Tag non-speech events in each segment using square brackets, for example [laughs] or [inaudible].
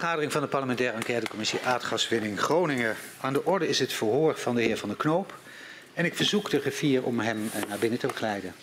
Vergadering van de parlementaire enquêtecommissie Aardgaswinning Groningen. Aan de orde is het verhoor van de heer Van der Knoop. En ik verzoek de griffier om hem eh, naar binnen te begeleiden.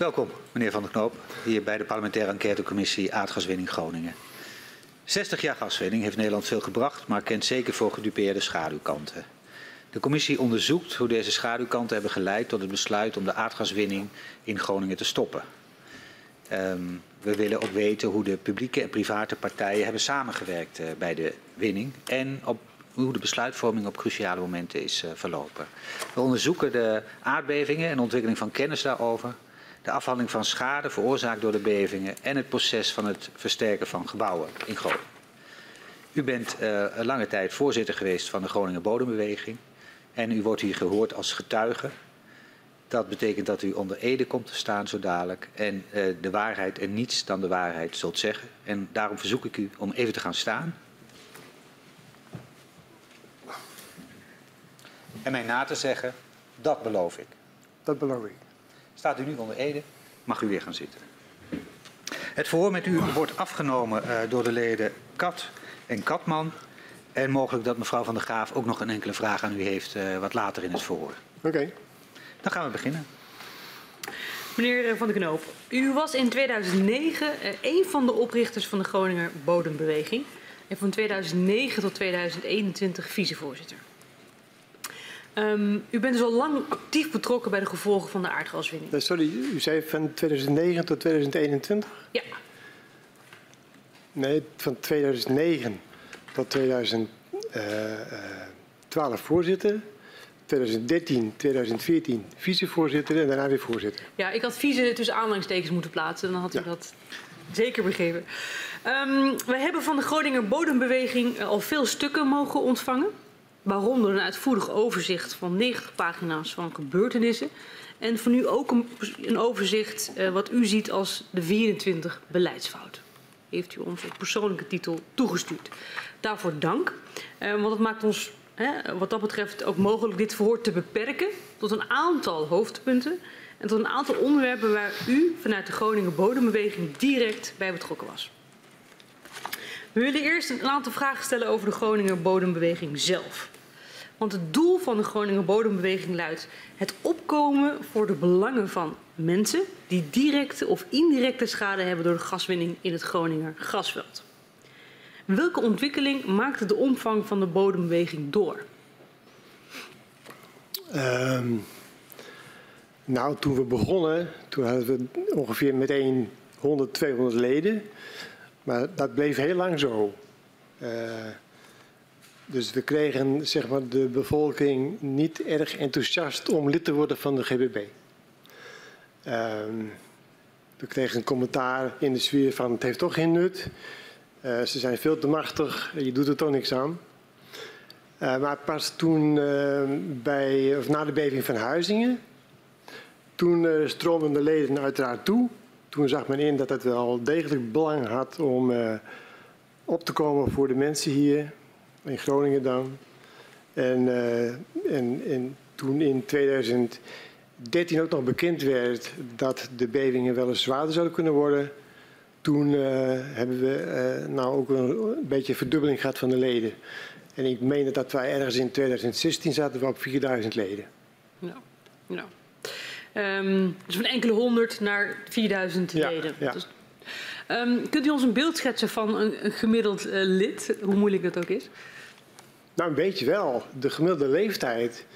Welkom, meneer Van der Knoop, hier bij de parlementaire enquêtecommissie Aardgaswinning Groningen. 60 jaar gaswinning heeft Nederland veel gebracht, maar kent zeker voor gedupeerde schaduwkanten. De commissie onderzoekt hoe deze schaduwkanten hebben geleid tot het besluit om de aardgaswinning in Groningen te stoppen. Um, we willen ook weten hoe de publieke en private partijen hebben samengewerkt uh, bij de winning en op hoe de besluitvorming op cruciale momenten is uh, verlopen. We onderzoeken de aardbevingen en ontwikkeling van kennis daarover, de afhandeling van schade veroorzaakt door de bevingen en het proces van het versterken van gebouwen in Groningen. U bent een lange tijd voorzitter geweest van de Groninger Bodembeweging en u wordt hier gehoord als getuige. Dat betekent dat u onder ede komt te staan zo dadelijk en uh, de waarheid en niets dan de waarheid zult zeggen. En daarom verzoek ik u om even te gaan staan. En mij na te zeggen, dat beloof ik. Dat beloof ik. Staat u nu onder Ede, mag u weer gaan zitten. Het verhoor met u wordt afgenomen uh, door de leden Kat en Katman. En mogelijk dat mevrouw Van der Graaf ook nog een enkele vraag aan u heeft uh, wat later in het verhoor. Oké. Okay. Dan gaan we beginnen. Meneer Van der Knoop, u was in 2009 uh, een van de oprichters van de Groninger Bodembeweging. En van 2009 tot 2021 vicevoorzitter. Um, u bent dus al lang actief betrokken bij de gevolgen van de aardgaswinning. Nee, sorry, u zei van 2009 tot 2021? Ja. Nee, van 2009 tot 2012 voorzitter. 2013, 2014 vicevoorzitter en daarna weer voorzitter. Ja, ik had vice tussen aanhalingstekens moeten plaatsen. Dan had u ja. dat zeker begrepen. Um, we hebben van de Groninger Bodembeweging al veel stukken mogen ontvangen waaronder een uitvoerig overzicht van 90 pagina's van gebeurtenissen. En van u ook een, een overzicht uh, wat u ziet als de 24 beleidsfouten. Heeft u ons op persoonlijke titel toegestuurd. Daarvoor dank, uh, want het maakt ons hè, wat dat betreft ook mogelijk dit verhoor te beperken tot een aantal hoofdpunten en tot een aantal onderwerpen waar u vanuit de Groningen Bodembeweging direct bij betrokken was. We willen eerst een aantal vragen stellen over de Groninger Bodembeweging zelf. Want het doel van de Groninger Bodembeweging luidt het opkomen voor de belangen van mensen die directe of indirecte schade hebben door de gaswinning in het Groninger gasveld. Welke ontwikkeling maakte de omvang van de bodembeweging door? Um, nou, toen we begonnen, toen hadden we ongeveer meteen 100, 200 leden. Maar dat bleef heel lang zo. Uh, dus we kregen zeg maar, de bevolking niet erg enthousiast om lid te worden van de GBB. Um, we kregen een commentaar in de sfeer van het heeft toch geen nut. Uh, ze zijn veel te machtig, je doet er toch niks aan. Uh, maar pas toen bij, of na de beving van Huizingen, toen stroomden de leden uiteraard toe. Toen zag men in dat het wel degelijk belang had om op te komen voor de mensen hier in Groningen dan. En, uh, en, en toen in 2013 ook nog bekend werd dat de bevingen wel eens zwaarder zouden kunnen worden, toen uh, hebben we nou ook een, een beetje verdubbeling gehad van de leden. En ik meen dat wij ergens in 2016 zaten we op 4000 leden. Ja, ja. Um, dus van enkele honderd naar 4000 ja, leden. Ja. Dus, um, kunt u ons een beeld schetsen van een, een gemiddeld uh, lid, hoe moeilijk dat ook is? Nou, een beetje wel. De gemiddelde leeftijd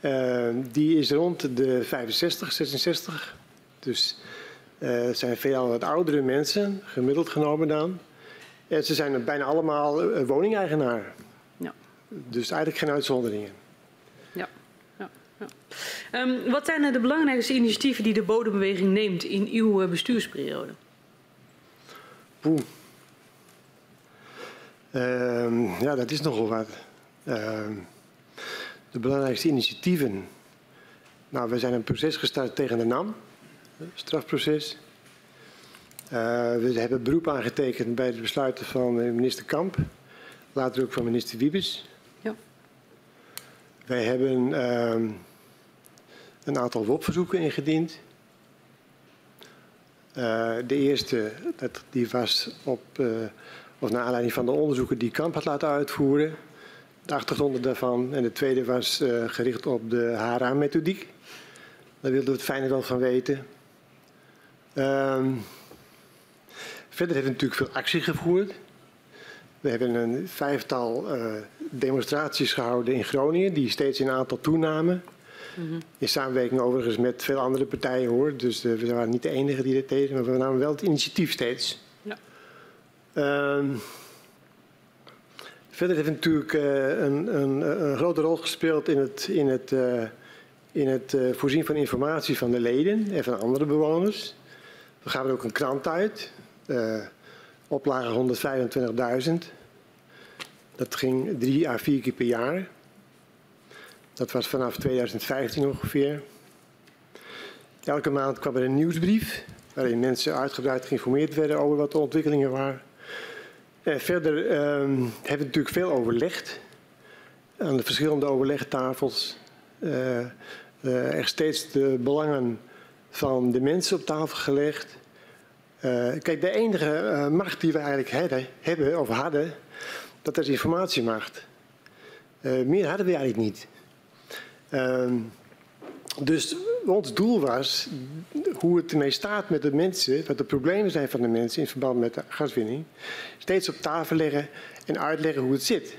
uh, die is rond de 65, 66. Dus uh, het zijn veelal wat oudere mensen, gemiddeld genomen dan. En ze zijn bijna allemaal woningeigenaar. Ja. Dus eigenlijk geen uitzonderingen. Um, wat zijn de belangrijkste initiatieven die de bodembeweging neemt in uw bestuursperiode? Poeh. Ehm, ja, dat is nogal wat. Ehm, de belangrijkste initiatieven. Nou, we zijn een proces gestart tegen de NAM, een strafproces. Uh, we hebben beroep aangetekend bij het besluiten van minister Kamp, later ook van minister Wiebes. Ja. Wij hebben een aantal WOP-verzoeken ingediend. Uh, de eerste, dat, die was op, uh, naar aanleiding van de onderzoeken die Kamp had laten uitvoeren. De achtergronden daarvan. En de tweede was uh, gericht op de HRA-methodiek. Daar wilden we het fijne wel van weten. Ehm, verder hebben we natuurlijk veel actie gevoerd. We hebben een vijftal demonstraties gehouden in Groningen, die steeds in aantal toenamen. Mhm. In samenwerking overigens met veel andere partijen hoor. Dus uh, we waren niet de enige die dit deden, maar we namen wel het initiatief steeds. Ja. Uh, verder heeft natuurlijk uh, een, een, een, grote rol gespeeld in het, in het, uh, in het voorzien van informatie van de leden en van andere bewoners. We gaven ook een krant uit, oplage 125.000. Dat ging drie à vier keer per jaar. Dat was vanaf 2015 ongeveer. Elke maand kwam er een nieuwsbrief waarin mensen uitgebreid geïnformeerd werden over wat de ontwikkelingen waren. En verder uh, hebben we natuurlijk veel overlegd aan de verschillende overlegtafels. Uh, er steeds de belangen van de mensen op tafel gelegd. Uh, kijk, de enige macht die we eigenlijk hebben of hadden, dat is informatiemacht. meer hadden we eigenlijk niet. Uh, dus ons doel was hoe het ermee staat met de mensen, wat de problemen zijn van de mensen in verband met de gaswinning, steeds op tafel leggen en uitleggen hoe het zit.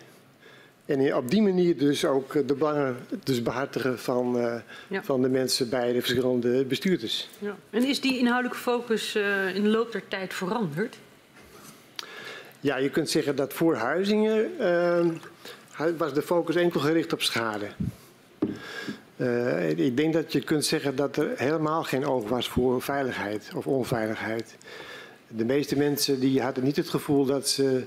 En op die manier dus ook de belangen dus behartigen van, uh, ja. van de mensen bij de verschillende bestuurders. Ja. En is die inhoudelijke focus uh, in de loop der tijd veranderd? Ja, je kunt zeggen dat voor Huizingen uh, was de focus enkel gericht op schade. Uh, ik denk dat je kunt zeggen dat er helemaal geen oog was voor veiligheid of onveiligheid. De meeste mensen die hadden niet het gevoel dat ze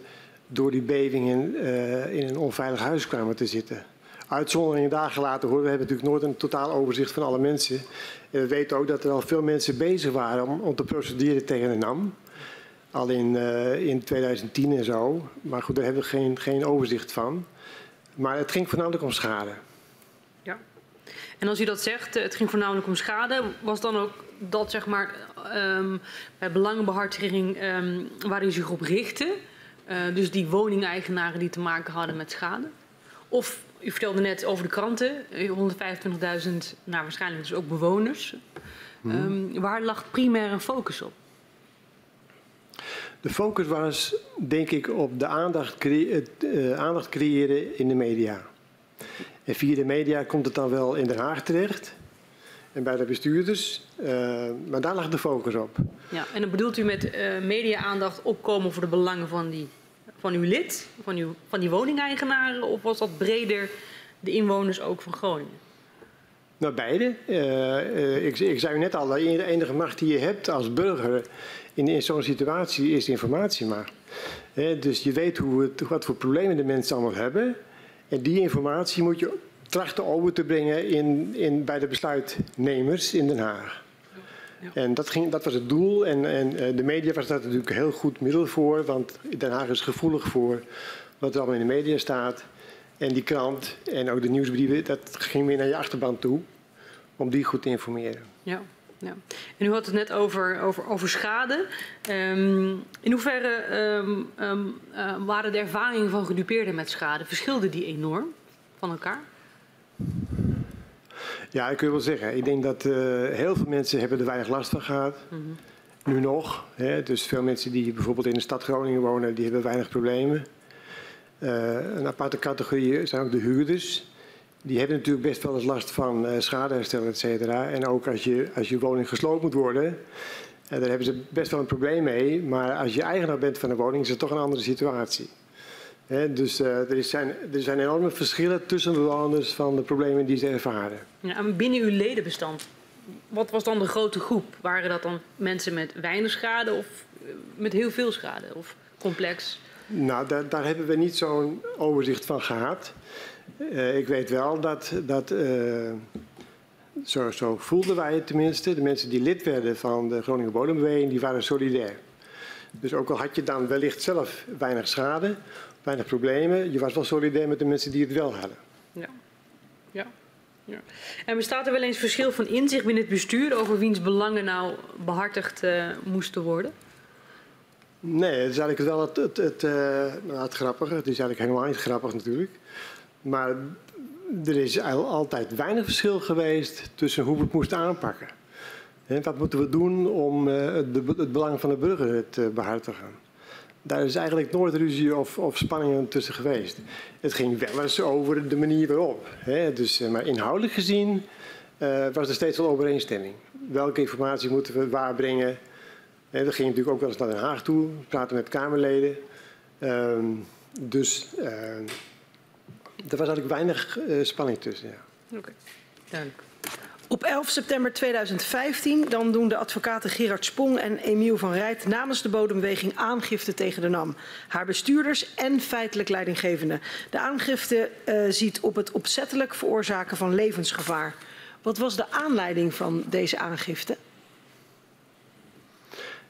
door die bevingen uh, in een onveilig huis kwamen te zitten. Uitzonderingen daar gelaten hoor. We hebben natuurlijk nooit een totaal overzicht van alle mensen. En we weten ook dat er al veel mensen bezig waren om, te procederen tegen de NAM. Al in, uh, in 2010 en zo. Maar goed, daar hebben we geen, geen overzicht van. Maar het ging voornamelijk om schade. En als u dat zegt, eh, het ging voornamelijk om schade, was dan ook dat zeg maar um, bij belangenbehartiging um, waar u zich op richtte, uh, dus die woningeigenaren die te maken hadden met schade? Of u vertelde net over de kranten, 125.000, nou waarschijnlijk dus ook bewoners. Um, waar lag primair een focus op? De focus was denk ik op de aandacht, uh, aandacht creëren in de media. En via de media komt het dan wel in Den Haag terecht. En bij de bestuurders. Uh, maar daar lag de focus op. Ja, en dan bedoelt u met uh, media-aandacht opkomen voor de belangen van, die, van uw lid, van, uw, van die woningeigenaren? Of was dat breder de inwoners ook van Groningen? Nou, beide. Uh, ik, ik, zei u net al, de enige macht die je hebt als burger in, in zo'n situatie is informatiemacht. dus je weet hoe het, wat voor problemen de mensen allemaal hebben. En die informatie moet je trachten over te brengen in, in, bij de besluitnemers in Den Haag. Ja. En dat, ging, dat was het doel. En, en eh, de media was daar natuurlijk een heel goed middel voor. Want Den Haag is gevoelig voor wat er allemaal in de media staat. En die krant en ook de nieuwsbrieven, dat ging weer naar je achterban toe. Om die goed te informeren. Ja. Ja. En u had het net over, over, over schade. Um, in hoeverre um, um, uh, waren de ervaringen van gedupeerden met schade, verschilden die enorm van elkaar? Ja, ik wil wel zeggen. Ik denk dat uh, heel veel mensen hebben er weinig last van gehad. Mm -hmm. Nu nog. Hè, dus veel mensen die bijvoorbeeld in de stad Groningen wonen, die hebben weinig problemen. Uh, een aparte categorie zijn ook de huurders die hebben natuurlijk best wel eens last van uh, schadeherstel, et cetera. En ook als je, als je woning gesloopt moet worden, uh, daar hebben ze best wel een probleem mee. Maar als je eigenaar bent van een woning, is het toch een andere situatie. He, dus uh, er, zijn, er zijn enorme verschillen tussen bewoners van de problemen die ze ervaren. Ja, en binnen uw ledenbestand, wat was dan de grote groep? Waren dat dan mensen met weinig schade of met heel veel schade of complex? Nou, daar, daar hebben we niet zo'n overzicht van gehad. Uh, ik weet wel dat, dat uh, zo, zo, voelden wij het tenminste. De mensen die lid werden van de Groningen Bodembeweging, die waren solidair. Dus ook al had je dan wellicht zelf weinig schade, weinig problemen, je was wel solidair met de mensen die het wel hadden. Ja. ja. ja. En bestaat er wel eens verschil van inzicht binnen het bestuur over wiens belangen nou behartigd uh, moesten worden? Nee, het is eigenlijk wel het, het, het, nou, het grappige. Het is eigenlijk helemaal niet grappig natuurlijk. Maar er is altijd weinig verschil geweest tussen hoe we het moesten aanpakken. En wat moeten we doen om uh, het, belang van de burger te behartigen? Daar is eigenlijk nooit ruzie of, of spanningen tussen geweest. Het ging wel eens over de manier waarop. Hè? Dus, maar inhoudelijk gezien was er steeds wel overeenstemming. Welke informatie moeten we waar brengen? En dat ging natuurlijk ook wel eens naar Den Haag toe, praten met Kamerleden. Uh, dus uh, er was eigenlijk weinig uh, spanning tussen. Ja. Oké, okay. duidelijk. Op 11 september 2015 dan doen de advocaten Gerard Spong en Emiel van Rijt namens de bodembeweging aangifte tegen de NAM, haar bestuurders en feitelijk leidinggevende. De aangifte uh, ziet op het opzettelijk veroorzaken van levensgevaar. Wat was de aanleiding van deze aangifte?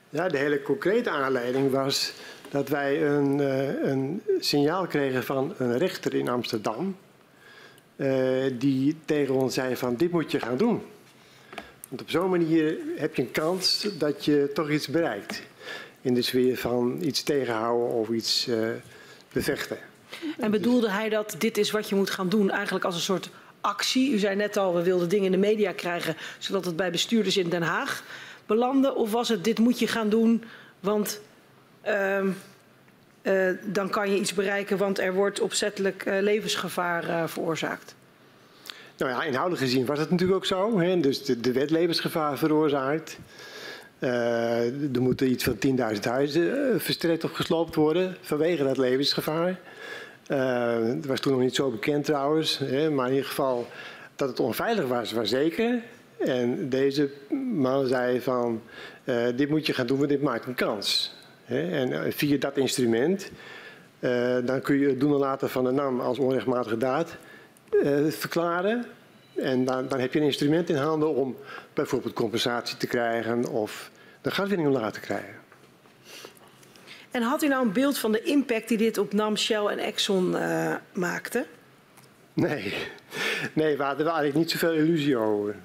Ja, de hele concrete aanleiding was dat wij een, uh, een signaal kregen van een rechter in Amsterdam. Uh, die tegen ons zei van dit moet je gaan doen. Want op zo'n manier heb je een kans dat je toch iets bereikt. In de sfeer van iets tegenhouden of iets uh, bevechten. En bedoelde hij dat dit is wat je moet gaan doen eigenlijk als een soort actie? U zei net al, we wilden dingen in de media krijgen zodat het bij bestuurders in Den Haag belanden? Of was het dit moet je gaan doen, want dan kan je iets bereiken, want er wordt opzettelijk uh, levensgevaar uh, veroorzaakt? Nou ja, inhoudelijk gezien was het natuurlijk ook zo. Hè? Dus de, de wet levensgevaar veroorzaakt. er moeten iets van 10.000 huizen verstrekt of gesloopt worden vanwege dat levensgevaar. dat was toen nog niet zo bekend trouwens. Hè? Maar in ieder geval dat het onveilig was, was zeker. En deze man zei van, uh, dit moet je gaan doen, want dit maakt een kans. En via dat instrument, uh, dan kun je het doen en laten van de NAM als onrechtmatige daad uh, verklaren. En dan, dan, heb je een instrument in handen om bijvoorbeeld compensatie te krijgen of de gaswinning omlaag te krijgen. En had u nou een beeld van de impact die dit op NAM, Shell en Exxon maakte? Nee, nee, we hadden eigenlijk niet zoveel illusie over.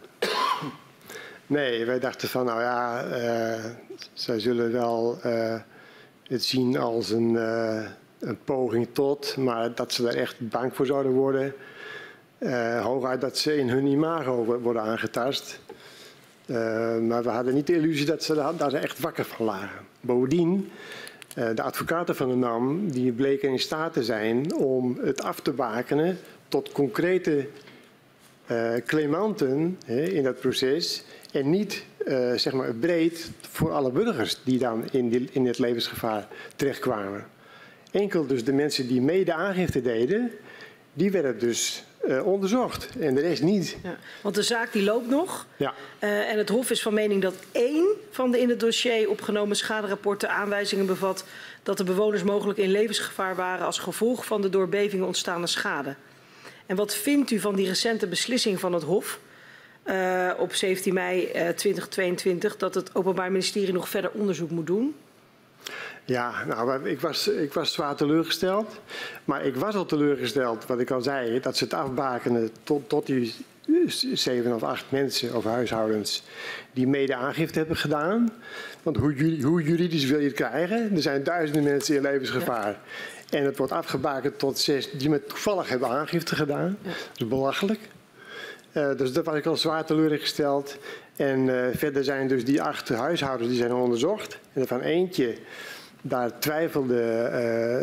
Nee, wij dachten van, nou ja, uh, zij zullen wel uh, het zien als een, uh, een, poging tot, maar dat ze er echt bang voor zouden worden. hooguit dat ze in hun imago worden aangetast. maar we hadden niet de illusie dat ze daar echt wakker van lagen. Bovendien, de advocaten van de NAM, die bleken in staat te zijn om het af te bakenen tot concrete claimanten in dat proces en niet uh, zeg maar breed voor alle burgers die dan in, die, in het levensgevaar terechtkwamen. Enkel dus de mensen die mede aangifte deden, die werden dus uh, onderzocht en de rest niet. Ja, want de zaak die loopt nog. Ja. Uh, en het Hof is van mening dat één van de in het dossier opgenomen schaderapporten aanwijzingen bevat dat de bewoners mogelijk in levensgevaar waren als gevolg van de door bevingen ontstaande schade. En wat vindt u van die recente beslissing van het Hof? Uh, op 17 mei uh, 2022 dat het Openbaar Ministerie nog verder onderzoek moet doen? Ja, nou, ik was, ik was zwaar teleurgesteld. Maar ik was al teleurgesteld, wat ik al zei, dat ze het afbakenen tot, tot die zeven of acht mensen of huishoudens die mede aangifte hebben gedaan. Want hoe, hoe juridisch wil je het krijgen? Er zijn duizenden mensen in levensgevaar. Ja. En het wordt afgebakend tot zes die met toevallig hebben aangifte gedaan. Ja. Dat is belachelijk. Uh, dus dat was ik al zwaar teleurgesteld. En uh, verder zijn dus die acht huishoudens die zijn onderzocht. En van eentje, daar twijfelde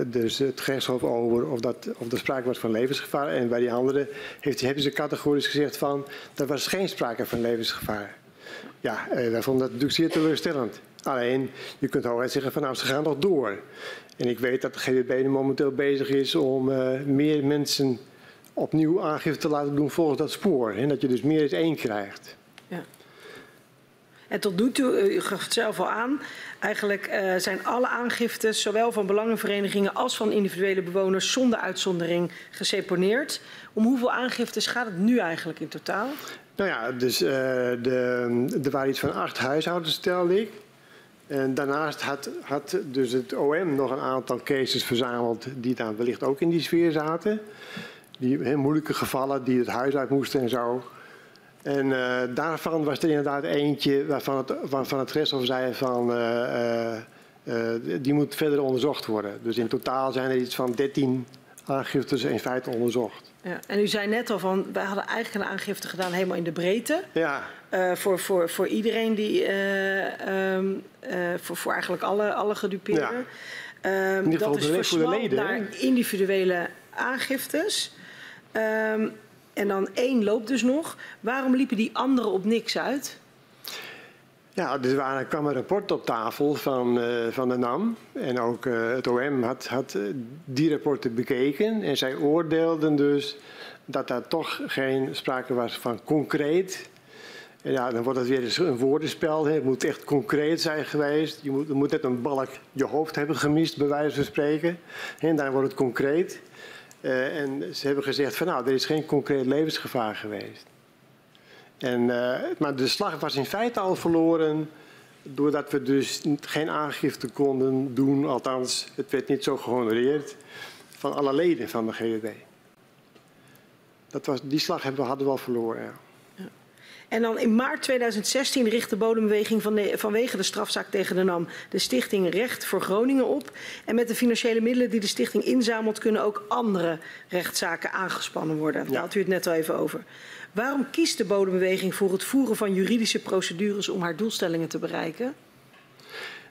uh, dus het gerechtshof over of, dat, of er sprake was van levensgevaar. En bij die andere heeft, hebben ze categorisch gezegd van, er was geen sprake van levensgevaar. Ja, wij vonden dat natuurlijk zeer teleurstellend. Alleen, je kunt hooguit zeggen van nou, ze gaan nog door. En ik weet dat de GWB momenteel bezig is om meer mensen opnieuw aangifte te laten doen volgens dat spoor. En dat je dus meer dan één krijgt. Ja. En tot nu toe, u gaf het zelf al aan, eigenlijk uh, zijn alle aangiftes, zowel van belangenverenigingen als van individuele bewoners, zonder uitzondering geseponeerd. Om hoeveel aangiftes gaat het nu eigenlijk in totaal? Nou ja, dus uh, de, er waren iets van acht huishoudens, stelde ik. En daarnaast had, had dus het OM nog een aantal cases verzameld die dan wellicht ook in die sfeer zaten. Die moeilijke gevallen die het huis uit moesten en zo. En uh, daarvan was er inderdaad eentje waarvan het, waarvan het gerechtshof zei van uh, uh, die moet verder onderzocht worden. Dus in totaal zijn er iets van 13 aangiftes in feite onderzocht. Ja, en u zei net al van, wij hadden eigenlijk een aangifte gedaan helemaal in de breedte. Ja. Uh, voor, voor, voor iedereen die, uh, um, uh, voor, voor eigenlijk alle, alle gedupeerden. Ja. Um, dat is voor de leden. naar individuele aangiftes. Um, en dan één loopt dus nog. Waarom liepen die anderen op niks uit? Ja, er kwam een rapport op tafel van, uh, van de NAM. En ook uh, het OM had, had die rapporten bekeken. En zij oordeelden dus dat daar toch geen sprake was van concreet. En ja, dan wordt het weer een woordenspel. Het moet echt concreet zijn geweest. Je moet, je moet net een balk je hoofd hebben gemist, bij wijze van spreken. En dan wordt het concreet. Uh, en ze hebben gezegd van nou, er is geen concreet levensgevaar geweest. En, uh, maar de slag was in feite al verloren doordat we dus geen aangifte konden doen, althans het werd niet zo gehonoreerd, van alle leden van de GWB. Dat was, die slag hebben hadden we al verloren. Ja. En dan in maart 2016 richt de bodembeweging van de, vanwege de strafzaak tegen de NAM de stichting Recht voor Groningen op. En met de financiële middelen die de stichting inzamelt kunnen ook andere rechtszaken aangespannen worden. Daar had u het net al even over. Waarom kiest de bodembeweging voor het voeren van juridische procedures om haar doelstellingen te bereiken?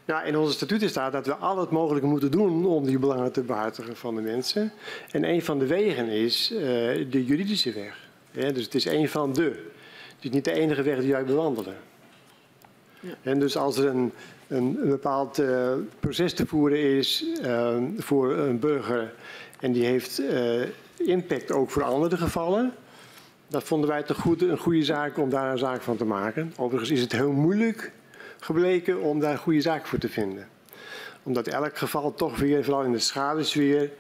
Nou, in onze statuten staat dat we al het mogelijke moeten doen om die belangen te behartigen van de mensen. En een van de wegen is uh, de juridische weg. Ja, dus het is een van de. Het is niet de enige weg die wij bewandelen. Ja. En dus als er een, een, een bepaald uh, proces te voeren is uh, voor een burger en die heeft uh, impact ook voor andere gevallen, dat vonden wij toch goed, een goede zaak om daar een zaak van te maken. Overigens is het heel moeilijk gebleken om daar een goede zaak voor te vinden. Omdat elk geval toch weer, vooral in de schadesfeer,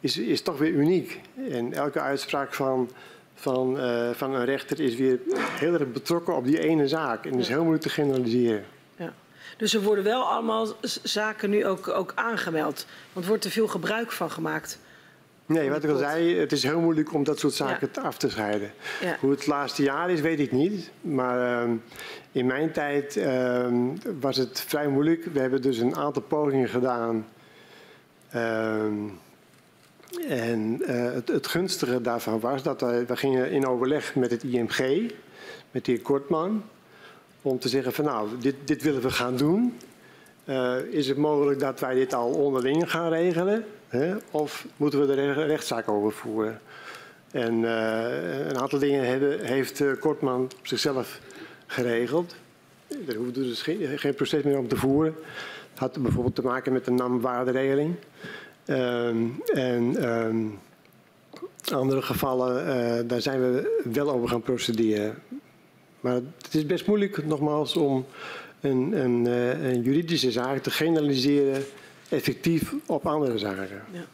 is, is toch weer uniek. En elke uitspraak van van, uh, van een rechter is weer heel erg betrokken op die ene zaak. En dat is heel moeilijk te generaliseren. Ja. Dus er worden wel allemaal zaken nu ook, ook aangemeld. Want wordt er veel gebruik van gemaakt? Nee, wat ik al zei, het is heel moeilijk om dat soort zaken ja. af te scheiden. Ja. Hoe het laatste jaar is, weet ik niet. Maar uh, in mijn tijd uh, was het vrij moeilijk. We hebben dus een aantal pogingen gedaan. Ehm, en uh, het, het, gunstige daarvan was dat wij, we gingen in overleg met het IMG, met de heer Kortman, om te zeggen van nou, dit, dit willen we gaan doen. Uh, is het mogelijk dat wij dit al onderling gaan regelen? Hè? Of moeten we er rechtszaak over voeren? En een aantal dingen hebben, heeft Kortman op zichzelf geregeld. Er hoefde dus geen, geen proces meer om te voeren. Het had bijvoorbeeld te maken met de NAM-waarderegeling. Um, en um, andere gevallen, uh, daar zijn we wel over gaan procederen. Maar het is best moeilijk, nogmaals, om een, een, uh, een juridische zaak te generaliseren effectief op andere zaken. Ja.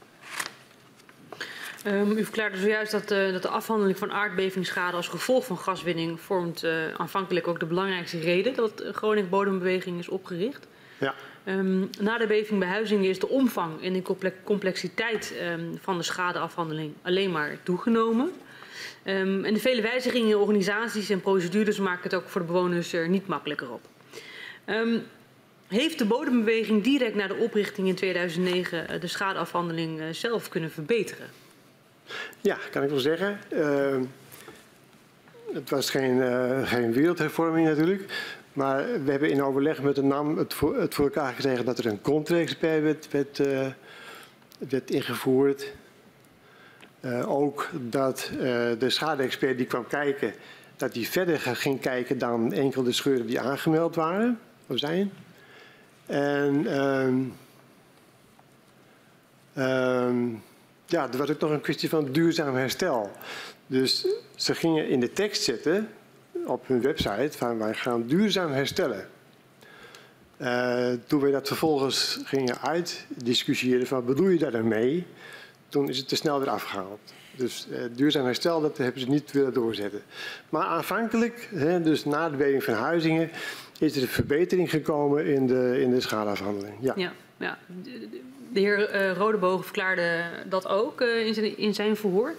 Um, u verklaarde zojuist dat, uh, dat de afhandeling van aardbevingsschade als gevolg van gaswinning vormt uh, aanvankelijk ook de belangrijkste reden dat Groningen Bodembeweging is opgericht. Ja. Um, na de beving bij Huizingen is de omvang en de complexiteit um, van de schadeafhandeling alleen maar toegenomen. Um, en de vele wijzigingen in organisaties en procedures maken het ook voor de bewoners er niet makkelijker op. heeft de bodembeweging direct na de oprichting in 2009 uh, de schadeafhandeling uh, zelf kunnen verbeteren? Ja, kan ik wel zeggen. Uh, het was geen, uh, geen wereldhervorming natuurlijk. Maar we hebben in overleg met de NAM het voor, het voor elkaar gekregen dat er een werd, werd, uh, werd ingevoerd. Uh, ook dat uh, de schade-expert die kwam kijken, dat die verder ging kijken dan enkel de scheuren die aangemeld waren of zijn. En um, um, ja, er was ook nog een kwestie van duurzaam herstel. Dus ze gingen in de tekst zetten op hun website van wij gaan duurzaam herstellen. Uh, toen we dat vervolgens gingen uitdiscussiëren van bedoel je daar dan mee, toen is het te snel weer afgehaald. Dus uh, duurzaam herstel, dat hebben ze niet willen doorzetten. Maar aanvankelijk, hè, dus na de beving van Huizingen, is er een verbetering gekomen in de, in de schadeafhandeling. Ja. ja, ja. De heer uh, Rodebogen verklaarde dat ook in, zijn, in zijn verhoor.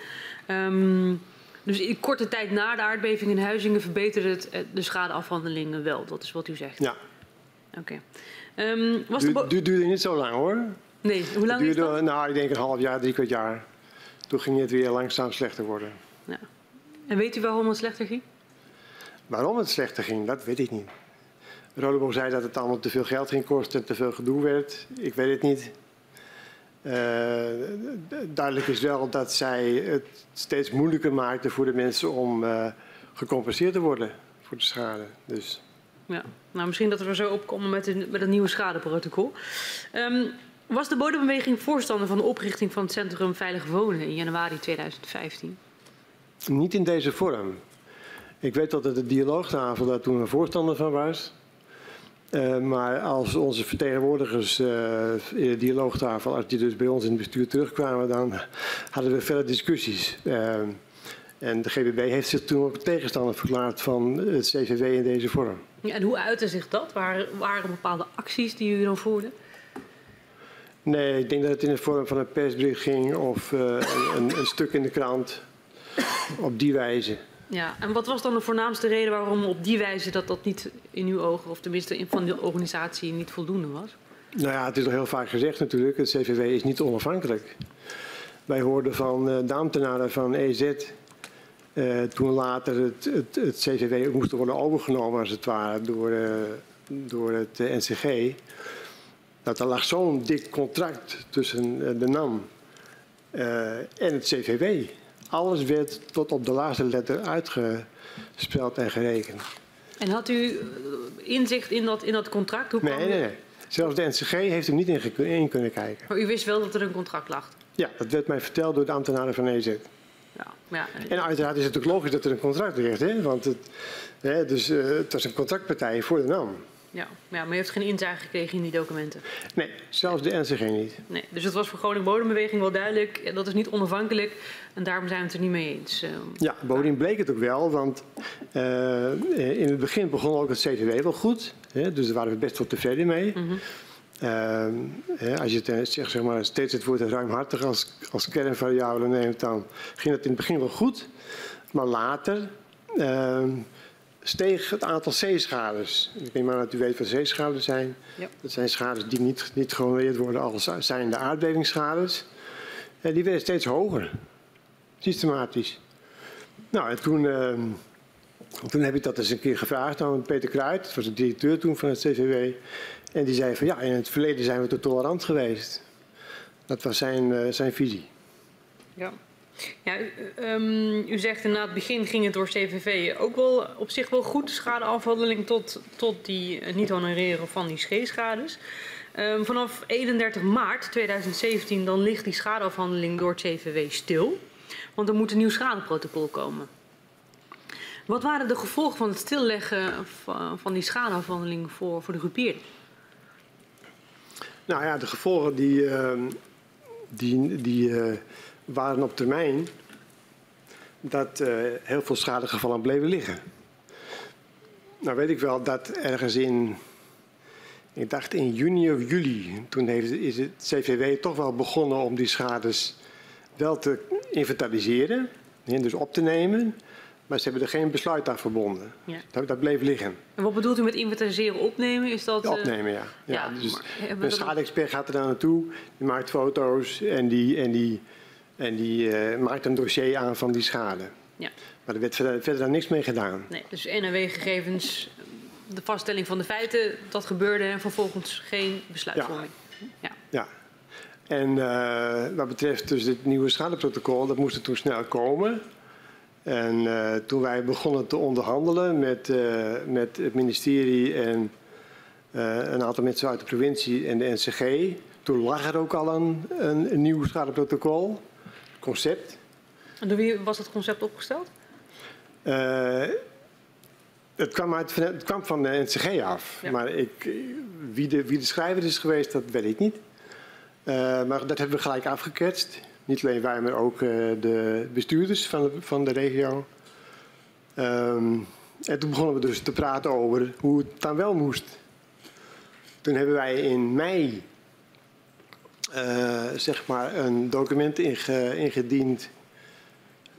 Um, dus in korte tijd na de aardbeving in Huizingen verbeterde het de schadeafhandelingen wel. Dat is wat u zegt. Ja. Oké. Okay. Um, was du, du, duurde niet zo lang hoor. Nee, hoe lang duurde, is dat? Nou, ik denk een half jaar, drie kwart jaar. Toen ging het weer langzaam slechter worden. Ja. En weet u waarom het slechter ging? Waarom het slechter ging, dat weet ik niet. Rodeboom zei dat het allemaal te veel geld ging kosten en te veel gedoe werd. Ik weet het niet. Uh, duidelijk is wel dat zij het steeds moeilijker maakten voor de mensen om uh, gecompenseerd te worden voor de schade. Dus. Ja, nou misschien dat we er zo opkomen met, een, met het nieuwe schadeprotocol. Um, was de bodembeweging voorstander van de oprichting van het Centrum Veilig Wonen in januari 2015? Niet in deze vorm. Ik weet dat het de dialoogtafel daar toen een voorstander van was. Uh, maar als onze vertegenwoordigers uh, in de dialoogtafel, als die dus bij ons in het bestuur terugkwamen, dan hadden we verder discussies. Uh, en de GBB heeft zich toen ook tegenstander verklaard van het CVW in deze vorm. Ja, en hoe uitte zich dat? Waren, waren bepaalde acties die u dan voerden? Nee, ik denk dat het in de vorm van een persbericht ging of een, een, stuk in de krant. Op die wijze. Ja, en wat was dan de voornaamste reden waarom op die wijze dat dat niet in uw ogen, of tenminste van de organisatie, niet voldoende was? Nou ja, het is al heel vaak gezegd natuurlijk, het CVW is niet onafhankelijk. Wij hoorden van uh, de ambtenaren van EZ, uh, toen later het, het, het, CVW moest worden overgenomen als het ware door, uh, door het NCG dat er lag zo'n dik contract tussen eh, de NAM en het CVW. Alles werd tot op de laatste letter uitgespeld en gerekend. En had u eh, inzicht in dat, in dat contract? Hoe nee, nee, nee. Zelfs de NCG heeft er niet in, in, kunnen kijken. Maar u wist wel dat er een contract lag? Ja, dat werd mij verteld door de ambtenaren van EZ. Ja, ja. En uiteraard is het ook logisch dat er een contract ligt. Hè? Want het, hè, dus, uh, het was een contractpartij voor de NAM. Ja, maar u heeft geen inzage gekregen in die documenten? Nee, zelfs de NCG niet. Nee, dus het was voor Groningen Bodembeweging wel duidelijk. Dat is niet onafhankelijk en daarom zijn we het er niet mee eens. Ehm. Ja, bovendien bleek het ook wel. Want uh, in het begin begon ook het CVW wel goed. Hè, dus daar waren we best wel tevreden mee. Mm -hmm. uh, als je het, zeg, zeg maar, steeds het woord ruimhartig als, als kernvariabele neemt, dan ging het in het begin wel goed. Maar later uh, steeg het aantal zeeschades. Ik neem aan dat u weet wat zeeschades zijn. Ja. Dat zijn schades die niet, niet gehonoreerd worden als zijn de aardbevingsschades. En die werden steeds hoger, systematisch. Nou, en toen, uh, toen heb ik dat eens een keer gevraagd aan Peter Kruid, dat was de directeur toen van het CVW. En die zei van ja, in het verleden zijn we te tolerant geweest. Dat was zijn, uh, zijn visie. Ja. Ja, um, u zegt inderdaad, het begin ging het door CVV ook wel op zich wel goed, schadeafhandeling tot, tot die uh, niet honoreren van die scheeschades. Um, vanaf 31 maart 2017 dan ligt die schadeafhandeling door het stil, want er moet een nieuw schadeprotocol komen. Wat waren de gevolgen van het stilleggen van, die schadeafhandeling voor, voor de groepeerder? Nou ja, de gevolgen die, uh, die, die uh, waren op termijn dat uh, heel veel schadegevallen bleven liggen. Nou weet ik wel dat ergens in, ik dacht in juni of juli, toen heeft, is het CVW toch wel begonnen om die schades wel te inventariseren, dus op te nemen. Maar ze hebben er geen besluit aan verbonden. Ja. Dat, dat, bleef liggen. En wat bedoelt u met inventariseren, opnemen? Is dat, uh... Opnemen, ja. ja, ja dus een schade-expert gaat er daar naartoe, die maakt foto's en die, en die en die uh, maakt een dossier aan van die schade. Ja. Maar er werd verder, verder niks mee gedaan. Nee, dus NRW-gegevens, de vaststelling van de feiten, dat gebeurde en vervolgens geen besluitvorming. Ja. ja. ja. En uh, wat betreft dus het nieuwe schadeprotocol, dat moest er toen snel komen. En uh, toen wij begonnen te onderhandelen met, uh, met het ministerie en een aantal mensen uit de provincie en de NCG, toen lag er ook al een, een, een nieuw schadeprotocol concept. En door wie was dat concept opgesteld? Uh, Het kwam, uit, het kwam van de NCG af. Ja. Maar ik, wie, de, wie de schrijver is geweest, dat weet ik niet. Eh, maar dat hebben we gelijk afgeketst. Niet alleen wij, maar ook eh, de bestuurders van de, van de regio. Ehm, en toen begonnen we dus te praten over hoe het dan wel moest. Toen hebben wij in mei eh, zeg maar een document inge- ingediend.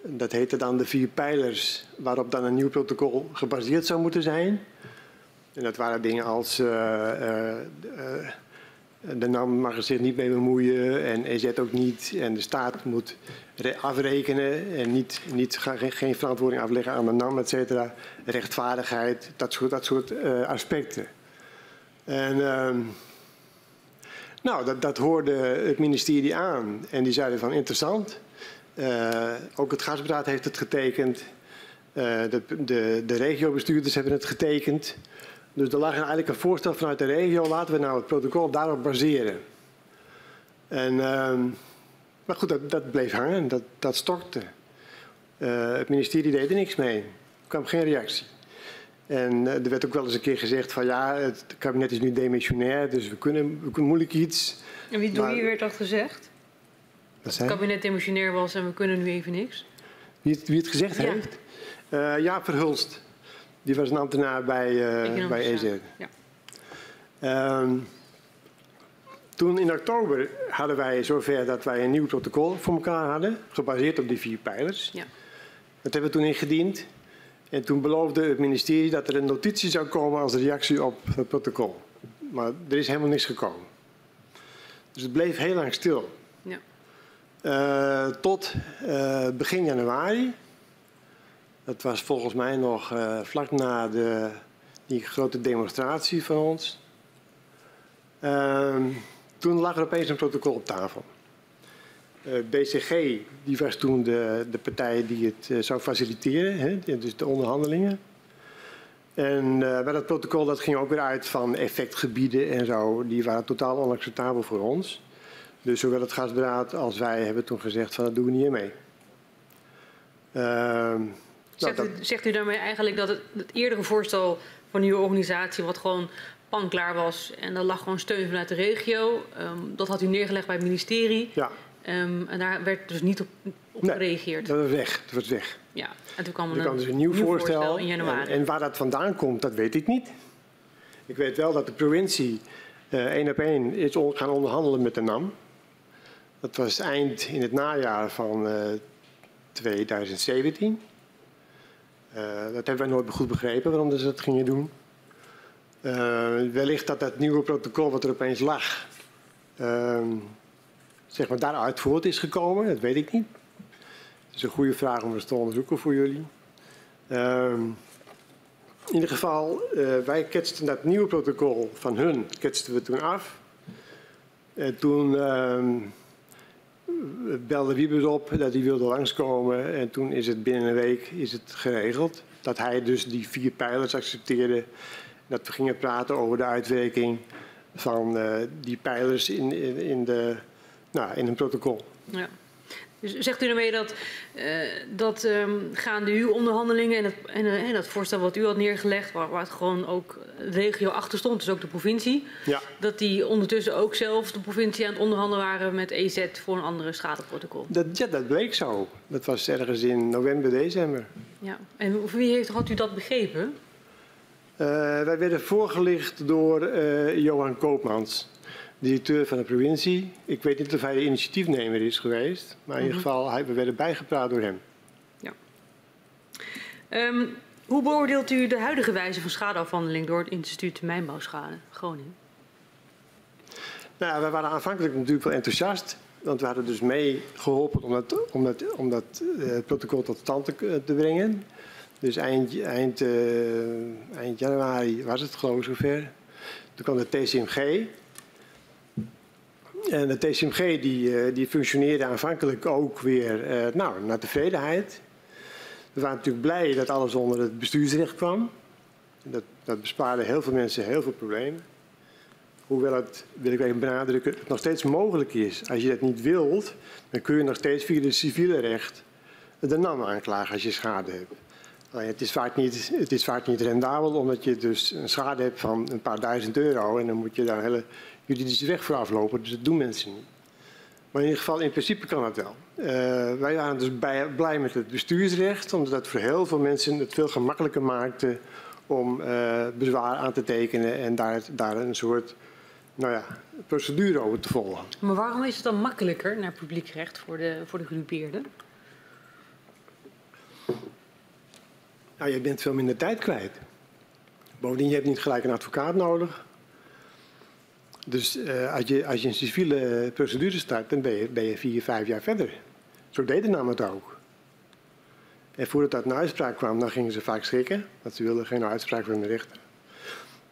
Dat heette dan de vier pijlers, waarop dan een nieuw protocol gebaseerd zou moeten zijn. En dat waren dingen als eh, eh, eh, de NAM mag er zich niet mee bemoeien en EZ ook niet. En de staat moet re- afrekenen en niet, niet, geen, verantwoording afleggen aan de NAM, et cetera. Rechtvaardigheid, dat soort, dat soort eh, aspecten. En ehm, nou, dat, dat hoorde het ministerie aan. En die zeiden van interessant. Eh, ook het gasberaad heeft het getekend. Eh, de, de, de regiobestuurders hebben het getekend. Dus er lag eigenlijk een voorstel vanuit de regio. Laten we nou het protocol daarop baseren. En, ehm, maar goed, dat, dat bleef hangen. Dat, dat stokte. Eh, het ministerie deed er niks mee. Er kwam geen reactie. En eh, er werd ook wel eens een keer gezegd van ja, het kabinet is nu demissionair, dus we kunnen, we kunnen moeilijk iets. En wie, door wie werd dat gezegd? Dat Het kabinet emotioneel was en we kunnen nu even niks. Wie het, wie het gezegd Ja. heeft? Eh Jaap Verhulst. Die was een ambtenaar bij, Economische bij EZ. zaken. Ja. Ehm, toen in oktober hadden wij zover dat wij een nieuw protocol voor elkaar hadden, gebaseerd op die vier pijlers. Ja. Dat hebben we toen ingediend. En toen beloofde het ministerie dat er een notitie zou komen als reactie op het protocol. Maar er is helemaal niks gekomen. Dus het bleef heel lang stil. Ja. Eh, tot eh, begin januari. Dat was volgens mij nog eh, vlak na de, die grote demonstratie van ons. Ehm, toen lag er opeens een protocol op tafel. Eh, BCG die was toen de, de partij die het eh, zou faciliteren, hè, dus de onderhandelingen. En eh, bij dat protocol dat ging ook weer uit van effectgebieden en zo. Die waren totaal onacceptabel voor ons. Dus zowel het gasberaad als wij hebben toen gezegd van dat doen we niet meer mee. Ehm, nou, Zegt, dat- u, zegt u daarmee eigenlijk dat het, het eerdere voorstel van nieuwe organisatie, wat gewoon panklaar was en daar lag gewoon steun vanuit de regio, ehm, dat had u neergelegd bij het ministerie ja, ehm, en daar werd dus niet op, op Nee. gereageerd. dat was weg. Dat was weg. Ja, en toen kwam er kwam dus een nieuw, voorstel. in januari. En, en waar dat vandaan komt, dat weet ik niet. Ik weet wel dat de provincie eh, één op één is on- gaan onderhandelen met de NAM. Dat was eind in het najaar van eh, 2017. Eh, dat hebben wij nooit goed begrepen waarom ze dat gingen doen. Eh, wellicht dat dat nieuwe protocol wat er opeens lag, ehm, zeg maar daaruit voort is gekomen, dat weet ik niet. Het is een goede vraag om eens te onderzoeken voor jullie. Ehm, in ieder geval, eh, wij ketsten dat nieuwe protocol van hun ketsten we toen af. En toen ehm, belde Wiebes op dat hij wilde langskomen. En toen is het binnen een week is het geregeld. Dat hij dus die vier pijlers accepteerde. Dat we gingen praten over de uitwerking van eh, die pijlers in, in, de, nou, in een protocol. Ja. Dus zegt u daarmee dat, eh, dat ehm, gaande uw onderhandelingen en, het, en, eh, en dat voorstel wat u had neergelegd, waar, waar het gewoon ook de regio achter stond, dus ook de provincie, Ja. dat die ondertussen ook zelf de provincie aan het onderhandelen waren met EZ voor een andere schadeprotocol? Dat, ja, dat bleek zo. Dat was ergens in november, december. Ja. En wie heeft, had u dat begrepen? Eh, wij werden voorgelicht door Johan Koopmans, directeur van de provincie. Ik weet niet of hij de initiatiefnemer is geweest, maar in ieder geval, hij, we werden bijgepraat door hem. Ehm, hoe beoordeelt u de huidige wijze van schadeafhandeling door het instituut Mijnbouwschade Groningen? Nou, ja, wij waren aanvankelijk natuurlijk wel enthousiast, want we hadden dus mee geholpen om dat, om dat, om dat eh, protocol tot stand te, te brengen. Dus eind, eind, eh, eind januari was het geloof ik zover. Toen kwam de TCMG. En de TCMG die, eh, die functioneerde aanvankelijk ook weer eh, nou, naar tevredenheid. We waren natuurlijk blij dat alles onder het bestuursrecht kwam. Dat, dat bespaarde heel veel mensen heel veel problemen. Hoewel het, wil ik even benadrukken, nog steeds mogelijk is. Als je dat niet wilt, dan kun je nog steeds via het civiele recht de NAM aanklagen als je schade hebt. Het is, vaak niet, het is vaak niet rendabel, omdat je dus een schade hebt van een paar duizend euro. En dan moet je daar hele juridische weg voor aflopen. Dus dat doen mensen niet. Maar in ieder geval, in principe kan dat wel. Uh, wij waren dus bij, blij met het bestuursrecht, omdat dat voor heel veel mensen het veel gemakkelijker maakte om uh, bezwaar aan te tekenen en daar, daar een soort nou ja, procedure over te volgen. Maar waarom is het dan makkelijker naar publiekrecht voor de, voor de gedupeerden? Nou, je bent veel minder tijd kwijt. Bovendien, je hebt niet gelijk een advocaat nodig. Dus uh, als, je, als je een civiele procedure start, dan ben je, ben je vier, vijf jaar verder. Zo deden namelijk het ook. En voordat dat een uitspraak kwam, dan gingen ze vaak schrikken. Want ze wilden geen uitspraak van de rechter.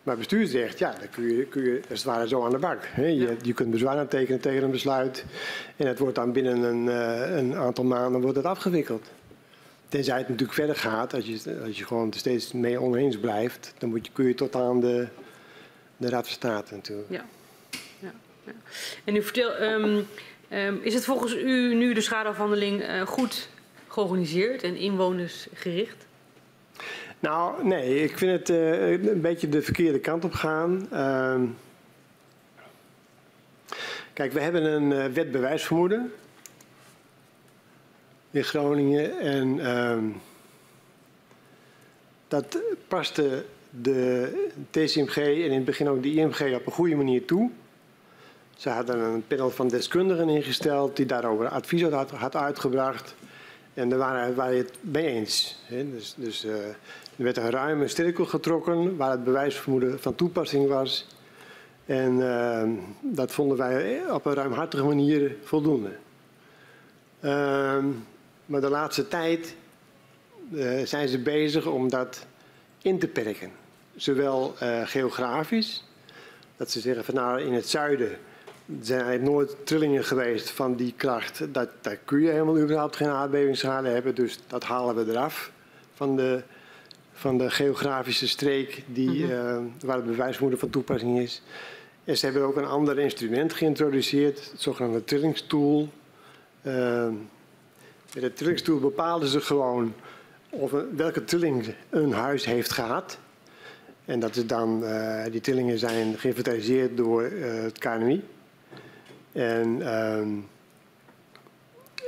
Maar bestuursrecht, ja, dan kun je, kun je als het ware zo aan de bak. Hè. Je, je kunt bezwaar aantekenen tegen een besluit. En het wordt dan binnen een, uh, een aantal maanden wordt het afgewikkeld. Tenzij het natuurlijk verder gaat, als je, als je gewoon steeds mee oneens blijft, dan moet je, kun je tot aan de, de Raad van State natuurlijk. Ja. En u vertel, um, um, is het volgens u nu de schadeafhandeling uh, goed georganiseerd en inwonersgericht? Nou, nee, ik vind het uh, een beetje de verkeerde kant op gaan. Uh, kijk, we hebben een uh, wet bewijsvermoeden in Groningen. En dat paste de TCMG en in het begin ook de IMG op een goede manier toe. Ze hadden een panel van deskundigen ingesteld die daarover advies had, had uitgebracht. En daar waren, waren het mee eens. Dus, dus uh, er werd een ruime cirkel getrokken waar het bewijsvermoeden van toepassing was. En uh, dat vonden wij op een ruimhartige manier voldoende. Uh, maar de laatste tijd uh, zijn ze bezig om dat in te perken. Zowel uh, geografisch, dat ze zeggen van nou in het zuiden zijn er nooit trillingen geweest van die kracht. Dat, daar kun je helemaal überhaupt geen aardbevingsschade hebben, dus dat halen we eraf van de, van de geografische streek die, mm -hmm. uh, waar het bewijsmoeder van toepassing is. En ze hebben ook een ander instrument geïntroduceerd, het zogenaamde trillingstool. Uh, met de trillingstoel bepaalden ze gewoon of welke trilling een huis heeft gehad. En dat is dan, uh, die trillingen zijn geïnventariseerd door uh, het KNMI. En, um,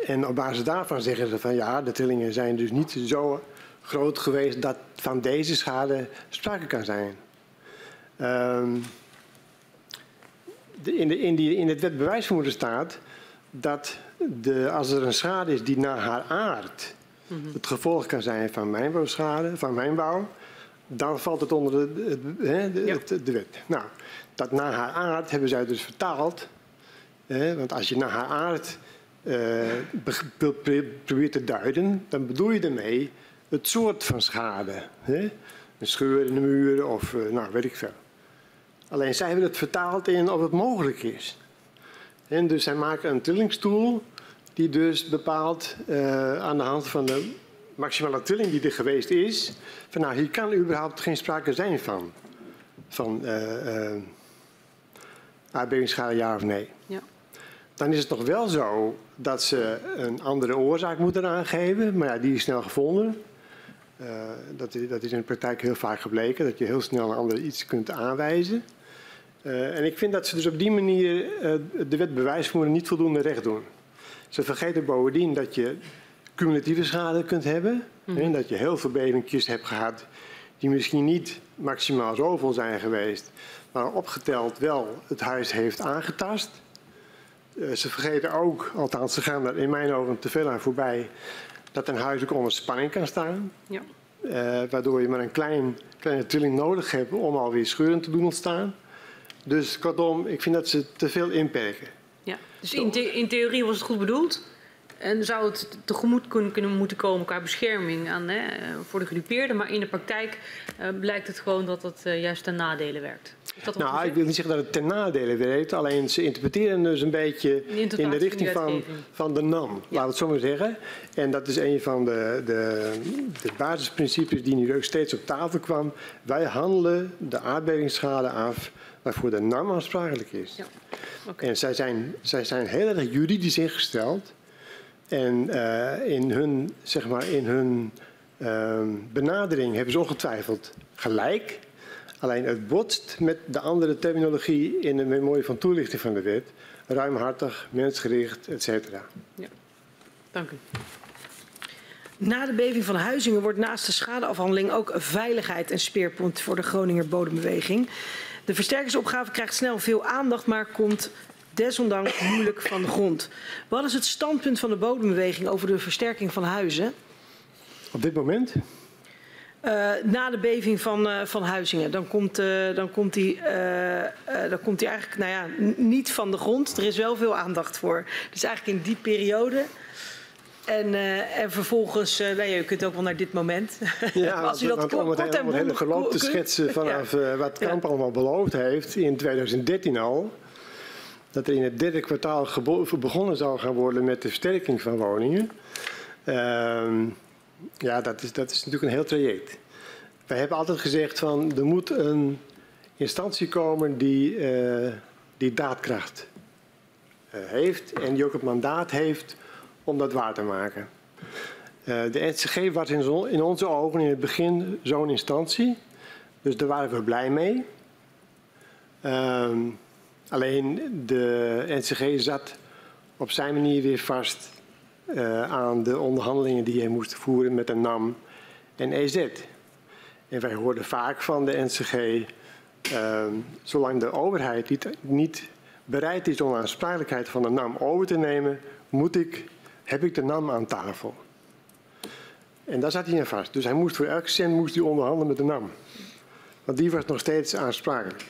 en op basis daarvan zeggen ze van ja, de trillingen zijn dus niet zo groot geweest dat van deze schade sprake kan zijn. Um, de, in, de, in, die, in het wet bewijsvermoeden staat dat de, als er een schade is die naar haar aard mm -hmm. het gevolg kan zijn van mijnbouwschade, van mijnbouw, dan valt het onder de, de, de, ja. de, wet. Nou, dat naar haar aard hebben zij dus vertaald. Want als je naar haar aard uh, probeert te duiden, dan bedoel je ermee het soort van schade. Een scheur in de muur of uh, nou, weet ik veel. Alleen zij hebben het vertaald in of het mogelijk is. En dus zij maken een trillingstoel die dus bepaalt uh, aan de hand van de maximale trilling die er geweest is, van nou hier kan überhaupt geen sprake zijn van, van uh, aardbevingsschade ja of nee. Ja. Dan is het nog wel zo dat ze een andere oorzaak moeten aangeven, maar ja, die is snel gevonden. Uh, dat, is, dat is in de praktijk heel vaak gebleken, dat je heel snel een ander iets kunt aanwijzen. Uh, en ik vind dat ze dus op die manier uh, de wet bewijsvoering niet voldoende recht doen. Ze vergeten bovendien dat je cumulatieve schade kunt hebben. Mm. Dat je heel veel bevingjes hebt gehad die misschien niet maximaal zoveel zijn geweest, maar opgeteld wel het huis heeft aangetast. Uh, ze vergeten ook, althans ze gaan er in mijn ogen te veel aan voorbij, dat een huis ook onder spanning kan staan. Ja. waardoor je maar een klein, kleine trilling nodig hebt om alweer scheuren te doen ontstaan. Dus kortom, ik vind dat ze te veel inperken. Ja, dus in, the in theorie was het goed bedoeld. En zou het tegemoet kunnen, kunnen moeten komen qua bescherming aan, hè, voor de gedupeerden. Maar in de praktijk uh, blijkt het gewoon dat het uh, juist ten nadele werkt. nou, ik wil niet zeggen dat het ten nadele werkt. Alleen ze interpreteren dus een beetje in de richting van, van de NAM. Ja. Laten we het zo maar zeggen. En dat is een van de, de, de basisprincipes die nu ook steeds op tafel kwam. Wij handelen de aardbevingsschade af waarvoor de NAM aansprakelijk is. Ja. Okay. En zij zijn, zij zijn heel erg juridisch ingesteld. En uh, in hun, zeg maar, in hun ehm, benadering hebben ze ongetwijfeld gelijk. Alleen het botst met de andere terminologie in de memorie van toelichting van de wet. Ruimhartig, mensgericht, etc. Dank u. Na de beving van Huizingen wordt naast de schadeafhandeling ook veiligheid een speerpunt voor de Groninger bodembeweging. De versterkingsopgave krijgt snel veel aandacht, maar komt desondanks moeilijk van de grond. Wat is het standpunt van de bodembeweging over de versterking van huizen? Op dit moment? Uh, na de beving van, uh, van Huizingen. Dan komt, uh, dan, komt die, dan komt die eigenlijk nou ja, niet van de grond. Er is wel veel aandacht voor. Dus eigenlijk in die periode. En, en vervolgens, nou ja, u kunt ook wel naar dit moment. Ja, [laughs] Als u dat want, om het, om het hele verloop te schetsen [laughs] vanaf ja. wat Kamp allemaal beloofd heeft in 2013 al. Dat er in het derde kwartaal begonnen zou gaan worden met de versterking van woningen. Ehm, ja, dat is, dat is natuurlijk een heel traject. Wij hebben altijd gezegd van er moet een instantie komen die, uh, die daadkracht uh, heeft en die ook het mandaat heeft om dat waar te maken. Uh, de NCG was in, in, onze ogen in het begin zo'n instantie, dus daar waren we blij mee. Ehm, alleen de NCG zat op zijn manier weer vast uh, aan de onderhandelingen die hij moest voeren met de NAM en EZ. En wij hoorden vaak van de NCG, uh, zolang de overheid niet, niet, bereid is om aansprakelijkheid van de NAM over te nemen, moet ik, heb ik de NAM aan tafel. En daar zat hij in vast. Dus hij moest voor elk cent moest hij onderhandelen met de NAM. Want die was nog steeds aansprakelijk.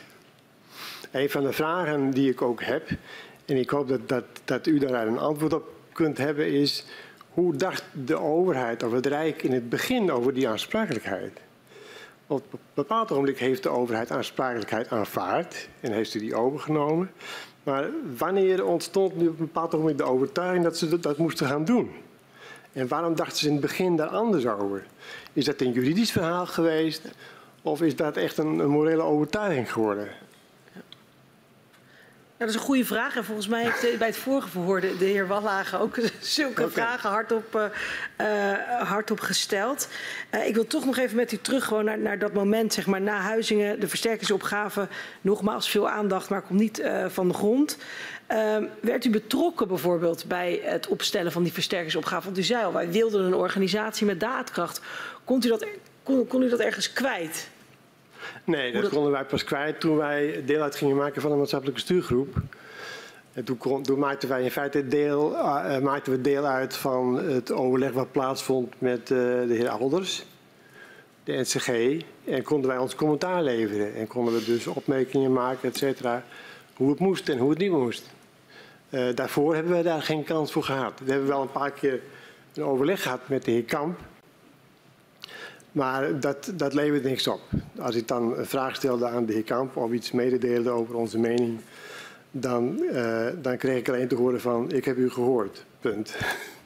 Een van de vragen die ik ook heb, en ik hoop dat, dat, dat u daar een antwoord op kunt hebben is hoe dacht de overheid of het Rijk in het begin over die aansprakelijkheid? Op een bepaald ogenblik heeft de overheid aansprakelijkheid aanvaard en heeft ze die overgenomen. Maar wanneer ontstond nu op een bepaald ogenblik de overtuiging dat ze dat, moesten gaan doen? En waarom dachten ze in het begin daar anders over? Is dat een juridisch verhaal geweest of is dat echt een morele overtuiging geworden? Ja, dat is een goede vraag. En volgens mij heeft bij het vorige verhoor de, de heer Wallagen ook [laughs] zulke okay. vragen hardop, uh, hardop gesteld. Uh, ik wil toch nog even met u terug gewoon naar, naar dat moment, zeg maar, na Huizingen, de versterkingsopgave. Nogmaals veel aandacht, maar komt niet uh, van de grond. werd u betrokken bijvoorbeeld bij het opstellen van die versterkingsopgave? Want u zei al, wij wilden een organisatie met daadkracht. Kon u dat, kon, kon u dat ergens kwijt? [laughs] Nee, dat, dat, konden wij pas kwijt toen wij deel uit gingen maken van een maatschappelijke stuurgroep. En toen, kon, toen maakten wij in feite deel, uh, maakten we deel uit van het overleg wat plaatsvond met uh, de heer Alders, de NCG. En konden wij ons commentaar leveren. En konden we dus opmerkingen maken, et cetera, hoe het moest en hoe het niet moest. Uh, daarvoor hebben we daar geen kans voor gehad. We hebben wel een paar keer een overleg gehad met de heer Kamp. Maar dat, dat levert niks op. Als ik dan een vraag stelde aan de heer Kamp of iets mededeelde over onze mening, dan, uh, dan kreeg ik alleen te horen van ik heb u gehoord. Punt.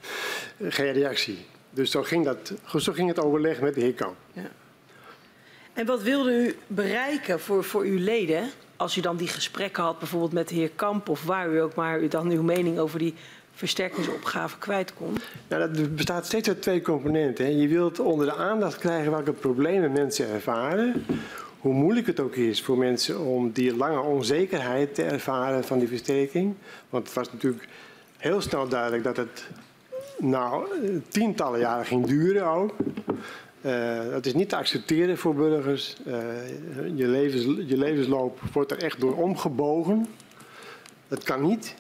[laughs] Geen reactie. Dus zo ging, dat, zo ging het overleg met de heer Kamp. Ja. En wat wilde u bereiken voor, voor uw leden? Als u dan die gesprekken had, bijvoorbeeld met de heer Kamp of waar u ook maar u dan uw mening over die versterkingsopgave kwijt kon? Nou, dat bestaat steeds uit twee componenten. Hè. Je wilt onder de aandacht krijgen welke problemen mensen ervaren. Hoe moeilijk het ook is voor mensen om die lange onzekerheid te ervaren van die versterking. Want het was natuurlijk heel snel duidelijk dat het nou, tientallen jaren ging duren ook. Uh, dat is niet te accepteren voor burgers. Uh, je, levens, je levensloop wordt er echt door omgebogen. Dat kan niet.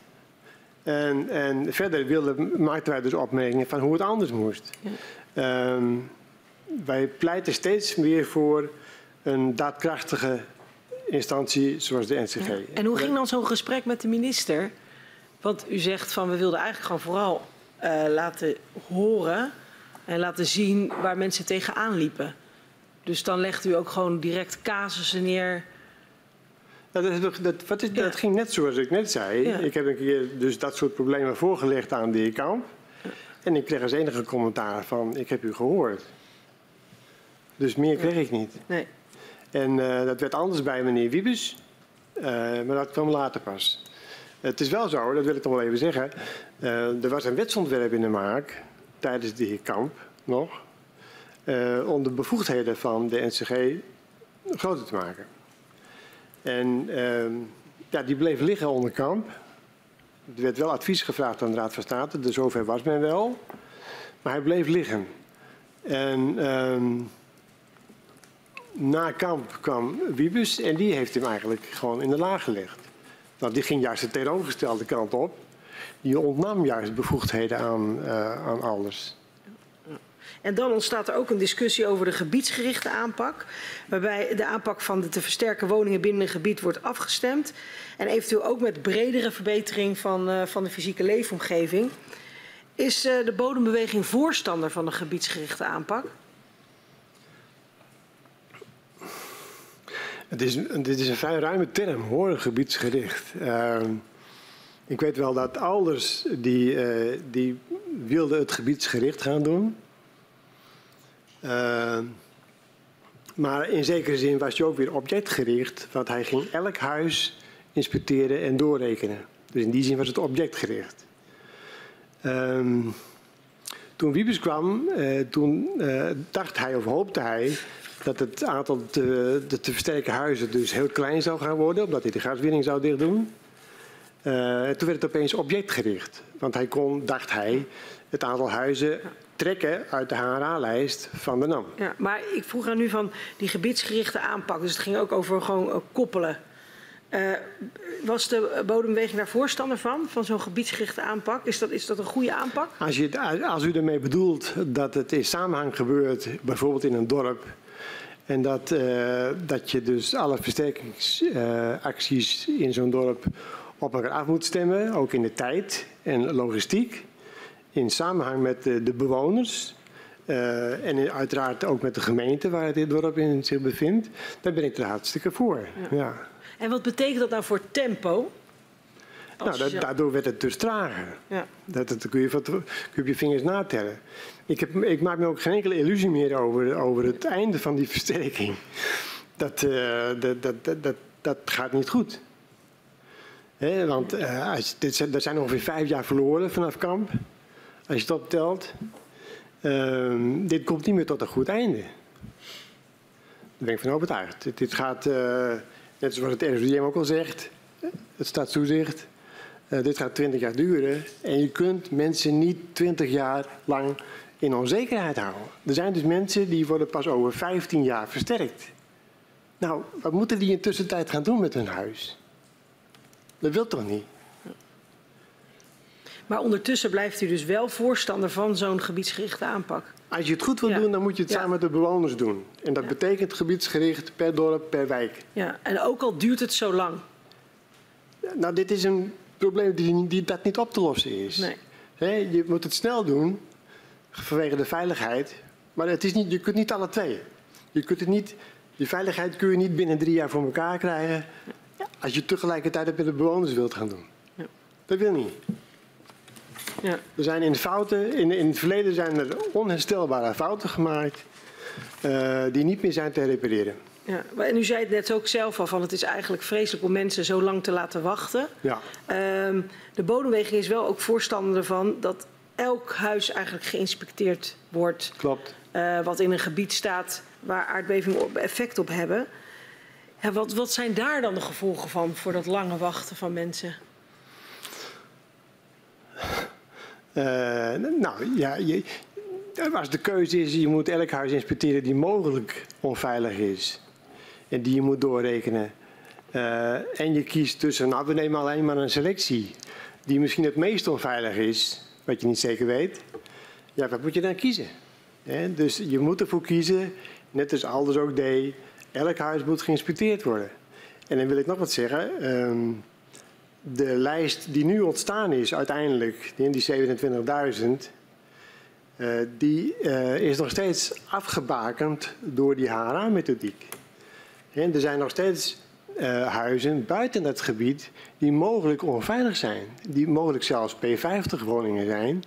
En, en verder wilden, maakten wij dus opmerkingen van hoe het anders moest. Ja. Um, wij pleiten steeds meer voor een daadkrachtige instantie zoals de NCG. Ja. En hoe ging dan zo'n gesprek met de minister? Want u zegt van we wilden eigenlijk gewoon vooral uh, laten horen en laten zien waar mensen tegenaan liepen. Dus dan legt u ook gewoon direct casussen neer nou, dat, dat, wat is, ja. dat, ging net zoals ik net zei. Ja. Ik heb een keer dus dat soort problemen voorgelegd aan de heer Kamp. En ik kreeg als enige commentaar van, ik heb u gehoord. Dus meer kreeg ik niet. Nee. En uh, dat werd anders bij meneer Wiebes. Uh, maar dat kwam later pas. Het is wel zo, dat wil ik toch wel even zeggen. Uh, er was een wetsontwerp in de maak, tijdens de heer Kamp nog. om de bevoegdheden van de NCG groter te maken. En uh, ja, die bleef liggen onder kamp. Er werd wel advies gevraagd aan de Raad van State, dus zover was men wel. Maar hij bleef liggen. En uh, na kamp kwam Wiebus en die heeft hem eigenlijk gewoon in de laag gelegd. Nou, die ging juist de tegenovergestelde kant op. Die ontnam juist bevoegdheden aan, uh, aan alles. En dan ontstaat er ook een discussie over de gebiedsgerichte aanpak. Waarbij de aanpak van de te versterken woningen binnen een gebied wordt afgestemd. En eventueel ook met bredere verbetering van, uh, van de fysieke leefomgeving. Is uh, de bodembeweging voorstander van een gebiedsgerichte aanpak? Het is, dit is een vrij ruime term hoor, gebiedsgericht. Uh, ik weet wel dat ouders die, uh, die wilden het gebiedsgericht gaan doen. Uh, maar in zekere zin was je ook weer objectgericht, want hij ging elk huis inspecteren en doorrekenen. Dus in die zin was het objectgericht. Um, toen Wiebes kwam, uh, toen uh, dacht hij of hoopte hij dat het aantal te, de te versterken huizen dus heel klein zou gaan worden, omdat hij de gaswinning zou dicht doen. Uh, toen werd het opeens objectgericht. Want hij kon, dacht hij, het aantal huizen trekken uit de HRA-lijst van de NAM. Ja, maar ik vroeg aan nu van die gebiedsgerichte aanpak. Dus het ging ook over gewoon uh, koppelen. Uh, was de bodembeweging daar voorstander van, van zo'n gebiedsgerichte aanpak? Is dat, is dat een goede aanpak? Als, je, als u ermee bedoelt dat het in samenhang gebeurt, bijvoorbeeld in een dorp... en dat, uh, dat je dus alle versterkingsacties in zo'n dorp op elkaar af moet stemmen... ook in de tijd en logistiek in samenhang met de, de bewoners. Uh, en uiteraard ook met de gemeente waar dit dorp in zich bevindt. Daar ben ik er hartstikke voor. Ja. ja. En wat betekent dat nou voor tempo? Nou, dat, daardoor werd het dus trager. Ja. Dat, dat kun, je van, kun je op je vingers natellen. Ik, heb, ik, maak me ook geen enkele illusie meer over, over het einde van die [laughs] versterking. Dat, uh, dat, dat, dat, dat, gaat niet goed. He, want uh, dit, er zijn ongeveer vijf jaar verloren vanaf kamp. Als je het optelt, uh, dit komt niet meer tot een goed einde. Daar ben ik van overtuigd. Dit, dit gaat, uh, net zoals het RIVM ook al zegt, het staatstoezicht, uh, dit gaat 20 jaar duren. En je kunt mensen niet 20 jaar lang in onzekerheid houden. Er zijn dus mensen die worden pas over 15 jaar versterkt. Nou, wat moeten die in tussentijd gaan doen met hun huis? Dat wil toch niet? Maar ondertussen blijft u dus wel voorstander van zo'n gebiedsgerichte aanpak. Als je het goed wil ja. doen, dan moet je het ja. samen met de bewoners doen. En dat ja. betekent gebiedsgericht per dorp, per wijk. Ja, en ook al duurt het zo lang. Nou, dit is een probleem die, die dat niet op te lossen is. Nee. He, je moet het snel doen, vanwege de veiligheid. Maar het is niet, je kunt niet alle twee. Je kunt het niet, die veiligheid kun je niet binnen drie jaar voor elkaar krijgen... als je tegelijkertijd het met de bewoners wilt gaan doen. Dat wil niet. Ja. Er zijn in, fouten, in, in het verleden zijn er onherstelbare fouten gemaakt uh, die niet meer zijn te repareren. Ja, en u zei het net ook zelf al van het is eigenlijk vreselijk om mensen zo lang te laten wachten. Ja. Uh, de bodemweging is wel ook voorstander ervan dat elk huis eigenlijk geïnspecteerd wordt. Klopt. Uh, wat in een gebied staat waar aardbevingen effect op hebben. Ja, wat, wat zijn daar dan de gevolgen van voor dat lange wachten van mensen? Uh, nou ja, je, als de keuze is, je moet elk huis inspecteren die mogelijk onveilig is. En die je moet doorrekenen. Uh, en je kiest tussen, nou we nemen alleen maar een selectie die misschien het meest onveilig is, wat je niet zeker weet. Ja, wat moet je dan kiezen? Dus je moet ervoor kiezen, net als Alders ook deed, elk huis moet geïnspecteerd worden. En dan wil ik nog wat zeggen. Um, de lijst die nu ontstaan is uiteindelijk, die 27.000, uh, die uh, is nog steeds afgebakend door die HRA-methodiek. Er zijn nog steeds uh, huizen buiten dat gebied die mogelijk onveilig zijn. Die mogelijk zelfs P50-woningen zijn,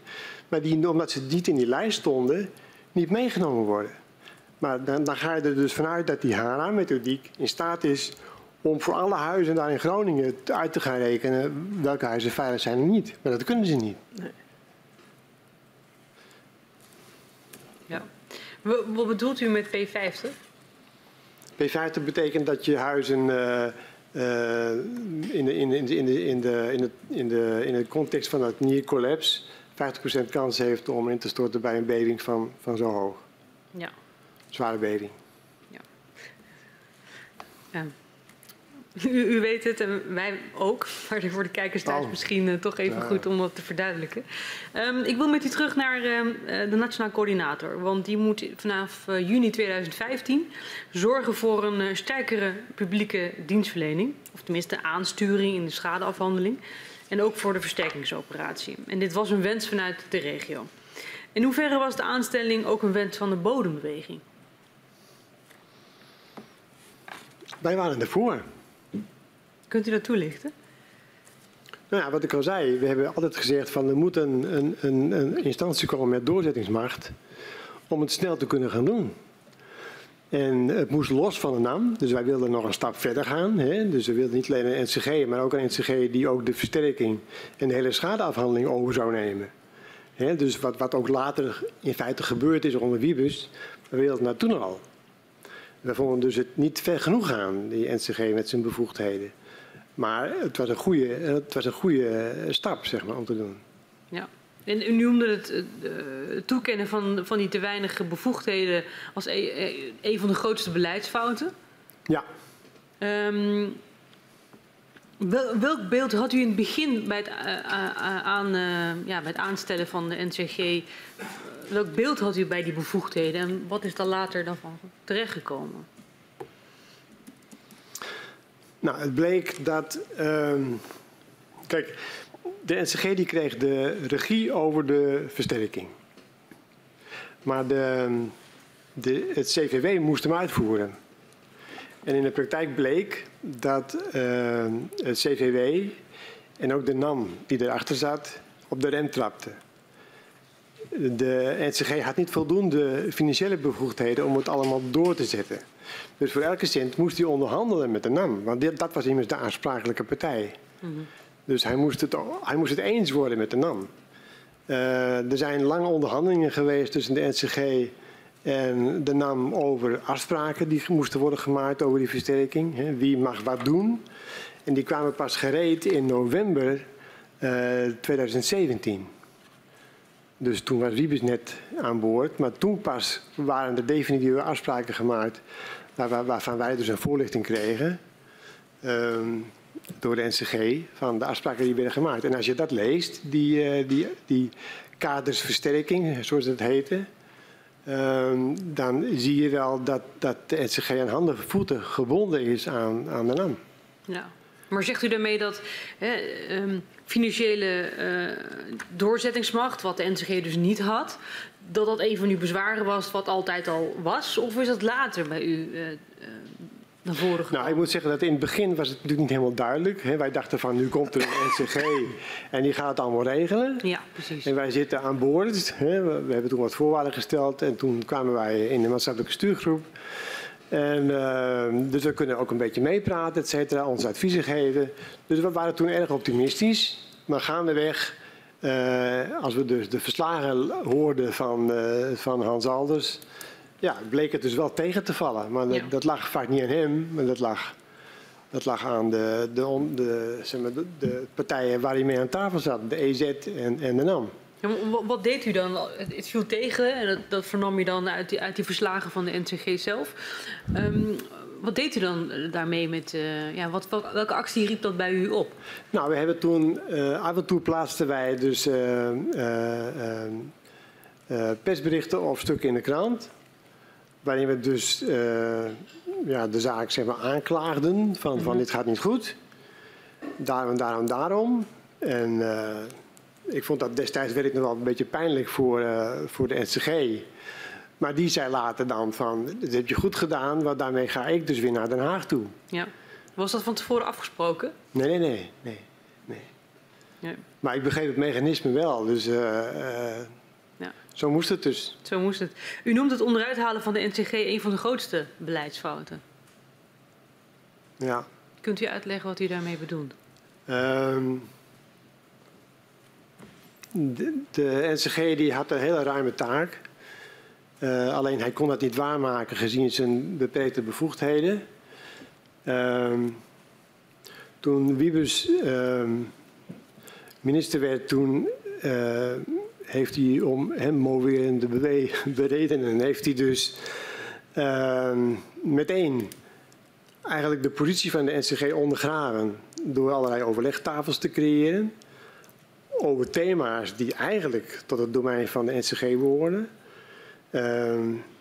maar die, omdat ze niet in die lijst stonden, niet meegenomen worden. Maar dan, dan ga je er dus vanuit dat die HRA-methodiek in staat is om voor alle huizen daar in Groningen uit te gaan rekenen welke huizen veilig zijn en niet. Maar dat kunnen ze niet. Nee. Ja. Wa- Wat bedoelt u met P50? P50 betekent dat je huizen eh, eh, in, de, in, de, in, de, in, de, in, de, in, het, in, de, in het context van het near collapse 50% kans heeft om in te storten bij een beving van, van zo hoog. Ja. Zware beving. Ja. U, u weet het en wij ook, maar voor de kijkers thuis Oh. misschien eh, toch even Ja. goed om dat te verduidelijken. Ehm, ik wil met u terug naar ehm, eh, de Nationaal Coördinator, want die moet vanaf eh, juni 2015 zorgen voor een sterkere publieke dienstverlening, of tenminste aansturing in de schadeafhandeling, en ook voor de versterkingsoperatie. En dit was een wens vanuit de regio. In hoeverre was de aanstelling ook een wens van de bodembeweging? Wij waren ervoor. Kunt u dat toelichten? Nou ja, wat ik al zei, we hebben altijd gezegd van er moet een, een, een, een instantie komen met doorzettingsmacht om het snel te kunnen gaan doen. En het moest los van de NAM, dus wij wilden nog een stap verder gaan. Hè? Dus we wilden niet alleen een NCG, maar ook een NCG die ook de versterking en de hele schadeafhandeling over zou nemen. Hè? Dus wat, wat ook later in feite gebeurd is onder Wiebus, we wilden dat toen al. We vonden dus het niet ver genoeg gaan, die NCG met zijn bevoegdheden. Maar het was een goede, het was een goede eh, stap zeg maar, om te doen. Ja. En u noemde het eh, het toekennen van, van die te weinige bevoegdheden als e- e- een van de grootste beleidsfouten. Ja, Ehm, wel- welk beeld had u in het begin bij het, eh, aan, ja, bij het aanstellen van de NCG? welk beeld had u bij die bevoegdheden en wat is daar later dan van terechtgekomen? Nou het bleek dat. ehm, kijk, de NCG die kreeg de regie over de versterking. Maar de, de, het CVW moest hem uitvoeren. En in de praktijk bleek dat ehm, het CVW en ook de NAM die erachter zat op de rem trapte. De NCG had niet voldoende financiële bevoegdheden om het allemaal door te zetten. Dus voor elke cent moest hij onderhandelen met de NAM. Want dit- dat was immers de aansprakelijke partij. Dus hij moest, het, hij moest het eens worden met de NAM. Eh, er zijn lange onderhandelingen geweest tussen de NCG en de NAM over afspraken die moesten worden gemaakt over die versterking. Hè. Wie mag wat doen. En die kwamen pas gereed in november eh, 2017. Dus toen was Wiebes net aan boord. Maar toen pas waren de definitieve afspraken gemaakt. Waar- waar- waarvan wij dus een voorlichting kregen. ehm, door de NCG. van de afspraken die werden gemaakt. En als je dat leest, die, eh, die, die kadersversterking, zoals het heette. ehm, dan zie je wel dat, dat de NCG aan handen en voeten gebonden is aan, aan de NAM. Ja. Maar zegt u daarmee dat hè, ehm, financiële eh, doorzettingsmacht, wat de NCG dus niet had, dat dat een van uw bezwaren was wat altijd al was? Of is dat later bij u eh, naar voren gekomen? Nou, ik moet zeggen dat in het begin was het natuurlijk niet helemaal duidelijk. Hè. Wij dachten van nu komt er een [laughs] NCG en die gaat het allemaal regelen. Ja, precies. En wij zitten aan boord. Hè. We, we hebben toen wat voorwaarden gesteld en toen kwamen wij in de maatschappelijke stuurgroep. En, eh, dus we kunnen ook een beetje meepraten, et cetera, onze adviezen geven. Dus we waren toen erg optimistisch. Maar gaandeweg, eh als we dus de verslagen hoorden van, eh, van Hans Alders, ja, bleek het dus wel tegen te vallen. Maar dat, Ja. dat lag vaak niet aan hem, maar dat lag, dat lag aan de, de, de, zeg maar, de, partijen waar hij mee aan tafel zat, de EZ en, en de NAM. Ja, wat, deed u dan? Het, het viel tegen en dat, dat vernam je dan uit die, uit die verslagen van de NCG zelf. Ehm, wat deed u dan eh, daarmee met, eh, ja, wat, wel- welke actie riep dat bij u op? Nou, we hebben toen, eh, af en toe plaatsten wij dus eh, eh, eh, eh, persberichten of stukken in de krant. Waarin we dus ja, de zaak zeg maar, aanklaagden van, van dit gaat niet goed. Daarom, daarom, daarom. En ik vond dat destijds werd ik nog wel een beetje pijnlijk voor, voor de NCG. Maar die zei later dan van, dat heb je goed gedaan, want daarmee ga ik dus weer naar Den Haag toe. Ja. Was dat van tevoren afgesproken? Nee, nee, nee, nee. nee. Maar ik begreep het mechanisme wel, dus eh, eh, Ja. zo moest het dus. Zo moest het. U noemt het onderuit halen van de NCG een van de grootste beleidsfouten. Ja. Kunt u uitleggen wat u daarmee bedoelt? Ehm, de, de NCG die had een hele ruime taak. Uh, alleen hij kon dat niet waarmaken gezien zijn beperkte bevoegdheden. Uh, toen Wiebes uh, minister werd, toen uh, heeft hij om hem moverende [laughs] beredenen, heeft hij dus ehm, meteen eigenlijk de positie van de NCG ondergraven door allerlei overlegtafels te creëren over thema's die eigenlijk tot het domein van de NCG behoren. Uh,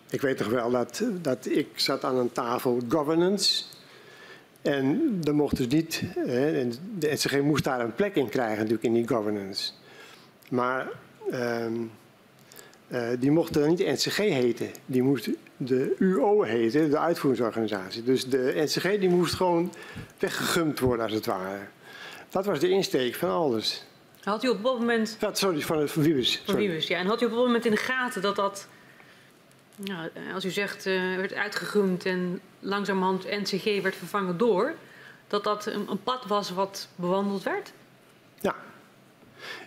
ik weet toch wel dat, dat ik zat aan een tafel governance. En er mocht dus niet, hè, de NCG moest daar een plek in krijgen natuurlijk in die governance. Maar uh, uh, die mocht dan niet NCG heten. Die moest de UO heten, de uitvoeringsorganisatie. Dus de NCG die moest gewoon weggegumpt worden als het ware. Dat was de insteek van alles. Had u op dat moment... Sorry, van, van Wiebes. Van Wiebes, ja. En had u op dat moment in de gaten dat dat... Ja, als u zegt, uh, werd uitgegumd en langzamerhand NCG werd vervangen door... dat dat een, een pad was wat bewandeld werd? Ja.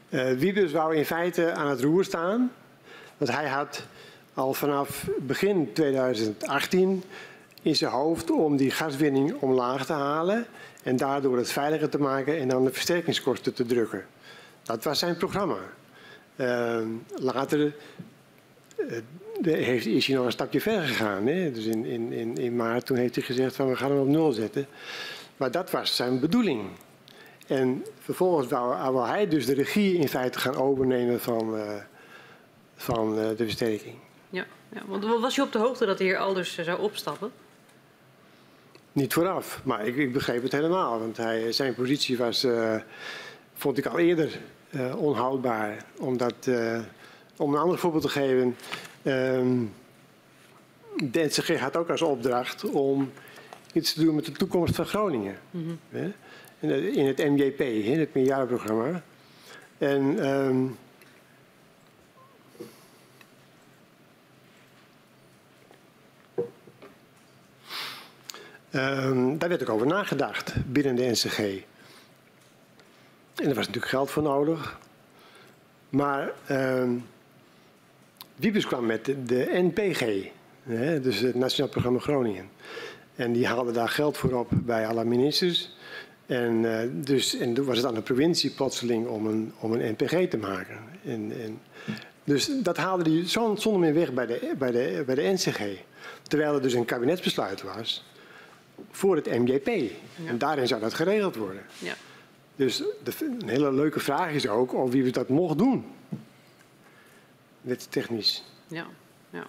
Uh, Wiebes wou in feite aan het roer staan. Want hij had al vanaf begin 2018 in zijn hoofd om die gaswinning omlaag te halen en daardoor het veiliger te maken en dan de versterkingskosten te drukken. Dat was zijn programma. Uh, later heeft, is hij nog een stapje verder gegaan. Hè? Dus in, in, in, maart toen heeft hij gezegd van we gaan hem op nul zetten. Maar dat was zijn bedoeling. En vervolgens wou, wou hij dus de regie in feite gaan overnemen van, uh, van de versterking. Ja, ja, want was je op de hoogte dat de heer Alders zou opstappen? Niet vooraf, maar ik, ik begreep het helemaal. Want hij, zijn positie was, uh, vond ik al eerder onhoudbaar. Omdat, om een ander voorbeeld te geven. Um, de NCG had ook als opdracht om iets te doen met de toekomst van Groningen. Mm -hmm. In het MJP, het meerjarenprogramma. En um, Um, daar werd ook over nagedacht binnen de NCG. En er was natuurlijk geld voor nodig. Maar um, Wiebes kwam met de, de NPG, hè, dus het Nationaal Programma Groningen. En die haalde daar geld voor op bij alle ministers. En, uh, dus, en toen was het aan de provincie plotseling om een, om een NPG te maken. En, en, dus dat haalde hij zonder meer weg bij de, bij, de, bij de NCG. Terwijl er dus een kabinetsbesluit was voor het MJP. Ja. En daarin zou dat geregeld worden. Ja. Dus de, een hele leuke vraag is ook of wie dat mocht doen. Wettechnisch. Ja, ja.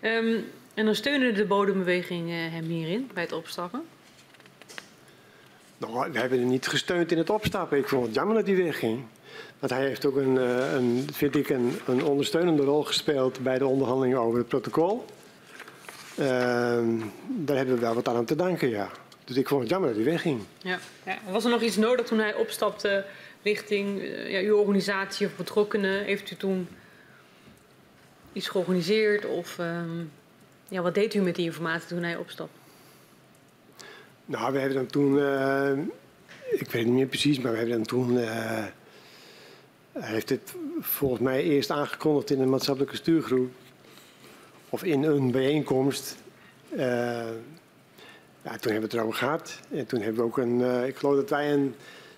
Um, en dan steunde de bodembeweging hem hierin bij het opstappen? Nou, we hebben hem niet gesteund in het opstappen. Ik vond het jammer dat hij wegging. Want hij heeft ook een, een vind ik, een, een ondersteunende rol gespeeld bij de onderhandelingen over het protocol. Uh, daar hebben we wel wat aan te danken, ja. Dus ik vond het jammer dat hij wegging. Ja. ja. Was er nog iets nodig toen hij opstapte richting uh, ja, uw organisatie of betrokkenen? Heeft u toen iets georganiseerd? Of um, ja, wat deed u met die informatie toen hij opstapte? Nou, we hebben hem toen... Uh, ik weet het niet meer precies, maar we hebben hem toen... Uh, hij heeft het volgens mij eerst aangekondigd in een maatschappelijke stuurgroep of in een bijeenkomst. Uh, ja, toen hebben we het erover gehad. En toen hebben we ook een, ik geloof dat wij een,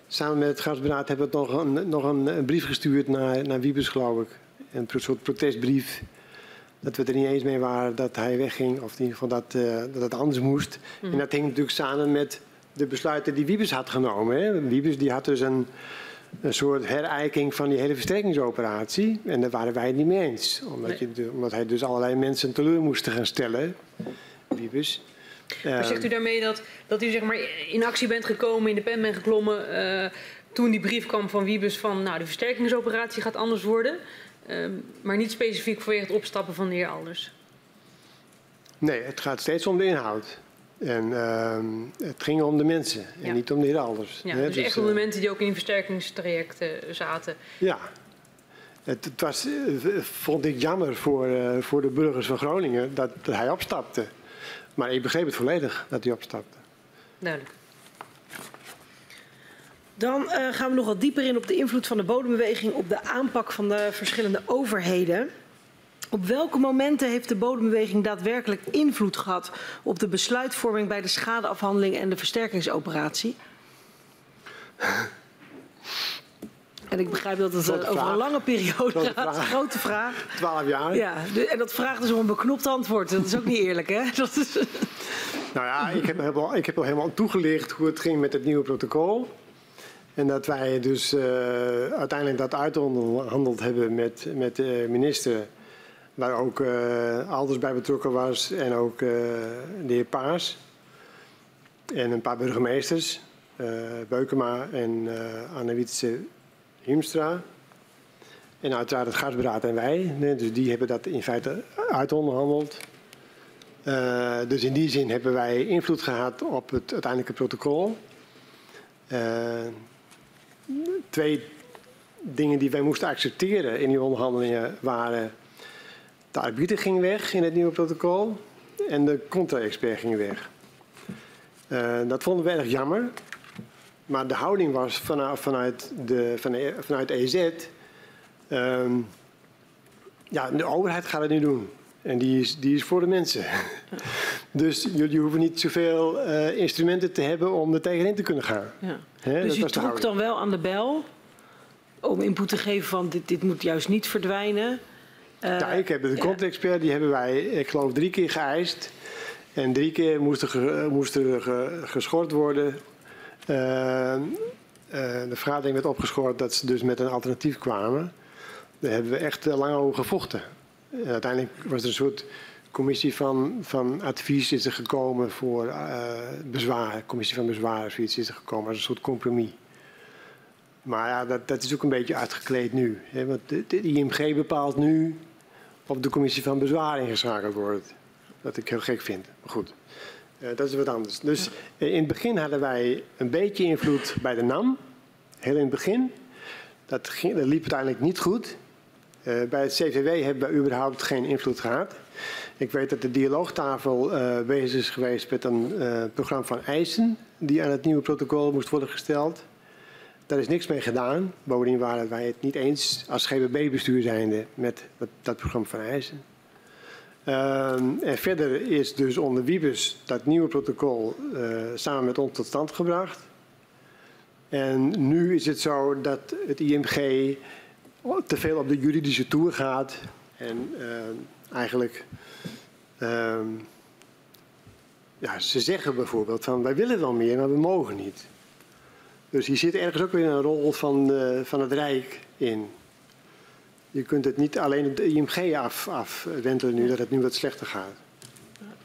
samen met het gastberaad hebben we nog, een, nog een, brief gestuurd naar, naar Wiebes, geloof ik. Een soort protestbrief. Dat we er niet eens mee waren dat hij wegging, of in ieder geval dat, uh, dat het anders moest. Mm. En dat hing natuurlijk samen met de besluiten die Wiebes had genomen. Hè. Wiebes die had dus een, een soort herijking van die hele versterkingsoperatie. En daar waren wij het niet mee eens. Omdat, nee. je, omdat hij dus allerlei mensen teleur moest gaan stellen. Wiebes. Maar zegt u daarmee dat, dat u zeg maar in actie bent gekomen, in de pen bent geklommen... Uh, toen die brief kwam van Wiebes van nou, de versterkingsoperatie gaat anders worden... Uh, maar niet specifiek vanwege het opstappen van de heer Alders? Nee, het gaat steeds om de inhoud. En uh, het ging om de mensen en ja. niet om de heer Alders. Ja, dus, dus echt om de mensen die ook in versterkingstrajecten zaten. Ja, het, het was, vond ik jammer voor, uh, voor de burgers van Groningen dat, dat hij opstapte. Maar ik begreep het volledig dat hij opstapte. Duidelijk. Dan uh, gaan we nog wat dieper in op de invloed van de bodembeweging op de aanpak van de verschillende overheden. Op welke momenten heeft de bodembeweging daadwerkelijk invloed gehad op de besluitvorming bij de schadeafhandeling en de versterkingsoperatie? [laughs] En ik begrijp dat het Grote uh, over vraag. een lange periode Grote gaat. vraag. Grote vraag. Twaalf jaar. Ja, en dat vraagt dus om een beknopt antwoord. Dat is ook niet eerlijk, hè? Dat is, Nou ja, ik heb, al, ik heb al helemaal toegelicht hoe het ging met het nieuwe protocol. En dat wij dus eh, uiteindelijk dat uitonderhandeld hebben met, met de minister. Waar ook eh Alders bij betrokken was en ook eh, de heer Paas. En een paar burgemeesters. Beukema en eh Anne Wietse Hiemstra. En uiteraard het gasberaad en wij. Dus die hebben dat in feite uitonderhandeld. Dus in die zin hebben wij invloed gehad op het uiteindelijke protocol. Eh, twee dingen die wij moesten accepteren in die onderhandelingen waren... de arbiter ging weg in het nieuwe protocol en de contra-expert ging weg. Eh, dat vonden we erg jammer. Maar de houding was vanuit, vanuit, de, vanuit, EZ... ehm, ja, de overheid gaat het nu doen. En die is, die is voor de mensen. [laughs] Dus jullie hoeven niet zoveel eh, instrumenten te hebben om er tegenin te kunnen gaan. ja. Dus de trok dan wel aan de bel om input te geven van dit, dit moet juist niet verdwijnen. Eh, Ja, ik heb de ja. contra-expert, die hebben wij, ik geloof, drie keer geëist. En drie keer moest er, ge- moest er ge- geschort worden. Eh, eh, de vergadering werd opgeschort dat ze dus met een alternatief kwamen. Daar hebben we echt eh, lang over gevochten. En uiteindelijk was er een soort commissie van, van advies is er gekomen voor eh, bezwaar. Commissie van bezwaar is er gekomen als een soort compromis. Maar ja, dat, dat is ook een beetje uitgekleed nu. Hè? Want de, IMG bepaalt nu of de commissie van bezwaar ingeschakeld wordt. Wat ik heel gek vind. Maar goed, eh, dat is wat anders. Dus eh, in het begin hadden wij een beetje invloed bij de NAM. Heel in het begin. Dat, ging, dat liep uiteindelijk niet goed. Eh, bij het CVW hebben we überhaupt geen invloed gehad. Ik weet dat de dialoogtafel eh, bezig is geweest met een eh, programma van eisen... die aan het nieuwe protocol moest worden gesteld. Daar is niks mee gedaan. Bovendien waren wij het niet eens als GBB-bestuur zijnde met dat, dat programma van eisen. Ehm, en verder is dus onder Wiebes dat nieuwe protocol samen met ons tot stand gebracht. En nu is het zo dat het IMG te veel op de juridische toer gaat. En ehm, eigenlijk, ehm, ja, ze zeggen bijvoorbeeld van wij willen wel meer, maar we mogen niet. Dus hier zit ergens ook weer een rol van, eh, van het Rijk in. Je kunt het niet alleen op de IMG af, nu dat het nu wat slechter gaat.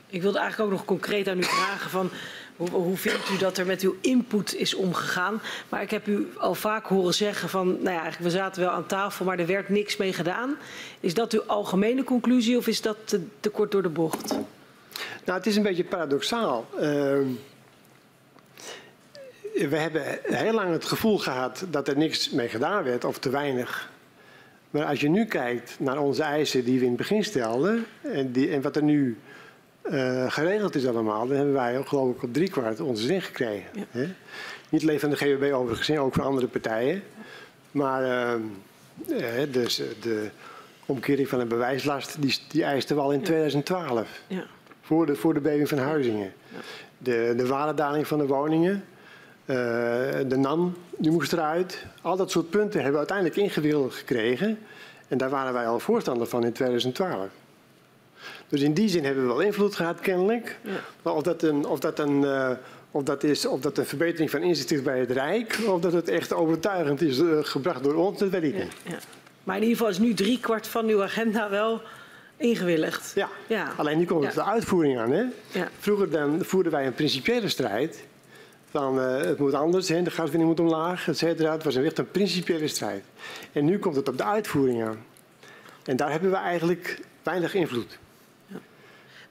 Ik wilde eigenlijk ook nog concreet aan u vragen van hoe, vindt u dat er met uw input is omgegaan? Maar ik heb u al vaak horen zeggen van, nou ja, eigenlijk we zaten wel aan tafel, maar er werd niks mee gedaan. Is dat uw algemene conclusie of is dat te, te kort door de bocht? Nou, het is een beetje paradoxaal. Ehm, we hebben heel lang het gevoel gehad dat er niks mee gedaan werd of te weinig. Maar als je nu kijkt naar onze eisen die we in het begin stelden en, die, en wat er nu eh, geregeld is allemaal, dan hebben wij geloof ik op driekwart onze zin gekregen. Ja. Hè? Niet alleen van de GWB overigens, ook van andere partijen. Maar ehm, eh, dus eh, de omkering van een bewijslast, die, die eisten we al in 2012. Ja. Voor de, voor de beving van Huizingen. De, de waardedaling van de woningen. eh, de NAM, die moest eruit. Al dat soort punten hebben we uiteindelijk ingewikkeld gekregen. En daar waren wij al voorstander van in 2012. Dus in die zin hebben we wel invloed gehad, kennelijk. Ja. Maar of dat, een, of, dat een, eh, of, dat is, of dat een verbetering van inzicht is bij het Rijk... of dat het echt overtuigend is eh, gebracht door ons, dat weet ik Ja, niet. ja. Maar in ieder geval is nu driekwart van uw agenda wel ingewilligd. Ja. Ja. Alleen nu komt het de uitvoering aan. Hè? Ja. Vroeger dan voerden wij een principiële strijd. Van eh, het moet anders, hè, de gaswinning moet omlaag, et cetera. Het was een echt een principiële strijd. En nu komt het op de uitvoering aan. En daar hebben we eigenlijk weinig invloed.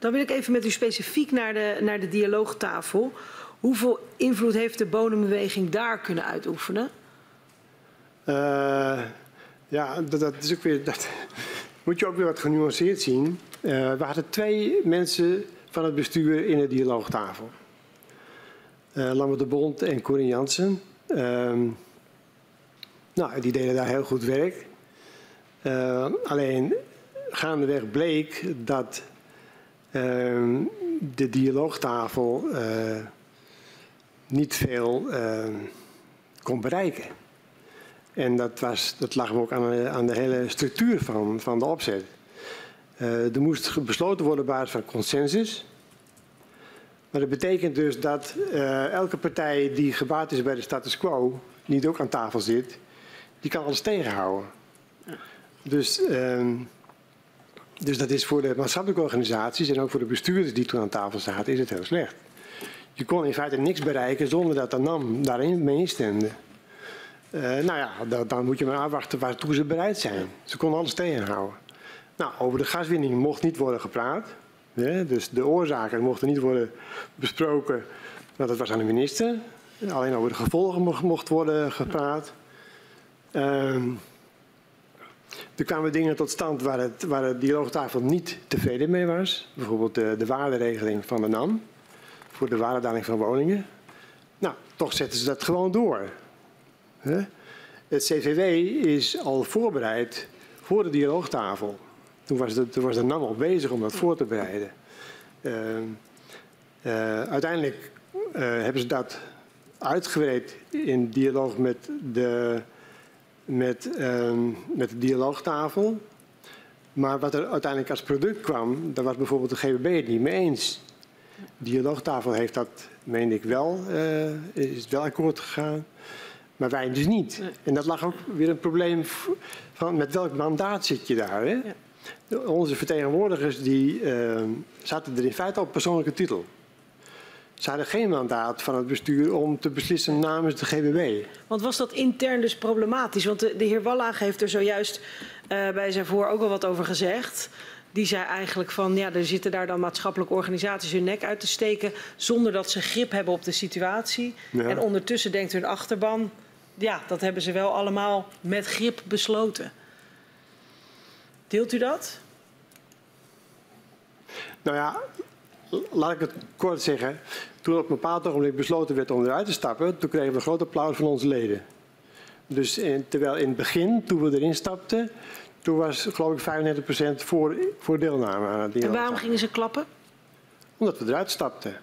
Dan wil ik even met u specifiek naar de, naar de dialoogtafel. Hoeveel invloed heeft de bodembeweging daar kunnen uitoefenen? Eh, ja, dat, dat is ook weer. Dat [laughs] moet je ook weer wat genuanceerd zien. Eh, we hadden twee mensen van het bestuur in de dialoogtafel: Eh Lambert de Bond en Corinne Jansen. Ehm, nou, die deden daar heel goed werk. Alleen gaandeweg bleek dat de dialoogtafel uh, niet veel uh, kon bereiken. En dat, was, dat lag ook aan, aan de hele structuur van, van de opzet. Uh, er moest besloten worden op basis van consensus. Maar dat betekent dus dat elke partij die gebaat is bij de status quo, niet ook aan tafel zit, die kan alles tegenhouden. Dus, uh, dus dat is voor de maatschappelijke organisaties en ook voor de bestuurders die toen aan tafel zaten, is het heel slecht. Je kon in feite niks bereiken zonder dat de NAM daarin mee instemde. Uh, nou ja, dan, dan, moet je maar afwachten waartoe ze bereid zijn. Ze konden alles tegenhouden. Nou, over de gaswinning mocht niet worden gepraat. Hè? Dus de oorzaken mochten niet worden besproken. Nou, dat was aan de minister. Alleen over de gevolgen mocht worden gepraat. Uh, er kwamen dingen tot stand waar, het, waar de dialoogtafel niet tevreden mee was. Bijvoorbeeld de, de waarderegeling van de NAM voor de waardedaling van woningen. Nou, toch zetten ze dat gewoon door. Het CVW is al voorbereid voor de dialoogtafel. Toen was de, toen was de NAM al bezig om dat voor te bereiden. Uh, uh, uiteindelijk uh, hebben ze dat uitgebreid in dialoog met de met, uh, met de dialoogtafel. Maar wat er uiteindelijk als product kwam, daar was bijvoorbeeld de GBB het niet mee eens. De dialoogtafel heeft dat, meen ik wel, uh, is wel akkoord gegaan. Maar wij dus niet. Nee. En dat lag ook weer een probleem van met welk mandaat zit je daar. Hè? Ja. Onze vertegenwoordigers die, uh, zaten er in feite op persoonlijke titel. Ze hadden geen mandaat van het bestuur om te beslissen namens de GBW. Want was dat intern dus problematisch? Want de, de heer Wallage heeft er zojuist uh, bij zijn voor ook al wat over gezegd. Die zei eigenlijk van, ja, er zitten daar dan maatschappelijke organisaties hun nek uit te steken... zonder dat ze grip hebben op de situatie. Ja. En ondertussen denkt hun achterban, ja, dat hebben ze wel allemaal met grip besloten. Deelt u dat? Nou ja, laat ik het kort zeggen. Toen op een bepaald ogenblik besloten werd om eruit te stappen, toen kregen we een groot applaus van onze leden. Dus in, terwijl in het begin, toen we erin stapten, toen was geloof ik 35% voor, voor deelname aan het En waarom gingen ze klappen? Omdat we eruit stapten.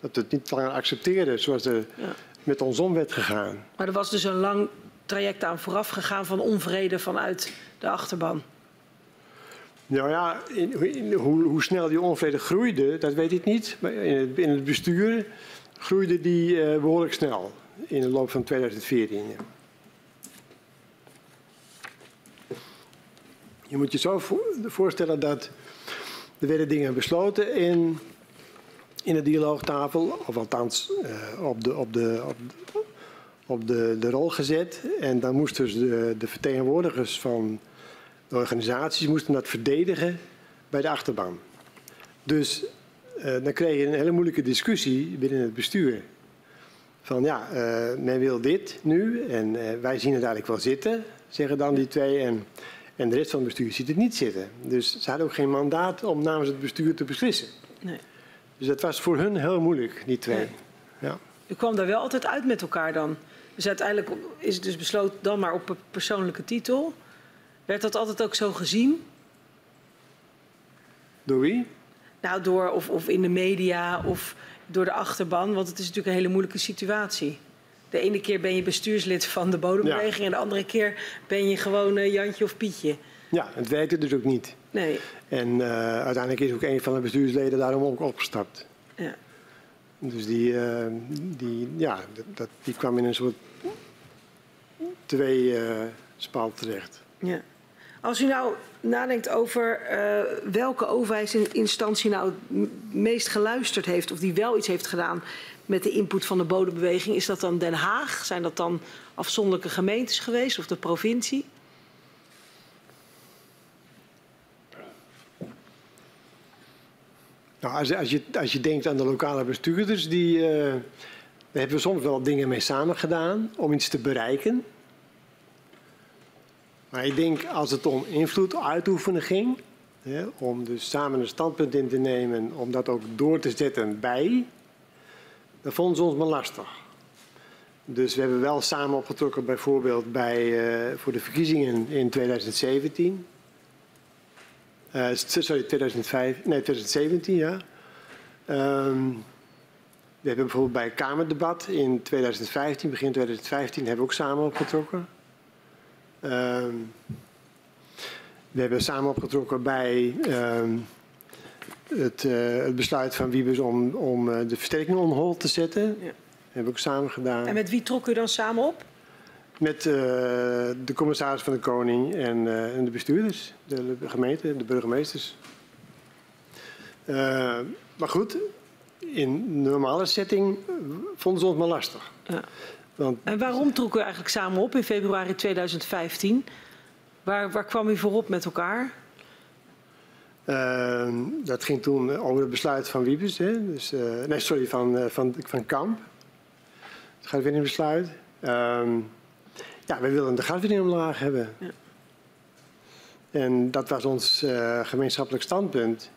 Dat we het niet langer accepteerden zoals er ja. met ons om werd gegaan. Maar er was dus een lang traject aan vooraf gegaan van onvrede vanuit de achterban. Nou ja, in, in, hoe, hoe, snel die onvrede groeide, dat weet ik niet. Maar in het, in het bestuur groeide die uh, behoorlijk snel in de loop van 2014. Ja. Je moet je zo voorstellen dat er werden dingen besloten in, in de dialoogtafel, of althans uh, op, de, op, de, op, op de, de rol gezet. En dan moesten dus de, de vertegenwoordigers van de organisaties moesten dat verdedigen bij de achterban. Dus uh, dan kreeg je een hele moeilijke discussie binnen het bestuur. Van ja, uh, men wil dit nu en uh, wij zien het eigenlijk wel zitten, zeggen dan die twee. En, en de rest van het bestuur ziet het niet zitten. Dus ze hadden ook geen mandaat om namens het bestuur te beslissen. Nee. Dus dat was voor hun heel moeilijk, die twee. Nee. Ja. U kwam daar wel altijd uit met elkaar dan. Dus uiteindelijk is het dus besloten dan maar op een persoonlijke titel. Werd dat altijd ook zo gezien? Door wie? Nou, door of, of in de media of door de achterban, want het is natuurlijk een hele moeilijke situatie. De ene keer ben je bestuurslid van de bodembeweging ja. en de andere keer ben je gewoon uh, Jantje of Pietje. Ja, het werkte dus ook niet. Nee. En uh, uiteindelijk is ook een van de bestuursleden daarom ook opgestapt. Ja. Dus die, uh, die, ja, dat, die kwam in een soort twee spalt terecht. Ja. Als u nou nadenkt over uh, welke overheidsinstantie nou het meest geluisterd heeft of die wel iets heeft gedaan met de input van de bodembeweging, is dat dan Den Haag? Zijn dat dan afzonderlijke gemeentes geweest of de provincie? Nou, als, als, je, als je denkt aan de lokale bestuurders, die, uh, daar hebben we soms wel dingen mee samen gedaan om iets te bereiken. Maar ik denk als het om invloed uitoefenen ging, hè, om dus samen een standpunt in te nemen, om dat ook door te zetten bij, dan vonden ze ons maar lastig. Dus we hebben wel samen opgetrokken bijvoorbeeld bij, uh, voor de verkiezingen in 2017. Uh, sorry, 2005, nee, 2017, ja. Um, we hebben bijvoorbeeld bij Kamerdebat in 2015, begin 2015, hebben we ook samen opgetrokken. Um, we hebben samen opgetrokken bij het, uh, het, besluit van Wiebes om, om uh, de versterking on hold te zetten. Ja. Dat hebben we ook samen gedaan. En met wie trok u dan samen op? Met uh, de commissaris van de Koning en, en de bestuurders, de, de gemeente, de burgemeesters. maar goed, in normale setting vonden ze ons maar lastig. Ja. Want, en waarom trok u eigenlijk samen op in februari 2015? Waar, waar kwam u voor op met elkaar? Uh, dat ging toen over het besluit van Wiebes, hè? Dus, uh, nee, sorry, van, uh, van, van Kamp. Het gaswinningbesluit. Uh, ja, we wilden de gaswinning omlaag hebben. Ja. En dat was ons gemeenschappelijk standpunt.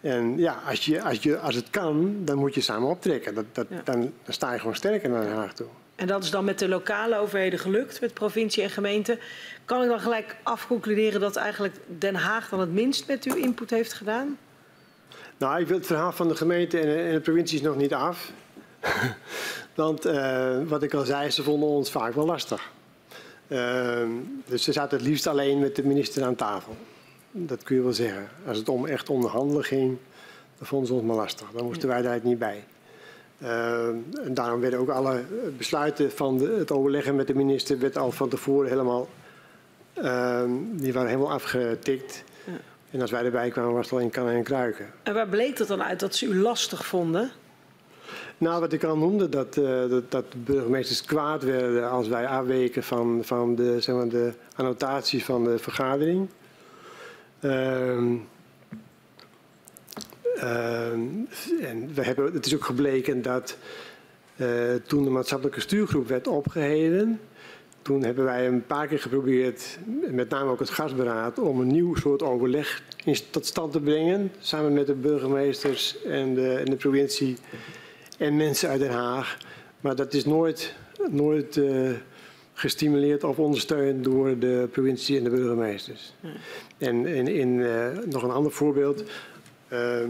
En ja, als, je, als, je, als het kan, dan moet je samen optrekken. Dat, dat, ja. dan, dan, sta je gewoon sterker naar Den Haag toe. En dat is dan met de lokale overheden gelukt, met provincie en gemeente. Kan ik dan gelijk afconcluderen dat eigenlijk Den Haag dan het minst met uw input heeft gedaan? Nou, ik wil het verhaal van de gemeente en de, en de provincie is nog niet af. [laughs] Want uh, wat ik al zei, ze vonden ons vaak wel lastig. Uh, dus ze zaten het liefst alleen met de minister aan tafel. Dat kun je wel zeggen. Als het om echt onderhandelen ging, dan vonden ze ons maar lastig. Dan moesten wij daar niet bij. Uh, en daarom werden ook alle besluiten van de, het overleggen met de minister werd al van tevoren helemaal, uh, die waren helemaal afgetikt. Ja. En als wij erbij kwamen was het al in kannen en kruiken. En waar bleek dat dan uit dat ze u lastig vonden? Nou, wat ik al noemde, dat, uh, dat, burgemeesters kwaad werden als wij afweken van, van de, zeg maar, de annotatie van de vergadering. Ehm, ehm, en we hebben, het is ook gebleken dat uh, toen de maatschappelijke stuurgroep werd opgeheven, toen hebben wij een paar keer geprobeerd, met name ook het gasberaad, om een nieuw soort overleg in, tot stand te brengen. Samen met de burgemeesters en de, en de provincie en mensen uit Den Haag. Maar dat is nooit, nooit uh, gestimuleerd of ondersteund door de provincie en de burgemeesters. En in, in uh, nog een ander voorbeeld. Uh,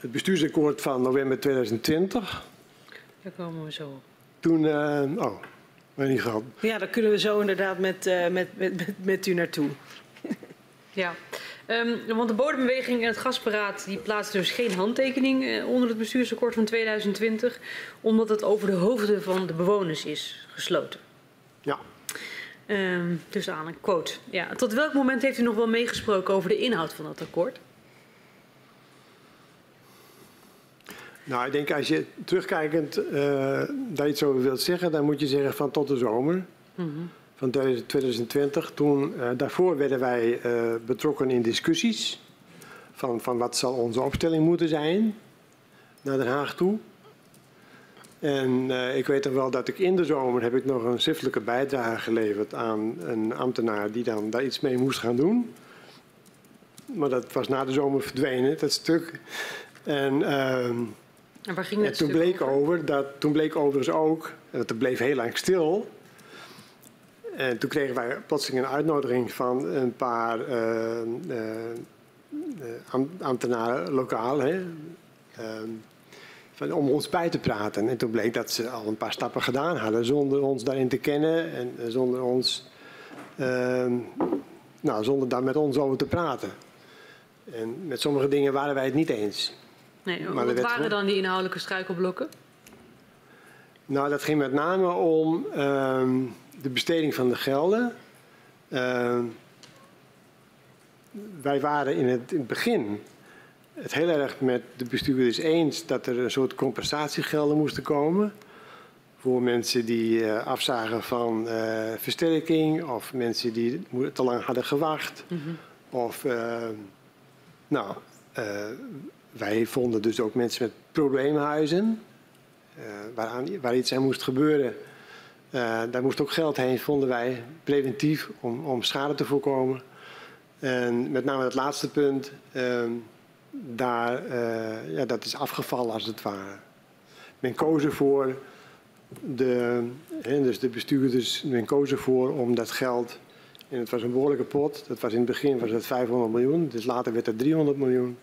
het bestuursakkoord van november 2020. Daar komen we zo Toen, uh, oh, weet niet gehad. Ja, daar kunnen we zo inderdaad met, uh, met, met, met, met u naartoe. [laughs] ja. Um, want de bodembeweging en het gasberaad die plaatsen dus geen handtekening uh, onder het bestuursakkoord van 2020, omdat het over de hoofden van de bewoners is gesloten. Ja. Um, dus aan een quote. Ja. Tot welk moment heeft u nog wel meegesproken over de inhoud van dat akkoord? Nou, ik denk als je terugkijkend uh, daar iets over wilt zeggen, dan moet je zeggen van tot de zomer mm -hmm. van 2020. Toen, uh, daarvoor werden wij uh, betrokken in discussies van, van wat zal onze opstelling moeten zijn naar Den Haag toe. En ik weet nog wel dat ik in de zomer heb ik nog een schriftelijke bijdrage geleverd aan een ambtenaar die dan daar iets mee moest gaan doen. Maar dat was na de zomer verdwenen, dat stuk. En, uh, en waar ging dat en toen bleek over? over? dat, toen bleek overigens ook, het bleef heel lang stil. En toen kregen wij plotseling een uitnodiging van een paar uh, ambtenaren lokaal. Hè. Ehm, om ons bij te praten. En toen bleek dat ze al een paar stappen gedaan hadden zonder ons daarin te kennen en zonder ons, uh, nou, zonder daar met ons over te praten. En met sommige dingen waren wij het niet eens. Nee, maar wat waren dan die inhoudelijke struikelblokken? Nou, dat ging met name om uh, de besteding van de gelden. Uh, wij waren in het, in het begin het heel erg met de bestuurders eens dat er een soort compensatiegelden moesten komen. Voor mensen die uh, afzagen van uh, versterking of mensen die te lang hadden gewacht. Mm -hmm. Of, uh, nou, wij vonden dus ook mensen met probleemhuizen, waaraan, waar iets aan moest gebeuren. daar moest ook geld heen, vonden wij, preventief, om, om schade te voorkomen. En met name het laatste punt ehm, daar, uh, ja, dat is afgevallen als het ware. Men koos ervoor, de, dus de bestuurders, men koos ervoor om dat geld En het was een behoorlijke pot. Dat was in het begin was het 500 miljoen, dus later werd het 300 miljoen.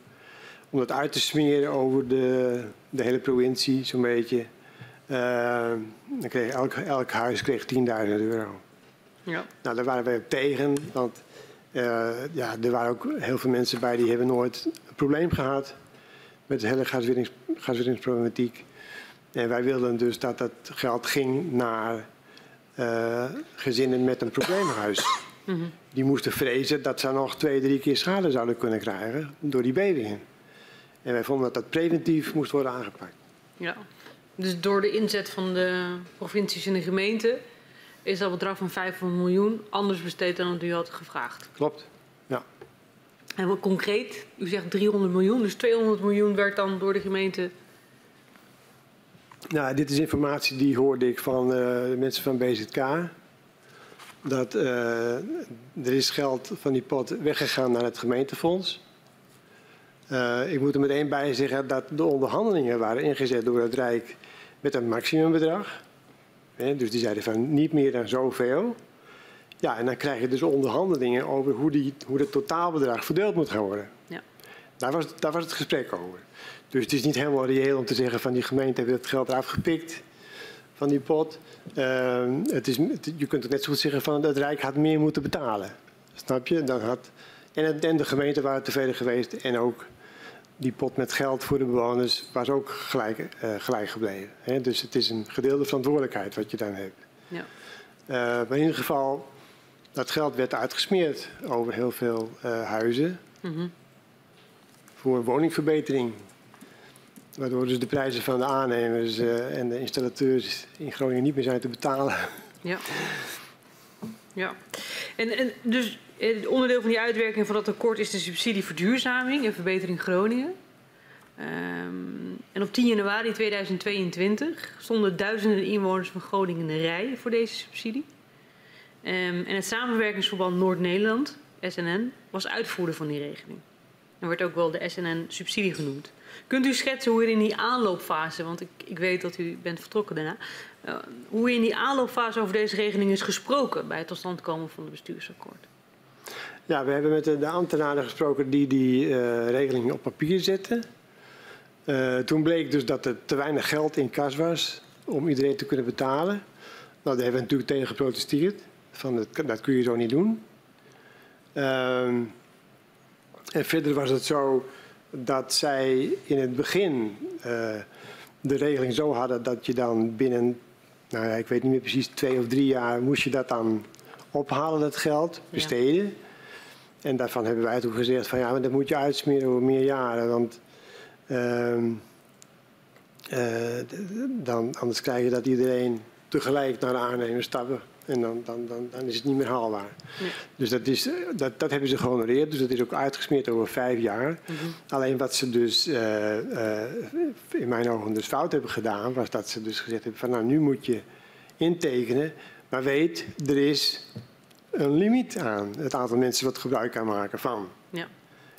Om dat uit te smeren over de, de hele provincie, zo'n beetje. Uh, dan kreeg elk, elk huis kreeg 10.000 euro. Ja. Nou, daar waren wij op tegen, want uh, ja, er waren ook heel veel mensen bij die hebben nooit een probleem gehad met de hele gaswinnings, gaswinningsproblematiek. En wij wilden dus dat dat geld ging naar uh, gezinnen met een probleemhuis. Mm -hmm. Die moesten vrezen dat ze nog twee, drie keer schade zouden kunnen krijgen door die bevingen. En wij vonden dat dat preventief moest worden aangepakt. Ja, dus door de inzet van de provincies en de gemeenten is dat bedrag van 500 miljoen anders besteed dan wat u had gevraagd. Klopt, ja. En wat concreet, u zegt 300 miljoen, dus 200 miljoen werd dan door de gemeente nou, dit is informatie die hoorde ik van uh, de mensen van BZK. Dat uh, er is geld van die pot weggegaan naar het gemeentefonds. Uh, ik moet er meteen bij zeggen dat de onderhandelingen waren ingezet door het Rijk met een maximumbedrag. dus die zeiden van niet meer dan zoveel. Ja, en dan krijg je dus onderhandelingen over hoe, die, hoe het totaalbedrag verdeeld moet gaan worden. Ja. Daar, was, daar was het gesprek over. Dus het is niet helemaal reëel om te zeggen van die gemeente heeft het geld eraf gepikt van die pot. Uh, het is, je kunt ook net zo goed zeggen van het Rijk had meer moeten betalen. Snap je? Dan had, en, en de gemeente waren tevreden geweest en ook die pot met geld voor de bewoners was ook gelijk, uh, gelijk gebleven. Hè? Dus het is een gedeelde verantwoordelijkheid wat je dan hebt. Ja. Uh, maar in ieder geval, dat geld werd uitgesmeerd over heel veel uh, huizen. Mm -hmm. Voor woningverbetering. Waardoor dus de prijzen van de aannemers en de installateurs in Groningen niet meer zijn te betalen. Ja. Ja. En, en dus het onderdeel van die uitwerking van dat akkoord is de subsidie verduurzaming en verbetering Groningen. Um, en op 10 januari 2022 stonden duizenden inwoners van Groningen in de rij voor deze subsidie. Um, en het samenwerkingsverband Noord-Nederland, SNN, was uitvoerder van die regeling. En wordt ook wel de SNN-subsidie genoemd. Kunt u schetsen hoe u in die aanloopfase, want ik, ik weet dat u bent vertrokken daarna, uh, hoe in die aanloopfase over deze regeling is gesproken bij het tot stand komen van het bestuursakkoord? Ja, we hebben met de, ambtenaren gesproken die die uh, regeling op papier zetten. Uh, toen bleek dus dat er te weinig geld in kas was om iedereen te kunnen betalen. Nou, daar hebben we natuurlijk tegen geprotesteerd. Van dat, kun je zo niet doen. Uh, en verder was het zo dat zij in het begin uh, de regeling zo hadden dat je dan binnen, nou ik weet niet meer precies, twee of drie jaar moest je dat dan ophalen, dat geld, besteden. En daarvan hebben wij toen gezegd van ja, maar dat moet je uitsmeren over meer jaren, want uh, uh, dan, anders krijg je dat iedereen tegelijk naar de aannemer stappen. En dan, dan, dan, dan is het niet meer haalbaar. Nee. Dus dat, is, dat, dat hebben ze gehonoreerd. Dus dat is ook uitgesmeerd over vijf jaar. Mm -hmm. Alleen wat ze dus uh, uh, in mijn ogen dus fout hebben gedaan... was dat ze dus gezegd hebben van nou nu moet je intekenen. Maar weet, er is een limiet aan het aantal mensen wat gebruik kan maken van. Ja.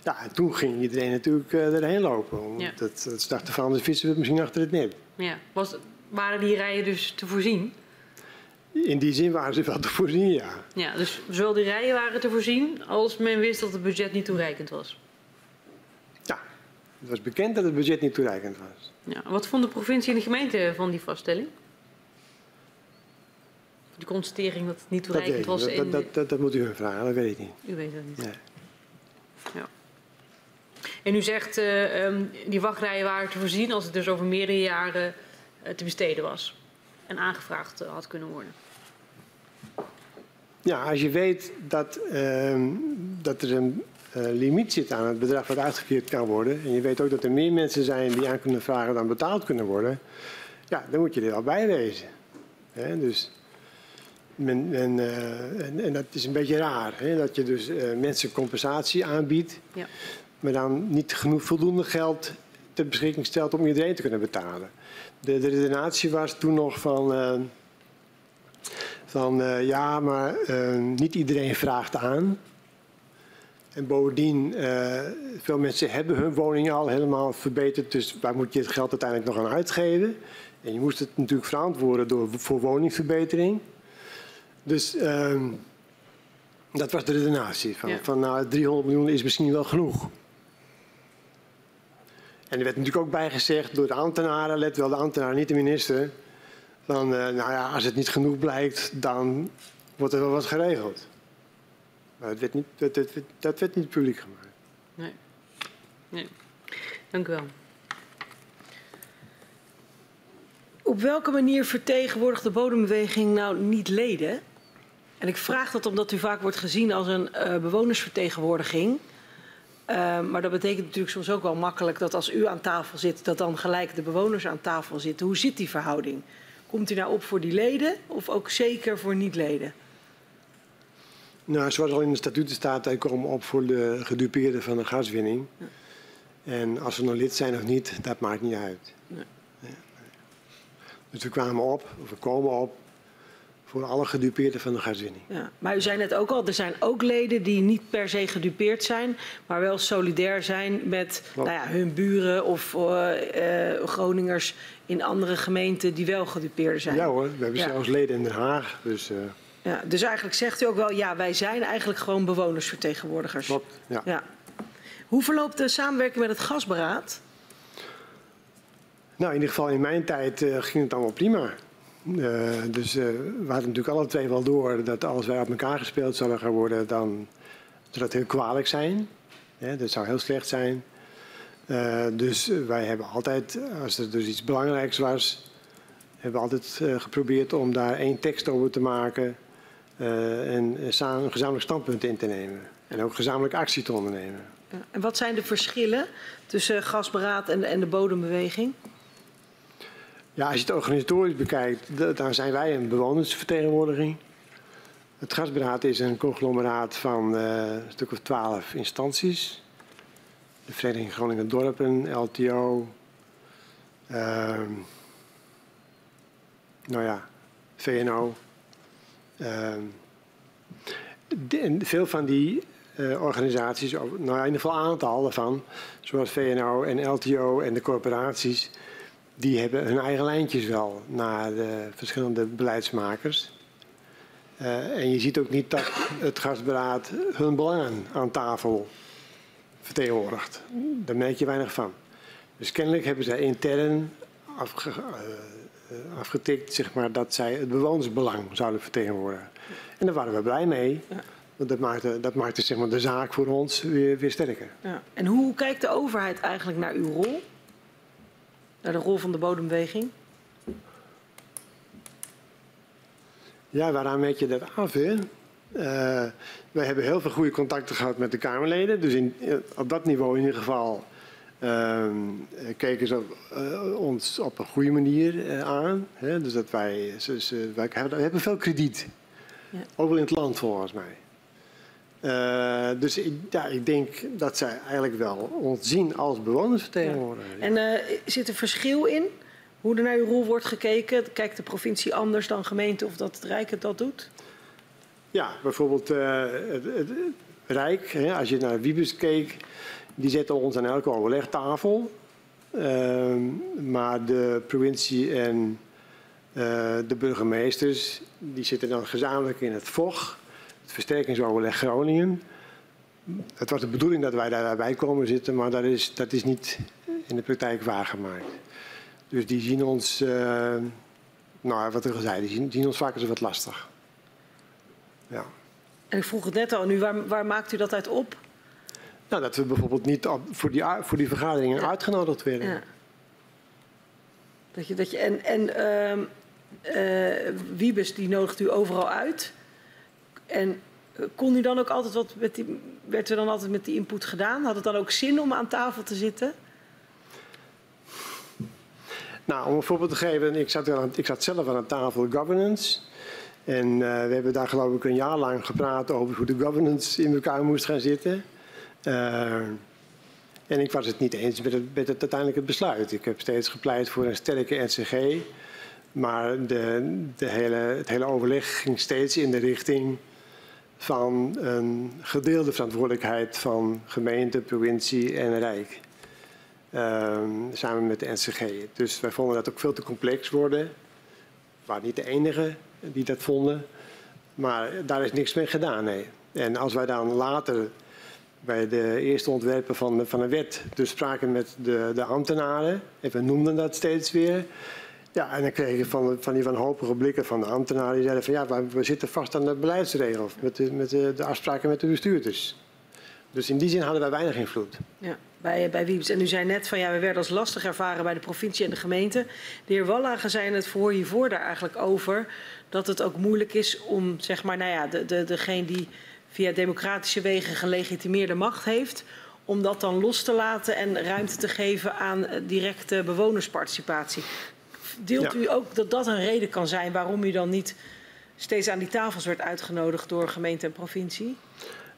Ja, en toen ging iedereen natuurlijk uh, erheen lopen. Ja. Dat, dat ze dachten van, de vissen we misschien achter het net. Ja, Was, waren die rijen dus te voorzien? In die zin waren ze wel te voorzien, ja. Ja, dus zowel die rijen waren te voorzien als men wist dat het budget niet toereikend was. Ja, het was bekend dat het budget niet toereikend was. Ja, wat vond de provincie en de gemeente van die vaststelling? Die constatering dat het niet toereikend was? Dat, dat, dat, dat, dat, moet u vragen, dat weet ik niet. U weet dat niet? Nee. Ja. En u zegt uh, um, die wachtrijen waren te voorzien als het dus over meerdere jaren uh, te besteden was en aangevraagd uh, had kunnen worden. Ja, als je weet dat, uh, dat er een limiet zit aan het bedrag wat uitgekeerd kan worden. En je weet ook dat er meer mensen zijn die aan kunnen vragen dan betaald kunnen worden. Ja, dan moet je er al bij wezen. He, dus men, men, uh, en, en, dat is een beetje raar. He, dat je dus uh, mensen compensatie aanbiedt. Ja. Maar dan niet genoeg voldoende geld ter beschikking stelt om iedereen te kunnen betalen. De, de redenatie was toen nog van... Uh, van ja, maar niet iedereen vraagt aan. En bovendien, veel mensen hebben hun woning al helemaal verbeterd, dus waar moet je het geld uiteindelijk nog aan uitgeven? En je moest het natuurlijk verantwoorden door, voor woningverbetering. Dus ehm, Dat was de redenatie. Van, Ja. van nou, 300 miljoen is misschien wel genoeg. En er werd natuurlijk ook bijgezegd door de ambtenaren, let wel de ambtenaren, niet de minister. Dan, eh, nou ja, als het niet genoeg blijkt, dan wordt er wel wat geregeld. Maar dat werd niet, dat, dat, dat werd niet publiek gemaakt. Nee. nee. Dank u wel. Op welke manier vertegenwoordigt de bodembeweging nou niet leden? En ik vraag dat omdat u vaak wordt gezien als een eh, bewonersvertegenwoordiging. Eh, maar dat betekent natuurlijk soms ook wel makkelijk dat als u aan tafel zit, dat dan gelijk de bewoners aan tafel zitten. Hoe zit die verhouding? Komt u nou op voor die leden of ook zeker voor niet-leden? Nou, zoals al in de statuten staat, wij komen op voor de gedupeerden van de gaswinning. En als we nou lid zijn of niet, dat maakt niet uit. Nee. Ja. Dus we kwamen op, of we komen op, voor alle gedupeerden van de gaswinning. Ja, maar u zei net ook al, er zijn ook leden die niet per se gedupeerd zijn, maar wel solidair zijn met nou ja, hun buren of eh, eh, Groningers in andere gemeenten die wel gedupeerden zijn. Ja hoor, we hebben Ja. zelfs leden in Den Haag. Dus eh Ja, dus eigenlijk zegt u ook wel, ja, wij zijn eigenlijk gewoon bewonersvertegenwoordigers. klopt. Ja. Ja. Hoe verloopt de samenwerking met het gasberaad? Nou, in ieder geval in mijn tijd ging het allemaal prima. Eh, dus eh, we hadden natuurlijk alle twee wel door dat als wij op elkaar gespeeld zouden gaan worden, dan zou dat heel kwalijk zijn. Dat zou heel slecht zijn. Eh, dus wij hebben altijd, als er dus iets belangrijks was, hebben we altijd geprobeerd om daar één tekst over te maken eh, en een gezamenlijk standpunt in te nemen. En ook gezamenlijk actie te ondernemen. Ja. En wat zijn de verschillen tussen gasberaad en, en de bodembeweging? Ja, als je het organisatorisch bekijkt, dan zijn wij een bewonersvertegenwoordiging. Het gasberaad is een conglomeraat van eh, een stuk of twaalf instanties. De Vereniging Groningen Dorpen, LTO, ehm, nou ja, VNO. Ehm, veel van die eh, organisaties, nou ja, in ieder geval een aantal daarvan, zoals VNO en LTO en de corporaties, die hebben hun eigen lijntjes wel naar de verschillende beleidsmakers. Eh, en je ziet ook niet dat het gasberaad hun belangen aan tafel vertegenwoordigt. Daar merk je weinig van. Dus kennelijk hebben zij intern afge- eh, eh, afgetikt zeg maar, dat zij het bewonersbelang zouden vertegenwoordigen. En daar waren we blij mee. Want dat maakte, dat maakte zeg maar, de zaak voor ons weer, weer sterker. Ja. En hoe kijkt de overheid eigenlijk naar uw rol? Naar de rol van de bodembeweging? Ja, waaraan meet je dat af? Hè? Eh, wij hebben heel veel goede contacten gehad met de Kamerleden. Dus in, eh, op dat niveau in ieder geval ehm, eh, keken ze eh, ons op een goede manier aan. Hè? Dus dat wij, ze, ze- wij hebben, we hebben veel krediet. Ja. Overal in het land volgens mij. Eh, dus ik, ja, ik denk dat zij eigenlijk wel ons zien als bewonersvertegenwoordiger. En eh, zit er verschil in hoe er naar uw rol wordt gekeken? Kijkt de provincie anders dan gemeente of dat het Rijk het dat doet? Ja, bijvoorbeeld eh, het, het Rijk, hè, als je naar Wiebes keek, die zetten ons aan elke overlegtafel. Ehm, maar de provincie en de burgemeesters, die zitten dan gezamenlijk in het VOG, het versterkingsoverleg Groningen. Het was de bedoeling dat wij daarbij komen zitten, maar dat is, dat is niet in de praktijk waargemaakt. Dus die zien ons, eh, nou wat ik al zei, die zien, ons vaak eens wat lastig. Ja. En ik vroeg het net al aan u, waar, waar maakt u dat uit op? Nou, dat we bijvoorbeeld niet voor, die, voor die vergaderingen Ja. uitgenodigd werden. Ja. Dat je, dat je, en en eh, Wiebes die nodigt u overal uit. En eh, kon u dan ook altijd wat met die, werd er dan altijd met die input gedaan? Had het dan ook zin om aan tafel te zitten? Nou, om een voorbeeld te geven, ik zat, aan- ik zat zelf aan tafel governance. En eh, we hebben daar geloof ik een jaar lang gepraat over hoe de governance in elkaar moest gaan zitten. Eh, en ik was het niet eens met het, met het uiteindelijk het besluit. Ik heb steeds gepleit voor een sterke NCG. Maar de, de hele, het hele overleg ging steeds in de richting van een gedeelde verantwoordelijkheid van gemeente, provincie en Rijk. Ehm, samen met de NCG. Dus wij vonden dat ook veel te complex worden. We waren niet de enige die dat vonden. Maar daar is niks mee gedaan, nee. En als wij dan later bij de eerste ontwerpen van, van een wet dus spraken met de, de ambtenaren, en we noemden dat steeds weer, ja, en dan kreeg je van, van die wanhopige blikken van de ambtenaren. Die zeiden van ja, we zitten vast aan de beleidsregels. Met de, met de, de afspraken met de bestuurders. Dus in die zin hadden wij weinig invloed. Ja, bij, bij Wiebes. En u zei net van ja, we werden als lastig ervaren bij de provincie en de gemeente. De heer Wallagen zei in het voor hiervoor daar eigenlijk over. Dat het ook moeilijk is om, zeg maar, nou ja, de, de, degene die via democratische wegen gelegitimeerde macht heeft. Om dat dan los te laten en ruimte te geven aan directe bewonersparticipatie. Deelt ja. u ook dat dat een reden kan zijn waarom u dan niet steeds aan die tafels werd uitgenodigd door gemeente en provincie?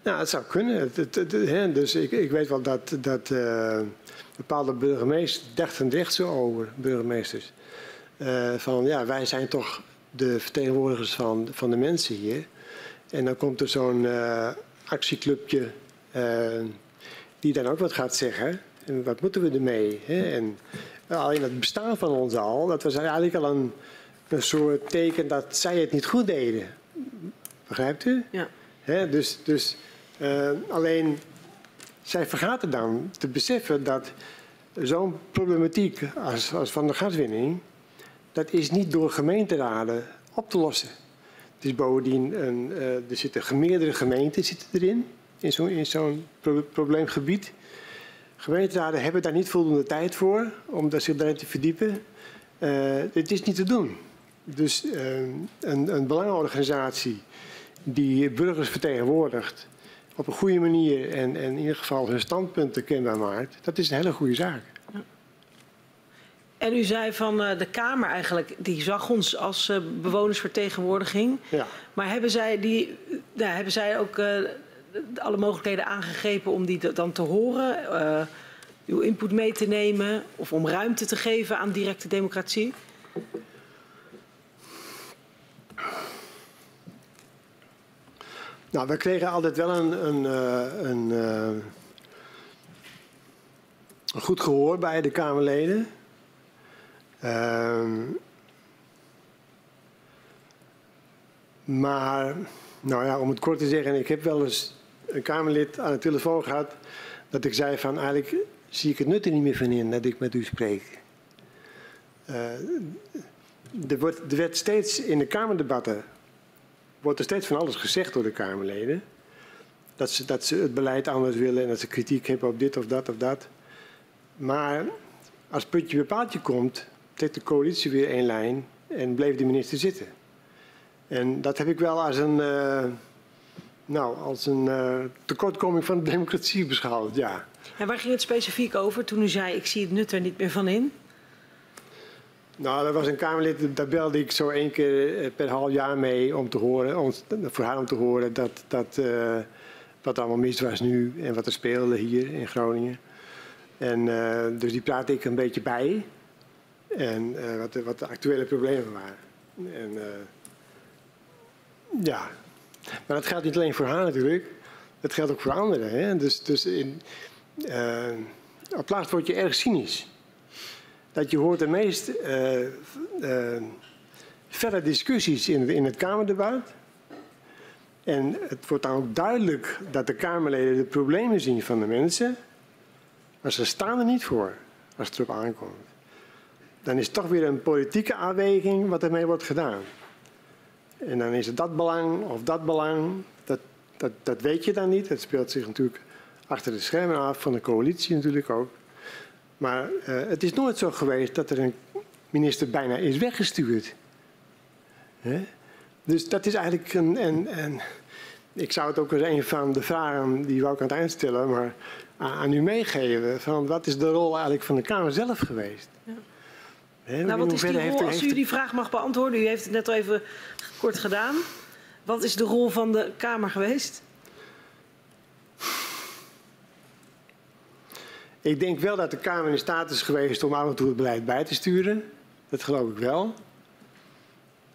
Nou, het zou kunnen. Het, het, hè, dus ik, ik, weet wel dat, dat uh, bepaalde burgemeesters dachten echt zo over, burgemeesters. Uh, van ja, wij zijn toch de vertegenwoordigers van, van de mensen hier. En dan komt er zo'n uh, actieclubje die dan ook wat gaat zeggen. En wat moeten we ermee? Hè? En alleen het bestaan van ons al, dat was eigenlijk al een, een soort teken dat zij het niet goed deden. Begrijpt u? Ja. He, dus dus uh, alleen, zij vergaten dan te beseffen dat zo'n problematiek als, als van de gaswinning, dat is niet door gemeenteraden op te lossen. Het is bovendien, een, uh, er zitten meerdere gemeenten zitten erin, in zo'n zo pro probleemgebied. Gemeenteraden hebben daar niet voldoende tijd voor om zich daarin te verdiepen. Het is niet te doen. Dus uh, een, een belangenorganisatie die burgers vertegenwoordigt op een goede manier en, en in ieder geval hun standpunten kenbaar maakt, dat is een hele goede zaak. En u zei van uh, de Kamer eigenlijk, die zag ons als bewonersvertegenwoordiging. Ja. Maar hebben zij, die, nou, hebben zij ook alle mogelijkheden aangegrepen om die dan te horen? uw input mee te nemen of om ruimte te geven aan directe democratie? Nou, we kregen altijd wel een, een, een, een, goed gehoor bij de Kamerleden. Uh, maar, nou ja, om het kort te zeggen, ik heb wel eens een Kamerlid aan de telefoon gehad dat ik zei van eigenlijk zie ik het nut er niet meer van in dat ik met u spreek. Uh, er, wordt, er werd steeds in de Kamerdebatten wordt er steeds van alles gezegd door de Kamerleden. Dat ze, dat ze het beleid anders willen en dat ze kritiek hebben op dit of dat of dat. Maar als puntje bij paaltje komt, trekt de coalitie weer één lijn en bleef de minister zitten. En dat heb ik wel als een, uh, nou, als een uh, tekortkoming van de democratie beschouwd, ja. En waar ging het specifiek over toen u zei, ik zie het nut er niet meer van in? Nou, er was een Kamerlid, daar belde ik zo één keer eh, per half jaar mee om te horen, om, voor haar om te horen dat, dat, uh, wat allemaal mis was nu en wat er speelde hier in Groningen. En uh, dus die praatte ik een beetje bij. En wat, de, wat, de, actuele problemen waren. En ja, maar dat geldt niet alleen voor haar natuurlijk. Dat geldt ook voor anderen. Hè? Dus, dus in, op plaats word je erg cynisch dat je hoort de meest uh, uh, verre discussies in, in het Kamerdebat. En het wordt dan ook duidelijk dat de Kamerleden de problemen zien van de mensen. Maar ze staan er niet voor als het erop aankomt. Dan is toch weer een politieke afweging wat ermee wordt gedaan. En dan is het dat belang of dat belang. Dat, dat, dat weet je dan niet. Het speelt zich natuurlijk achter de schermen af van de coalitie natuurlijk ook. Maar uh, het is nooit zo geweest dat er een minister bijna is weggestuurd. Dus dat is eigenlijk een, een, Ik zou het ook als een van de vragen die wou ik aan het eind stellen, maar aan, aan u meegeven. Van wat is de rol eigenlijk van de Kamer zelf geweest? Ja. He, nou, wat is die rol, heeft, als u die vraag mag beantwoorden, u heeft het net al even kort gedaan. Wat is de rol van de Kamer geweest? Ik denk wel dat de Kamer in staat is geweest om af en toe het beleid bij te sturen. Dat geloof ik wel.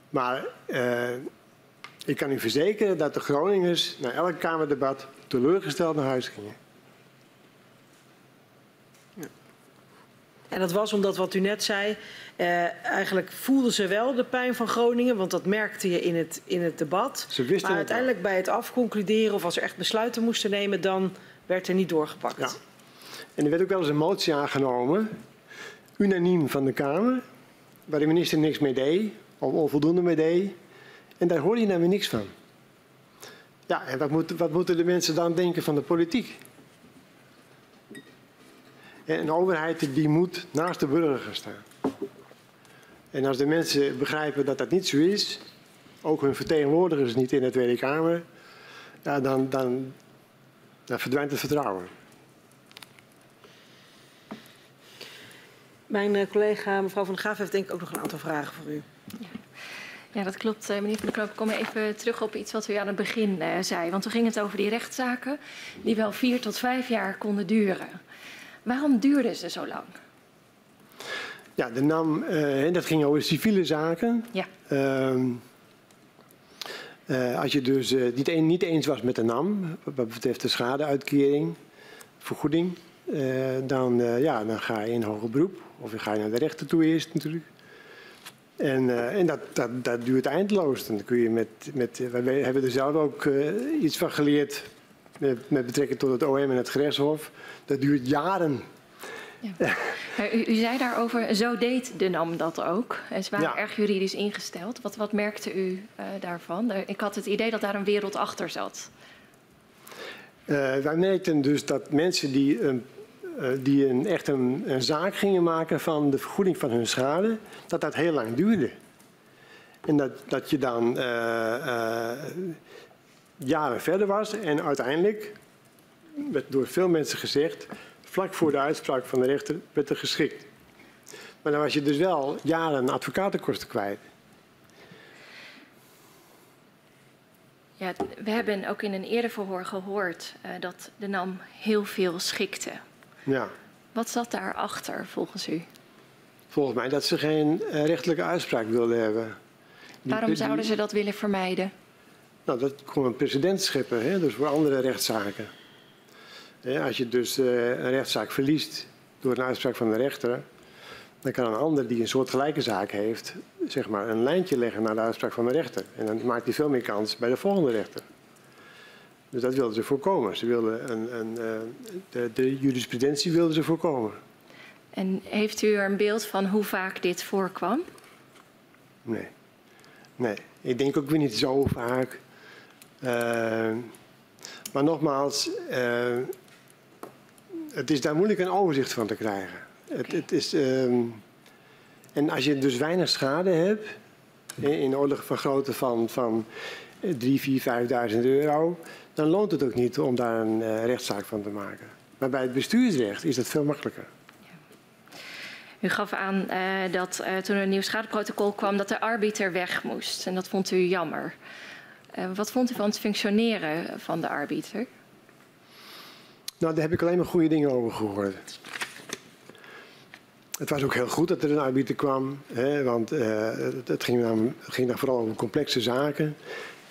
Maar uh, ik kan u verzekeren dat de Groningers na elk Kamerdebat teleurgesteld naar huis gingen. En dat was omdat wat u net zei, eh, eigenlijk voelden ze wel de pijn van Groningen, want dat merkte je in het, in het debat. Ze wisten maar uiteindelijk bij het afconcluderen of als er echt besluiten moesten nemen, dan werd er niet doorgepakt. Ja. En er werd ook wel eens een motie aangenomen, unaniem van de Kamer, waar de minister niks mee deed, of onvoldoende mee deed. En daar hoor je nou weer niks van. Ja, en wat, moet, wat moeten de mensen dan denken van de politiek? En Een overheid die moet naast de burger gaan staan. En als de mensen begrijpen dat dat niet zo is, ook hun vertegenwoordigers niet in de Tweede Kamer, ja, dan, dan, dan verdwijnt het vertrouwen. Mijn eh, collega mevrouw van der Graaf heeft denk ik ook nog een aantal vragen voor u. Ja, dat klopt. Eh, Meneer Van der Knoop, ik kom even terug op iets wat u aan het begin eh, zei. Want toen ging het over die rechtszaken die wel vier tot vijf jaar konden duren. Waarom duurden ze zo lang? Ja, de NAM, eh, dat ging over civiele zaken. Ja. Ehm, eh, als je dus eh, niet, een- niet eens was met de NAM, wat betreft de schadeuitkering, vergoeding, dan, ja, dan ga je in hoger beroep. Of je ga je naar de rechter toe eerst natuurlijk. En, en dat, dat, dat duurt eindeloos. Dan kun je met, met, wij hebben er zelf ook iets van geleerd met, met betrekking tot het OM en het gerechtshof. Dat duurt jaren. Eh, U, u zei daarover, zo deed de NAM dat ook. Ze waren Ja. erg juridisch ingesteld. Wat, wat merkte u eh, daarvan? Er- Ik had het idee dat daar een wereld achter zat. Eh, wij merkten dus dat mensen die, een, eh, die een, echt een, een zaak gingen maken van de vergoeding van hun schade, dat dat heel lang duurde. En dat, dat je dan jaren verder was en uiteindelijk, werd door veel mensen gezegd, vlak voor de uitspraak van de rechter werd er geschikt. Maar dan was je dus wel jaren advocatenkosten kwijt. Ja, we hebben ook in een eerder verhoor gehoord eh, dat de NAM heel veel schikte. Ja. Wat zat daarachter volgens u? Volgens mij dat ze geen eh, rechtelijke uitspraak wilden hebben. Waarom zouden ze dat willen vermijden? Nou, dat kon een precedent scheppen, hè? dus voor andere rechtszaken. Als je dus eh, een rechtszaak verliest door een uitspraak van de rechter, dan kan een ander die een soortgelijke zaak heeft, zeg maar, een lijntje leggen naar de uitspraak van de rechter. En dan maakt hij veel meer kans bij de volgende rechter. Dus dat wilden ze voorkomen. Ze wilden een, een, eh, de, de jurisprudentie wilden ze voorkomen. En heeft u er een beeld van hoe vaak dit voorkwam? Nee. Nee, ik denk ook weer niet zo vaak. Eh, maar nogmaals, eh, het is daar moeilijk een overzicht van te krijgen. Het, het is, ehm, en als je dus weinig schade hebt, in in orde van grootte van, van 3, 4, 5.000 euro, dan loont het ook niet om daar een eh, rechtszaak van te maken. Maar bij het bestuursrecht is dat veel makkelijker. U gaf aan dat toen er een nieuw schadeprotocol kwam, dat de arbiter weg moest. En dat vond u jammer. Eh, wat vond u van het functioneren van de arbiter? Nou, daar heb ik alleen maar goede dingen over gehoord. Het was ook heel goed dat er een arbiter kwam, hè, want eh, het, ging dan, ging vooral over complexe zaken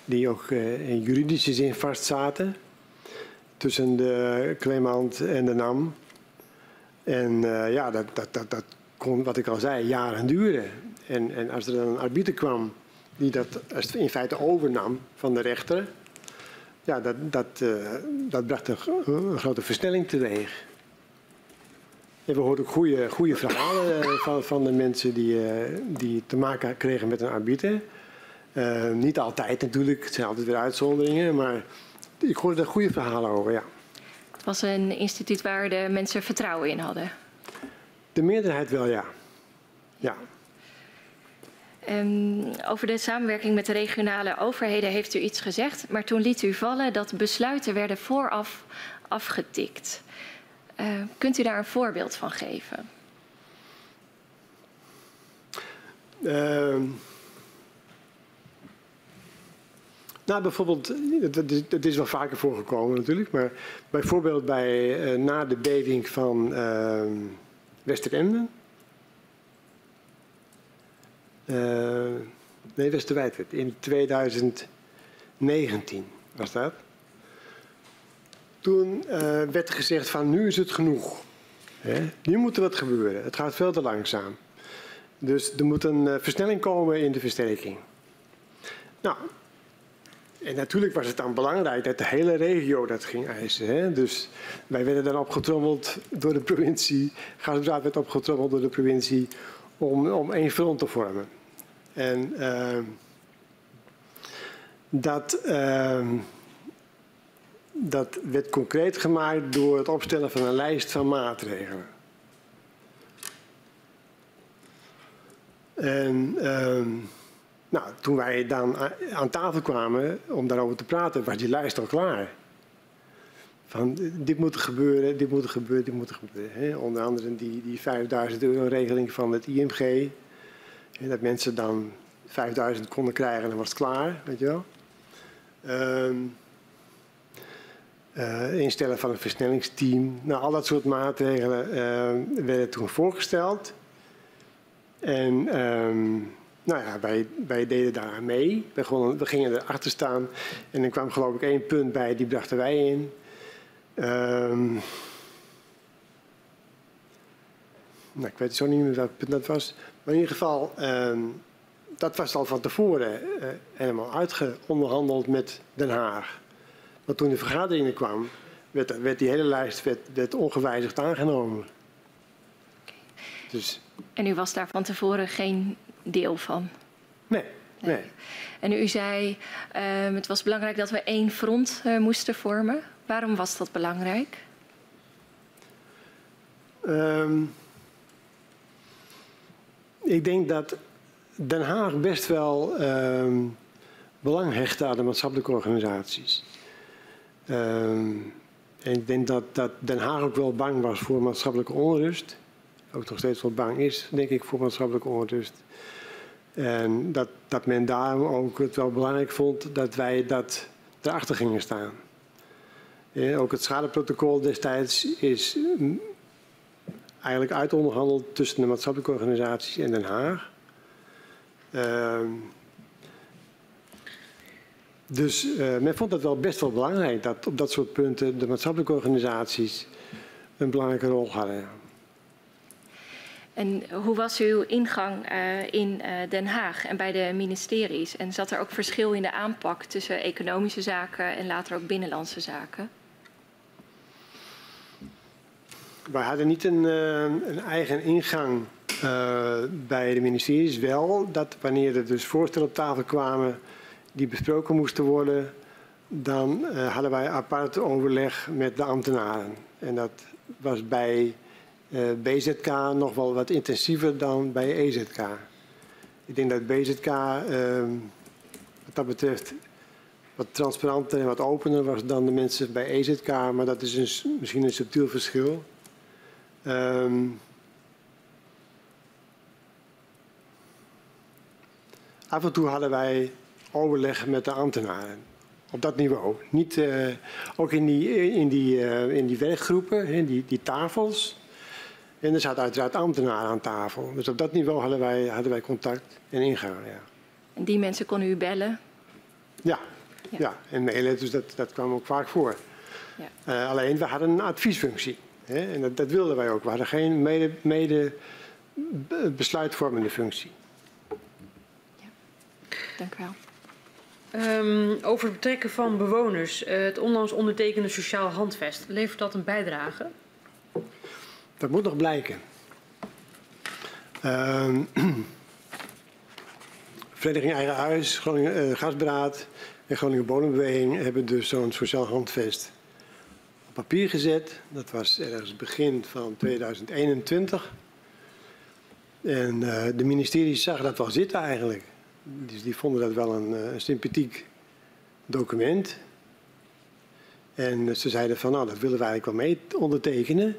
die ook eh, in juridische zin vastzaten tussen de claimant en de NAM. En ja, dat, dat, dat, dat kon, wat ik al zei, jaren duren. En, en als er dan een arbiter kwam die dat in feite overnam van de rechter, ja, dat, dat, eh, dat bracht een, gro- een grote versnelling teweeg. En we hoorden ook goede, goede verhalen eh, van, van de mensen die, eh, die te maken kregen met een arbiter. Niet altijd natuurlijk, het zijn altijd weer uitzonderingen, maar ik hoorde er goede verhalen over, ja. Het was een instituut waar de mensen vertrouwen in hadden. De meerderheid wel, ja. Ja, Ehm, over de samenwerking met de regionale overheden heeft u iets gezegd, maar toen liet u vallen dat besluiten werden vooraf afgetikt. Eh, kunt u daar een voorbeeld van geven? Ehm, nou, bijvoorbeeld, dat is, wel vaker voorgekomen natuurlijk, maar bijvoorbeeld bij, eh, na de beving van Eh, nee, Westerwijdwerd, in 2019 was dat. Toen eh, werd gezegd van nu is het genoeg. Nu moet er wat gebeuren. Het gaat veel te langzaam. Dus er moet een uh, versnelling komen in de versterking. Nou, en natuurlijk was het dan belangrijk dat de hele regio dat ging eisen. Hè? Dus wij werden dan opgetrommeld door de provincie. Gasbraad werd opgetrommeld door de provincie om, om één front te vormen. En uh, dat, uh, dat werd concreet gemaakt door het opstellen van een lijst van maatregelen. En uh, nou, toen wij dan aan tafel kwamen om daarover te praten, was die lijst al klaar. Van dit moet er gebeuren, dit moet er gebeuren, dit moet er gebeuren. Hè? Onder andere die, die 5000 euro regeling van het IMG. Hè, dat mensen dan 5000 konden krijgen en dan was het klaar, weet je wel. Um, uh, instellen van een versnellingsteam. Nou, al dat soort maatregelen uh, werden toen voorgesteld. En um, nou ja, wij, wij deden daar mee. We gingen erachter staan. En er kwam geloof ik één punt bij, die brachten wij in. Um, nou, ik weet zo niet meer welk punt dat was. Maar in ieder geval, um, dat was al van tevoren uh, helemaal uitgeonderhandeld met Den Haag. Maar toen de vergadering kwam, werd, werd die hele lijst werd, werd ongewijzigd aangenomen. Dus. En u was daar van tevoren geen deel van? Nee, nee. En u zei, uh, het was belangrijk dat we één front uh, moesten vormen. Waarom was dat belangrijk? Um, ik denk dat Den Haag best wel um, belang hecht aan de maatschappelijke organisaties. Um, en ik denk dat, dat Den Haag ook wel bang was voor maatschappelijke onrust. Ook nog steeds wel bang is, denk ik, voor maatschappelijke onrust. En dat, dat men daarom ook het wel belangrijk vond dat wij dat erachter gingen staan. Ook het schadeprotocol destijds is eigenlijk uitonderhandeld tussen de maatschappelijke organisaties en Den Haag. Uh, dus uh, men vond het wel best wel belangrijk dat op dat soort punten de maatschappelijke organisaties een belangrijke rol hadden. En hoe was uw ingang uh, in uh, Den Haag en bij de ministeries? En zat er ook verschil in de aanpak tussen economische zaken en later ook binnenlandse zaken? Wij hadden niet een, uh, een eigen ingang bij de ministeries. Wel dat wanneer er dus voorstellen op tafel kwamen die besproken moesten worden, dan hadden wij apart overleg met de ambtenaren. En dat was bij eh, BZK nog wel wat intensiever dan bij EZK. Ik denk dat BZK uh, wat dat betreft wat transparanter en wat opener was dan de mensen bij EZK, maar dat is een, misschien een subtiel verschil. Um, af en toe hadden wij overleg met de ambtenaren. Op dat niveau. Niet, uh, ook in die, in die, uh, in die werkgroepen, die, die tafels. En er zaten uiteraard ambtenaren aan tafel. Dus op dat niveau hadden wij, hadden wij contact en ingaan. Ja. En die mensen konden u bellen? Ja, ja. ja. en mailen, dus dat, dat kwam ook vaak voor. Ja. Uh, alleen, we hadden een adviesfunctie. Hè? En dat, dat, wilden wij ook. We hadden geen mede, mede besluitvormende functie. Ja. Dank u wel. Um, over het betrekken van bewoners. Uh, het onlangs ondertekende sociaal handvest. Levert dat een bijdrage? Dat moet nog blijken. Uh, [clears throat] Vereniging Eigen Huis, Groningen uh, Gasberaad en Groningen Bodembeweging hebben dus zo'n sociaal handvest op papier gezet. Dat was ergens begin van 2021. En uh, de ministerie zag dat wel zitten eigenlijk. Dus die vonden dat wel een, uh, een sympathiek document. En ze zeiden van nou, dat willen we eigenlijk wel mee ondertekenen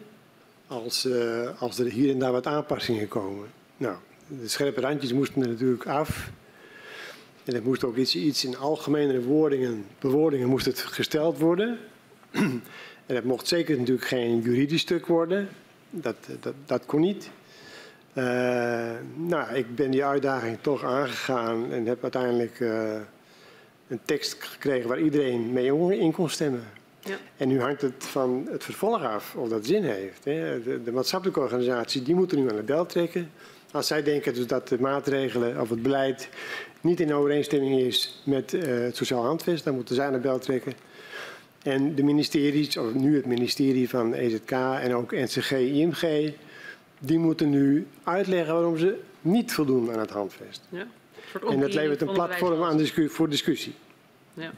als, uh, als er hier en daar wat aanpassingen komen. Nou, de scherpe randjes moesten er natuurlijk af. En er moest ook iets, iets in algemene woordingen, bewoordingen moest het gesteld worden. en het mocht zeker natuurlijk geen juridisch stuk worden. Dat, dat, dat kon niet. Uh, nou, ik ben die uitdaging toch aangegaan en heb uiteindelijk uh, een tekst gekregen waar iedereen mee in kon stemmen. Ja. En nu hangt het van het vervolg af of dat zin heeft. Hè. De, de maatschappelijke organisaties die moeten nu aan de bel trekken. Als zij denken dus dat de maatregelen of het beleid niet in overeenstemming is met uh, het sociaal handvest, dan moeten zij aan de bel trekken. En de ministeries, of nu het ministerie van EZK en ook NCG, IMG, die moeten nu uitleggen waarom ze niet voldoen aan het handvest. Ja. En dat levert een platform aan discu voor discussie. Ja.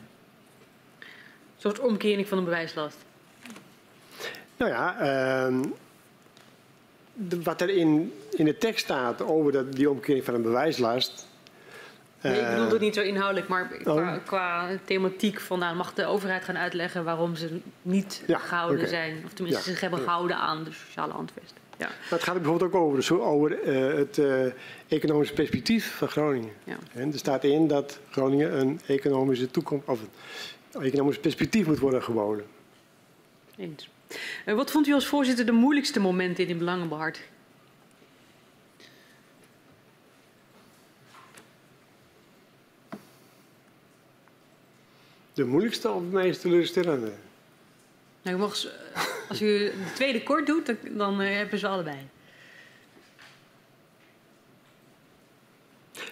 Een soort omkering van de bewijslast. Nou ja, uh, de, wat er in, in de tekst staat over dat, die omkering van een bewijslast. Nee, ik bedoel het niet zo inhoudelijk, maar qua, oh. qua thematiek van nou, mag de overheid gaan uitleggen waarom ze niet ja, gehouden okay. zijn, of tenminste ja, zich hebben gehouden aan de sociale handvest. Ja. Maar het gaat bijvoorbeeld ook over, over uh, het uh, economische perspectief van Groningen. Ja. En er staat in dat Groningen een economische toekomst, of een economisch perspectief moet worden geboden. Eens. Uh, wat vond u als voorzitter de moeilijkste momenten in die belangenbehartiging? De moeilijkste of de meest teleurstellende? Nou, u mag, als u de tweede kort doet, dan, dan uh, hebben ze allebei.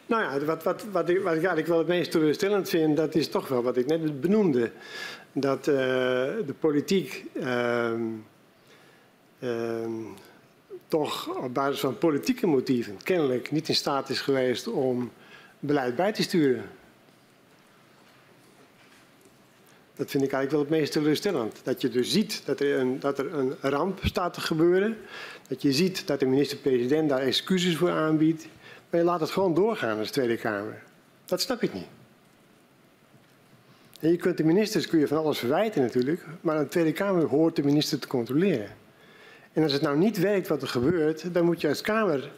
Nou ja, wat, wat, wat, ik, eigenlijk wel het meest teleurstellend vind, dat is toch wel wat ik net benoemde. Dat uh, de politiek uh, uh, toch op basis van politieke motieven kennelijk niet in staat is geweest om beleid bij te sturen. Dat vind ik eigenlijk wel het meest teleurstellend. Dat je dus ziet dat er een, dat er een ramp staat te gebeuren. Dat je ziet dat de minister-president daar excuses voor aanbiedt. Maar je laat het gewoon doorgaan als Tweede Kamer. Dat snap ik niet. En je kunt de ministers kun je van alles verwijten natuurlijk. Maar een Tweede Kamer hoort de minister te controleren. En als het nou niet werkt wat er gebeurt, dan moet je als Kamer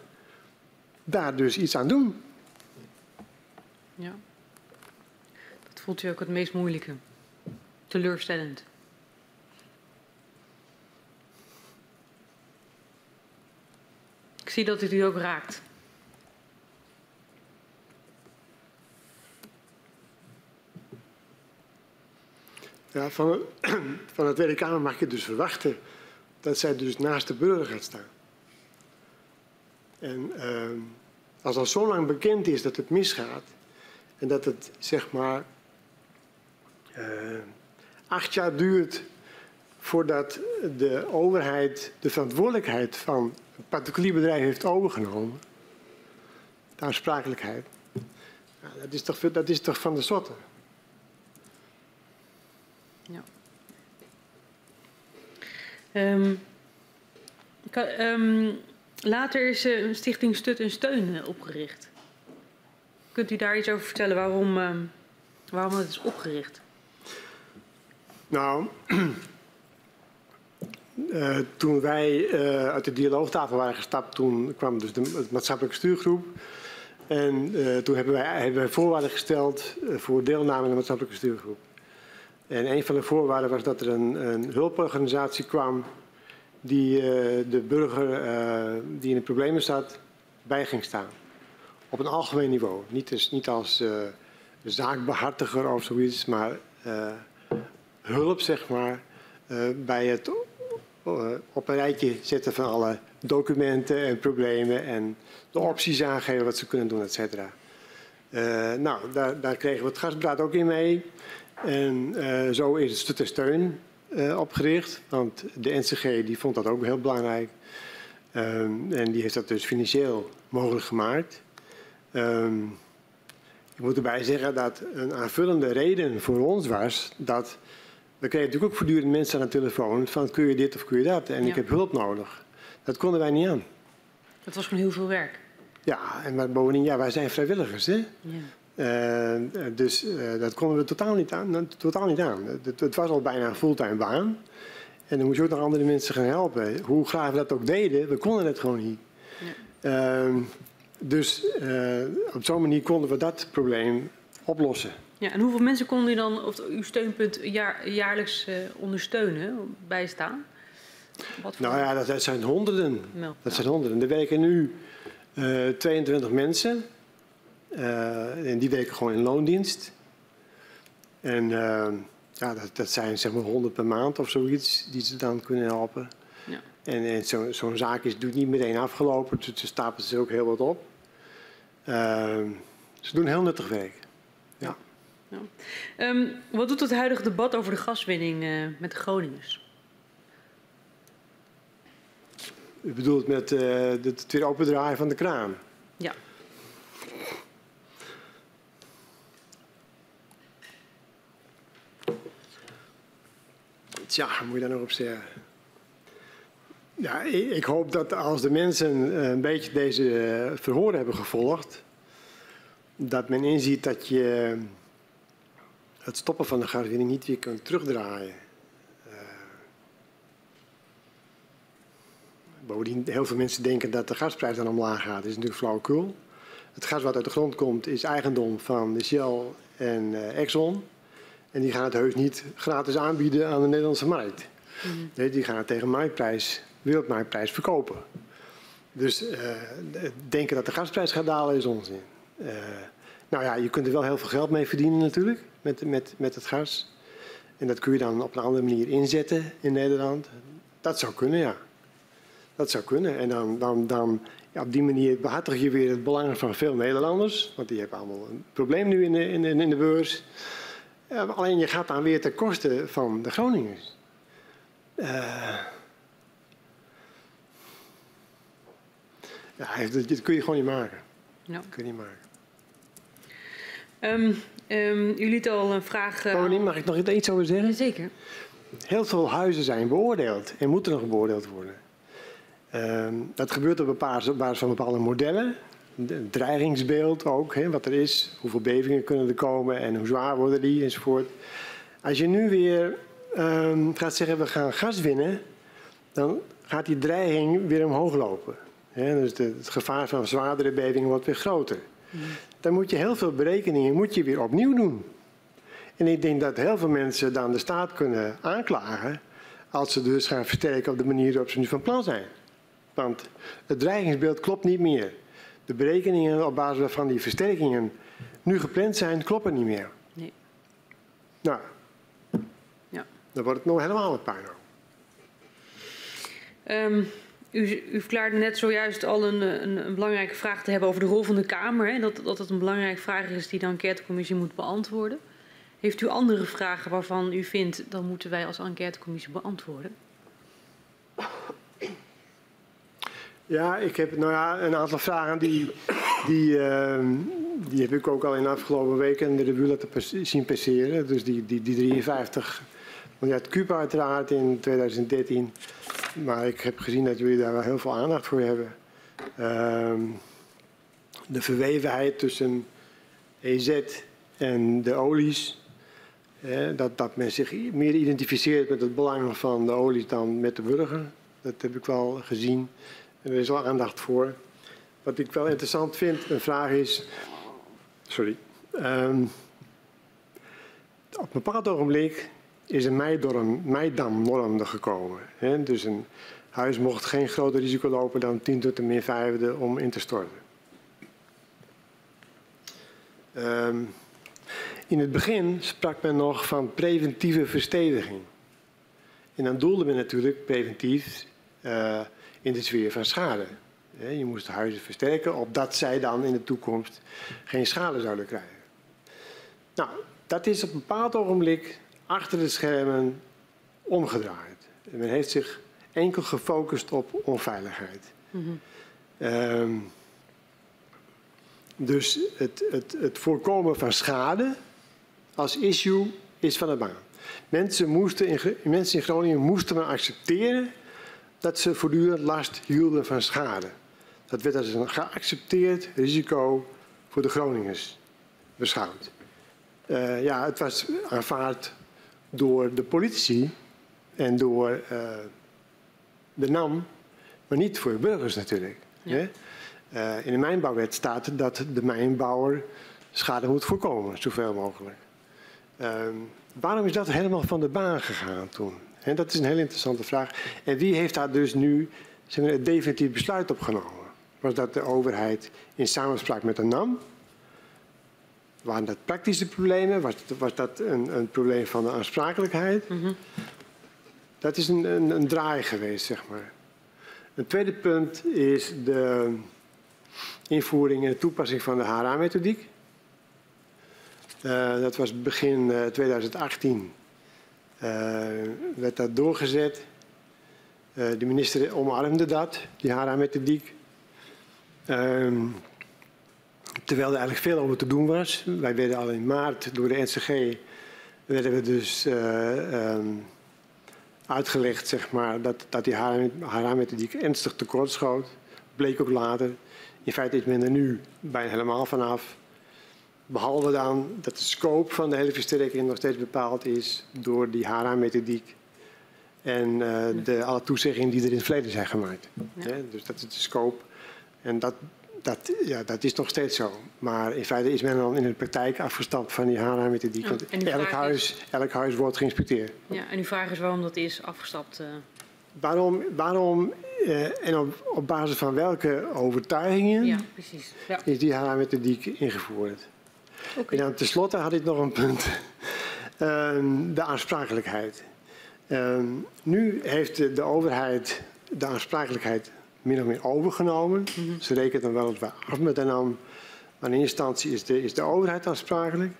daar dus iets aan doen. Ja. Dat voelt u ook het meest moeilijke teleurstellend. Ik zie dat dit u ook raakt. Ja, van, [clears throat] van de Tweede Kamer mag je dus verwachten dat zij dus naast de burger gaat staan. En uh, als al zo lang bekend is dat het misgaat en dat het zeg maar uh, acht jaar duurt voordat de overheid de verantwoordelijkheid van een particulier bedrijf heeft overgenomen, de aansprakelijkheid, dat, is toch, dat is toch van de zotte. Ja. Um, um, later is uh, Stichting Stut en Steun uh, opgericht. Kunt u daar iets over vertellen waarom, um, waarom het is opgericht? Nou, uh, [clears throat] toen wij uit de dialoogtafel waren gestapt, toen kwam dus de, maatschappelijke stuurgroep. En toen hebben wij, hebben wij voorwaarden gesteld voor deelname in de maatschappelijke stuurgroep. En een van de voorwaarden was dat er een, een hulporganisatie kwam die de burger die in de problemen zat bij ging staan. Op een algemeen niveau. Niet, niet als zaakbehartiger of zoiets, maar hulp, zeg maar, bij het op een rijtje zetten van alle documenten en problemen en de opties aangeven wat ze kunnen doen, et cetera. Nou, daar, daar, kregen we het gaspraat ook in mee. En zo is het Steun opgericht, want de NCG die vond dat ook heel belangrijk. Um, en die heeft dat dus financieel mogelijk gemaakt. Um, ik moet erbij zeggen dat een aanvullende reden voor ons was dat we kregen natuurlijk ook voortdurend mensen aan de telefoon van kun je dit of kun je dat en ja. ik heb hulp nodig. Dat konden wij niet aan. Dat was gewoon heel veel werk. Ja, en maar bovendien, ja, wij zijn vrijwilligers. Hè? Ja. Uh, dus uh, dat konden we totaal niet aan. Totaal niet aan. Het, het, was al bijna een fulltime baan. En dan moest je ook nog andere mensen gaan helpen. Hoe graag we dat ook deden, we konden het gewoon niet. Ja. Uh, dus uh, op zo'n manier konden we dat probleem oplossen. Ja, en hoeveel mensen konden u dan of uw steunpunt jaar, jaarlijks uh, ondersteunen, bijstaan? Wat nou ja, dat, zijn honderden. Nou, dat zijn honderden. Er werken nu uh, 22 mensen. Uh, en die werken gewoon in loondienst. En uh, ja, dat, dat zijn zeg maar 100 per maand of zoiets die ze dan kunnen helpen. Ja. En, en zo- zo'n zaak is natuurlijk niet meteen afgelopen, dus ze stapelen ze ook heel wat op. Ehm, ze doen heel nuttig werk. Ehm, wat doet het huidige debat over de gaswinning eh, met de Groningers? U bedoelt met eh het weer opendraaien van de kraan. Ja. Tja, moet je daar nog op zeggen? Ja, ik, hoop dat als de mensen een beetje deze verhoren hebben gevolgd, dat men inziet dat je het stoppen van de gaswinning niet weer kunt terugdraaien. Eh, bovendien, heel veel mensen denken dat de gasprijs dan omlaag gaat. Dat is natuurlijk flauwekul. Het gas wat uit de grond komt is eigendom van de Shell en eh, Exxon. En die gaan het heus niet gratis aanbieden aan de Nederlandse markt. Nee, die gaan het tegen marktprijs, wereldmarktprijs verkopen. Dus eh, denken dat de gasprijs gaat dalen is onzin. Eh, nou ja, je kunt er wel heel veel geld mee verdienen natuurlijk, met, met, met het gas. En dat kun je dan op een andere manier inzetten in Nederland. Dat zou kunnen, ja. Dat zou kunnen. En dan, dan, dan ja, op die manier behartig je weer het belang van veel Nederlanders. Want die hebben allemaal een probleem nu in de, in in de beurs. Maar alleen je gaat dan weer ten koste van de Groningers. Eh, ja, dat, dat kun je gewoon niet maken. Dat kun je niet maken. Ehm, ehm, u liet al een vraag... eh, Paulien, mag ik nog iets over zeggen? Zeker. Heel veel huizen zijn beoordeeld en moeten nog beoordeeld worden. Ehm, dat gebeurt op basis, op basis van bepaalde modellen. Het dreigingsbeeld ook, hè, wat er is. Hoeveel bevingen kunnen er komen en hoe zwaar worden die enzovoort. Als je nu weer ehm, gaat zeggen we gaan gas winnen, dan gaat die dreiging weer omhoog lopen. Hè, dus de- het gevaar van zwaardere bevingen wordt weer groter. Dan moet je heel veel berekeningen moet je weer opnieuw doen. En ik denk dat heel veel mensen dan de staat kunnen aanklagen als ze dus gaan versterken op de manier waarop ze nu van plan zijn. Want het dreigingsbeeld klopt niet meer. De berekeningen op basis waarvan die versterkingen nu gepland zijn, kloppen niet meer. Nee. Nou, Ja. dan wordt het nog helemaal een puinhoop. Ehm, u, u verklaarde net zojuist al een, een, een belangrijke vraag te hebben over de rol van de Kamer. Hè? Dat, dat het een belangrijke vraag is die de enquêtecommissie moet beantwoorden. Heeft u andere vragen waarvan u vindt dat moeten wij als enquêtecommissie beantwoorden? Ja, ik heb nou ja, een aantal vragen die, die, ehm, die heb ik ook al in de afgelopen weken in de revue laten zien passeren. Dus die, die, die 53 miljard kuub uiteraard in 2013. Maar ik heb gezien dat jullie daar wel heel veel aandacht voor hebben. Ehm, de verwevenheid tussen EZ en de olies. Dat, dat men zich meer identificeert met het belang van de olies dan met de burger. Dat heb ik wel gezien. Er is wel aandacht voor. Wat ik wel interessant vind, een vraag is. Sorry. Ehm, op een bepaald ogenblik is een meidorm, meidamnorm er gekomen. Dus een huis mocht geen groter risico lopen dan 10 tot de min vijfde om in te storten. Ehm, in het begin sprak men nog van preventieve versteviging. En dan doelde men natuurlijk preventief eh, in de sfeer van schade. Je moest de huizen versterken, opdat zij dan in de toekomst geen schade zouden krijgen. Nou, dat is op een bepaald ogenblik achter de schermen omgedraaid. En men heeft zich enkel gefocust op onveiligheid. Ehm, dus het, het, het voorkomen van schade als issue is van de baan. Mensen, moesten in, mensen in Groningen moesten maar accepteren dat ze voortdurend last hielden van schade. Dat werd als een geaccepteerd risico voor de Groningers beschouwd. Eh, ja, het was aanvaard door de politici en door eh, de NAM, maar niet voor de burgers natuurlijk. hè. Eh, in de mijnbouwwet staat dat de mijnbouwer schade moet voorkomen, zoveel mogelijk. Ehm, waarom is dat helemaal van de baan gegaan toen? Dat is een heel interessante vraag. En wie heeft daar dus nu zeg maar, het definitief besluit op genomen? Was dat de overheid in samenspraak met de NAM? waren dat praktische problemen? Was, was dat een, een probleem van de aansprakelijkheid? Mhm. Dat is een, een, een draai geweest, zeg maar. Een tweede punt is de invoering en de toepassing van de HRA-methodiek. Uh, dat was begin uh, 2018. Uh, werd dat doorgezet. Uh, de minister omarmde dat, die HRA-methodiek. Ehm, terwijl er eigenlijk veel over te doen was. Wij werden al in maart door de NCG werden we dus um, uitgelegd zeg maar, dat, dat die HRA-methodiek ernstig tekort schoot. Bleek ook later. In feite is men er nu bijna helemaal vanaf. Behalve dan dat de scope van de hele versterking nog steeds bepaald is door die HRA-methodiek. En uh, de, alle toezeggingen die er in het verleden zijn gemaakt. Ja. dus dat is de scope. En dat, dat, ja, dat is nog steeds zo. Maar in feite is men dan in de praktijk afgestapt van die HRA-methodiek. Ja, want elk huis, is... elk huis wordt geïnspecteerd. Ja, en uw vraag is waarom dat is afgestapt? Uh... Waarom, waarom uh, en op, op, basis van welke overtuigingen ja, precies. Ja. is die HRA-methodiek ingevoerd? Okay. En dan tenslotte had ik nog een punt. um, [laughs] de aansprakelijkheid. Um, nu heeft de, de overheid de aansprakelijkheid min of meer overgenomen. Mm -hmm. Ze rekenen dan wel eens af met de naam. Maar in eerste instantie is de, is de overheid aansprakelijk.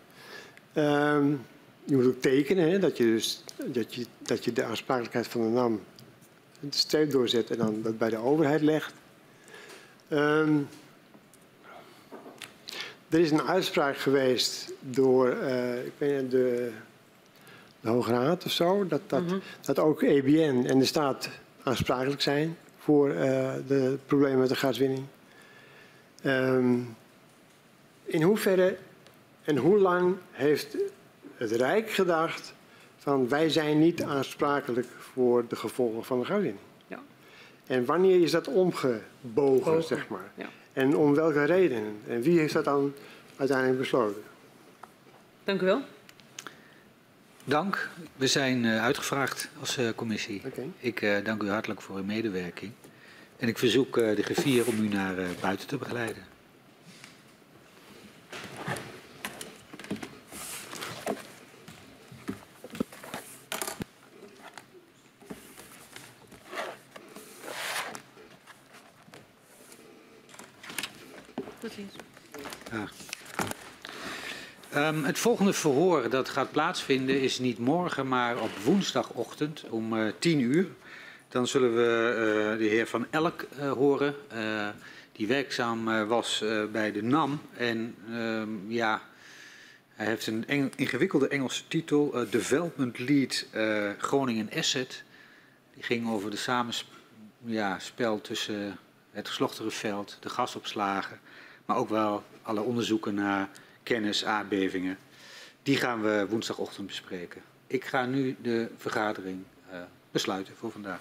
Um, je moet ook tekenen hè, dat, je dus, dat, je, dat je de aansprakelijkheid van de NAM de streep doorzet en dan dat bij de overheid legt. Um, er is een uitspraak geweest door uh, ik weet, de, de Hoge Raad of zo, dat, dat, mm -hmm. dat ook EBN en de staat aansprakelijk zijn voor uh, de problemen met de gaswinning. Um, in hoeverre en hoe lang heeft het Rijk gedacht van wij zijn niet aansprakelijk voor de gevolgen van de gaswinning? Ja. En wanneer is dat omgebogen, Bogen. zeg maar? Ja. En om welke redenen? En wie heeft dat dan uiteindelijk besloten? Dank u wel. Dank. We zijn uh, uitgevraagd als uh, commissie. Okay. Ik uh, dank u hartelijk voor uw medewerking. En ik verzoek de griffier om u naar buiten te begeleiden. Um, het volgende verhoor dat gaat plaatsvinden is niet morgen, maar op woensdagochtend om uh, 10 uur. Dan zullen we uh, de heer Van Elk uh, horen, die werkzaam was bij de NAM. En um, ja, hij heeft een ingewikkelde Engelse titel, Development Lead Groningen Asset. Die ging over de samenspel ja, tussen het veld, de gasopslagen, maar ook wel alle onderzoeken naar kennis, aardbevingen. Die gaan we woensdagochtend bespreken. Ik ga nu de vergadering uh, besluiten voor vandaag.